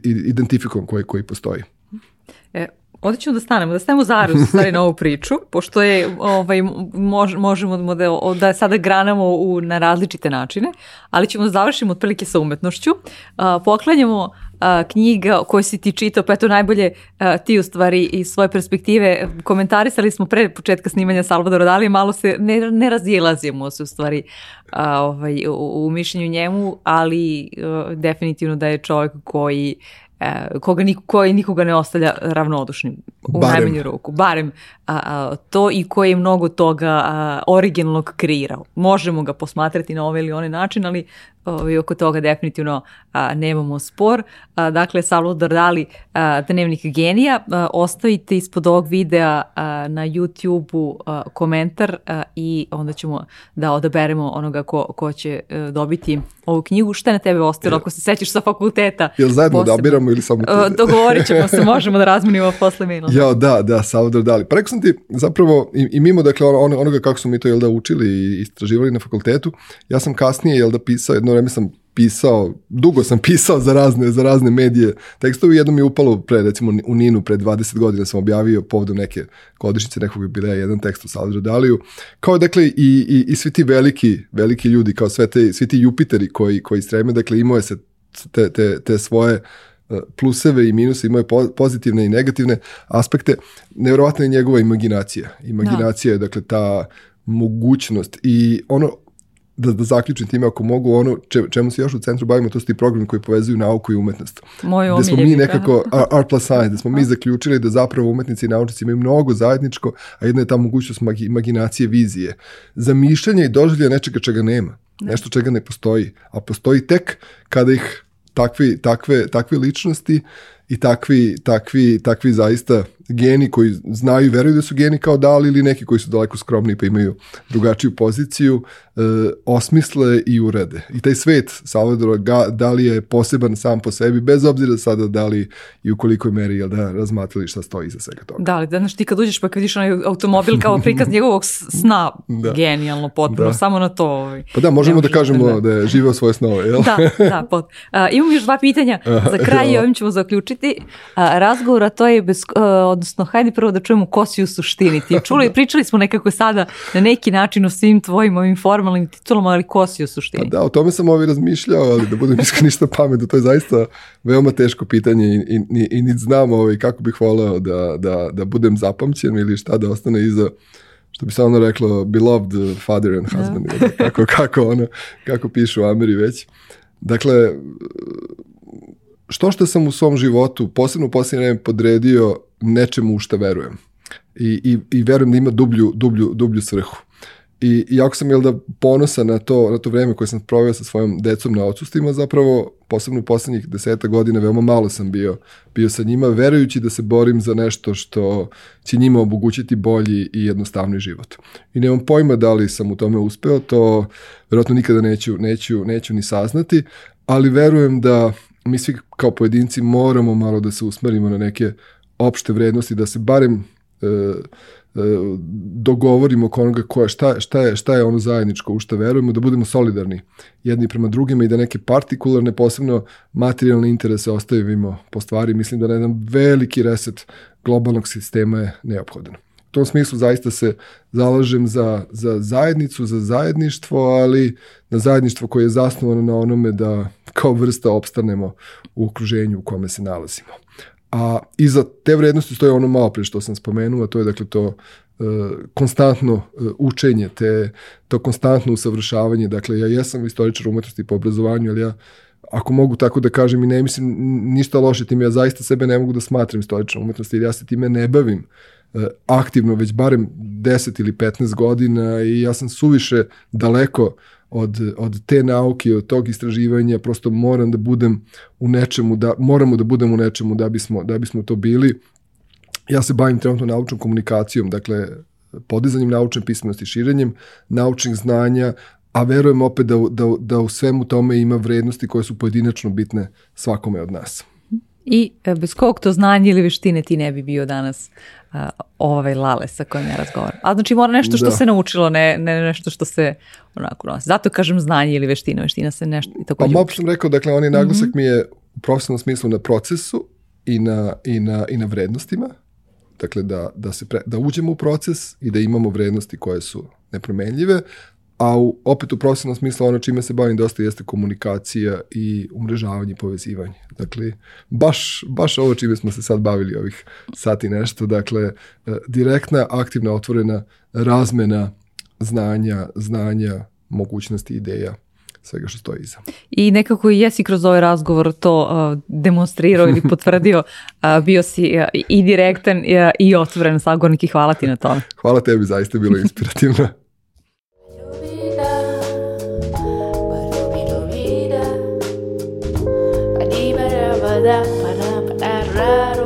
identifikovan, koji, koji postoji. E, Ovdje ćemo da stanemo, da stanemo zaruz stvari na ovu priču, pošto je, ovaj, mož, možemo da, da sada granamo u, na različite načine, ali ćemo da završimo otprilike sa umetnošću. Uh, poklanjamo uh, knjiga koju si ti čitao, pa eto najbolje uh, ti u stvari iz svoje perspektive komentarisali smo pre početka snimanja Salvadora Dali, malo se ne, ne razilazimo se u stvari uh, ovaj, u, u mišljenju njemu, ali uh, definitivno da je čovjek koji koga niko, koji nikoga ne ostavlja ravnodušnim u barem. najmanju ruku. Barem a, a, to i koji je mnogo toga a, originalnog kreirao. Možemo ga posmatrati na ovaj ili onaj način, ali i oko toga definitivno a, nemamo spor. A, dakle, Salvador Dali, a, Dnevnik genija, a, ostavite ispod ovog videa a, na YouTube-u komentar a, i onda ćemo da odaberemo onoga ko, ko će a, e, dobiti ovu knjigu. Šta je na tebe ostalo ako se sećaš sa fakulteta? Jel zajedno da obiramo ili samo... Dogovorit ćemo se, možemo da razmenimo posle maila. Ja, da, da, Salvador Dali. Pa rekao sam ti, zapravo, i, i mimo, dakle, on, onoga kako smo mi to, jel da, učili i istraživali na fakultetu, ja sam kasnije, jel da, pisao jedno vreme sam pisao, dugo sam pisao za razne, za razne medije tekstove, jedno mi je upalo pre, recimo u Ninu, pre 20 godina sam objavio povodom neke godišnjice nekog jubileja, jedan tekst u Salvador Daliju, kao dakle i, i, i svi ti veliki, veliki ljudi, kao sve te, svi ti Jupiteri koji, koji streme, dakle imao je se te, te, te svoje e, pluseve i minuse, imaju pozitivne i negativne aspekte. Nevjerovatna je njegova imaginacija. Imaginacija je, dakle, ta mogućnost i ono da, da zaključim time ako mogu ono če, čemu se još u centru bavimo, to su ti programi koji povezuju nauku i umetnost. Moj Gde smo mi nekako, art plus science, da smo mi zaključili da zapravo umetnici i naučnici imaju mnogo zajedničko, a jedna je ta mogućnost imaginacije, vizije. Zamišljanje i doživlja nečega čega nema. Ne. Nešto čega ne postoji. A postoji tek kada ih takvi, takve, takve ličnosti i takvi, takvi, takvi zaista geni koji znaju i veruju da su geni kao dali ili neki koji su daleko skromni pa imaju drugačiju poziciju, e, osmisle i urede. I taj svet Salvadora Dali je poseban sam po sebi, bez obzira sada da li i u kolikoj meri jel da razmatrali šta stoji iza svega toga. Da li, da, znaš ti kad uđeš pa kad vidiš onaj automobil kao prikaz njegovog sna, da. genijalno, potpuno, da. samo na to. Ovaj, pa da, možemo da kažemo da, da je živeo svoje snove, jel? da, da, pot. Uh, imam još dva pitanja, za kraj i ovim ćemo zaključiti a, razgovor, a to je, bez, a, odnosno, hajde prvo da čujemo ko si u suštini. Ti čuli, pričali smo nekako sada na neki način o svim tvojim ovim formalnim titulama, ali ko si u suštini? Pa da, o tome sam ovaj razmišljao, ali da budem iskren ništa pametno, to je zaista veoma teško pitanje i, i, i, i niti znam ovaj, kako bih voleo da, da, da budem zapamćen ili šta da ostane iza što bi se ono reklo beloved father and da. husband, da. kako, kako, ono, kako pišu u Ameri već. Dakle, što što sam u svom životu, posebno u posljednje vreme, podredio nečemu u što verujem. I, i, i verujem da ima dublju, dublju, dublju svrhu. I jako sam jel da ponosa na to, na to vreme koje sam proveo sa svojom decom na odsustima, zapravo posebno u poslednjih deseta godina veoma malo sam bio, bio sa njima, verujući da se borim za nešto što će njima omogućiti bolji i jednostavni život. I nemam pojma da li sam u tome uspeo, to verovatno nikada neću, neću, neću ni saznati, ali verujem da mi svi kao pojedinci moramo malo da se usmerimo na neke opšte vrednosti, da se barem e, e, dogovorimo oko onoga koja, šta, šta, je, šta je ono zajedničko u što verujemo, da budemo solidarni jedni prema drugima i da neke partikularne, posebno materijalne interese ostavimo po stvari. Mislim da na jedan veliki reset globalnog sistema je neophodan. U tom smislu zaista se zalažem za, za zajednicu, za zajedništvo, ali na zajedništvo koje je zasnovano na onome da kao vrsta opstanemo u okruženju u kome se nalazimo. A iza te vrednosti stoje ono malo pre što sam spomenuo, a to je dakle to uh, konstantno uh, učenje, te, to konstantno usavršavanje. Dakle, ja jesam istoričar umetnosti po obrazovanju, ali ja ako mogu tako da kažem i ne mislim ništa loše tim, ja zaista sebe ne mogu da smatram istoričarom umetnosti, jer ja se time ne bavim uh, aktivno već barem 10 ili 15 godina i ja sam suviše daleko od, od te nauke, od tog istraživanja, prosto moram da budem u nečemu, da, moramo da budemo u nečemu da bismo, da bismo to bili. Ja se bavim trenutno naučnom komunikacijom, dakle, podizanjem naučne pismenosti, širenjem naučnih znanja, a verujem opet da, da, da u svemu tome ima vrednosti koje su pojedinačno bitne svakome od nas. I e, bez kog to znanja ili veštine ti ne bi bio danas ovaj lale sa kojim ja razgovaram. A znači mora nešto što da. se naučilo, ne, ne nešto što se onako nosi. Zato kažem znanje ili veština. Veština se nešto i tako. Pa malo sam rekao, dakle, on je naglasak mm -hmm. mi je u profesionalnom smislu na procesu i na, i na, i na vrednostima. Dakle, da, da, se pre, da uđemo u proces i da imamo vrednosti koje su nepromenljive, a u, opet u profesionalnom smislu ono čime se bavim dosta jeste komunikacija i umrežavanje i povezivanje. Dakle, baš, baš ovo čime smo se sad bavili ovih sati nešto, dakle, e, direktna, aktivna, otvorena razmena znanja, znanja, mogućnosti, ideja svega što stoji iza. I nekako i jesi kroz ovaj razgovor to uh, demonstrirao ili potvrdio, uh, bio si uh, i direktan uh, i otvoren sagornik i hvala ti na tome. Hvala tebi, zaista je bilo inspirativno. Raro.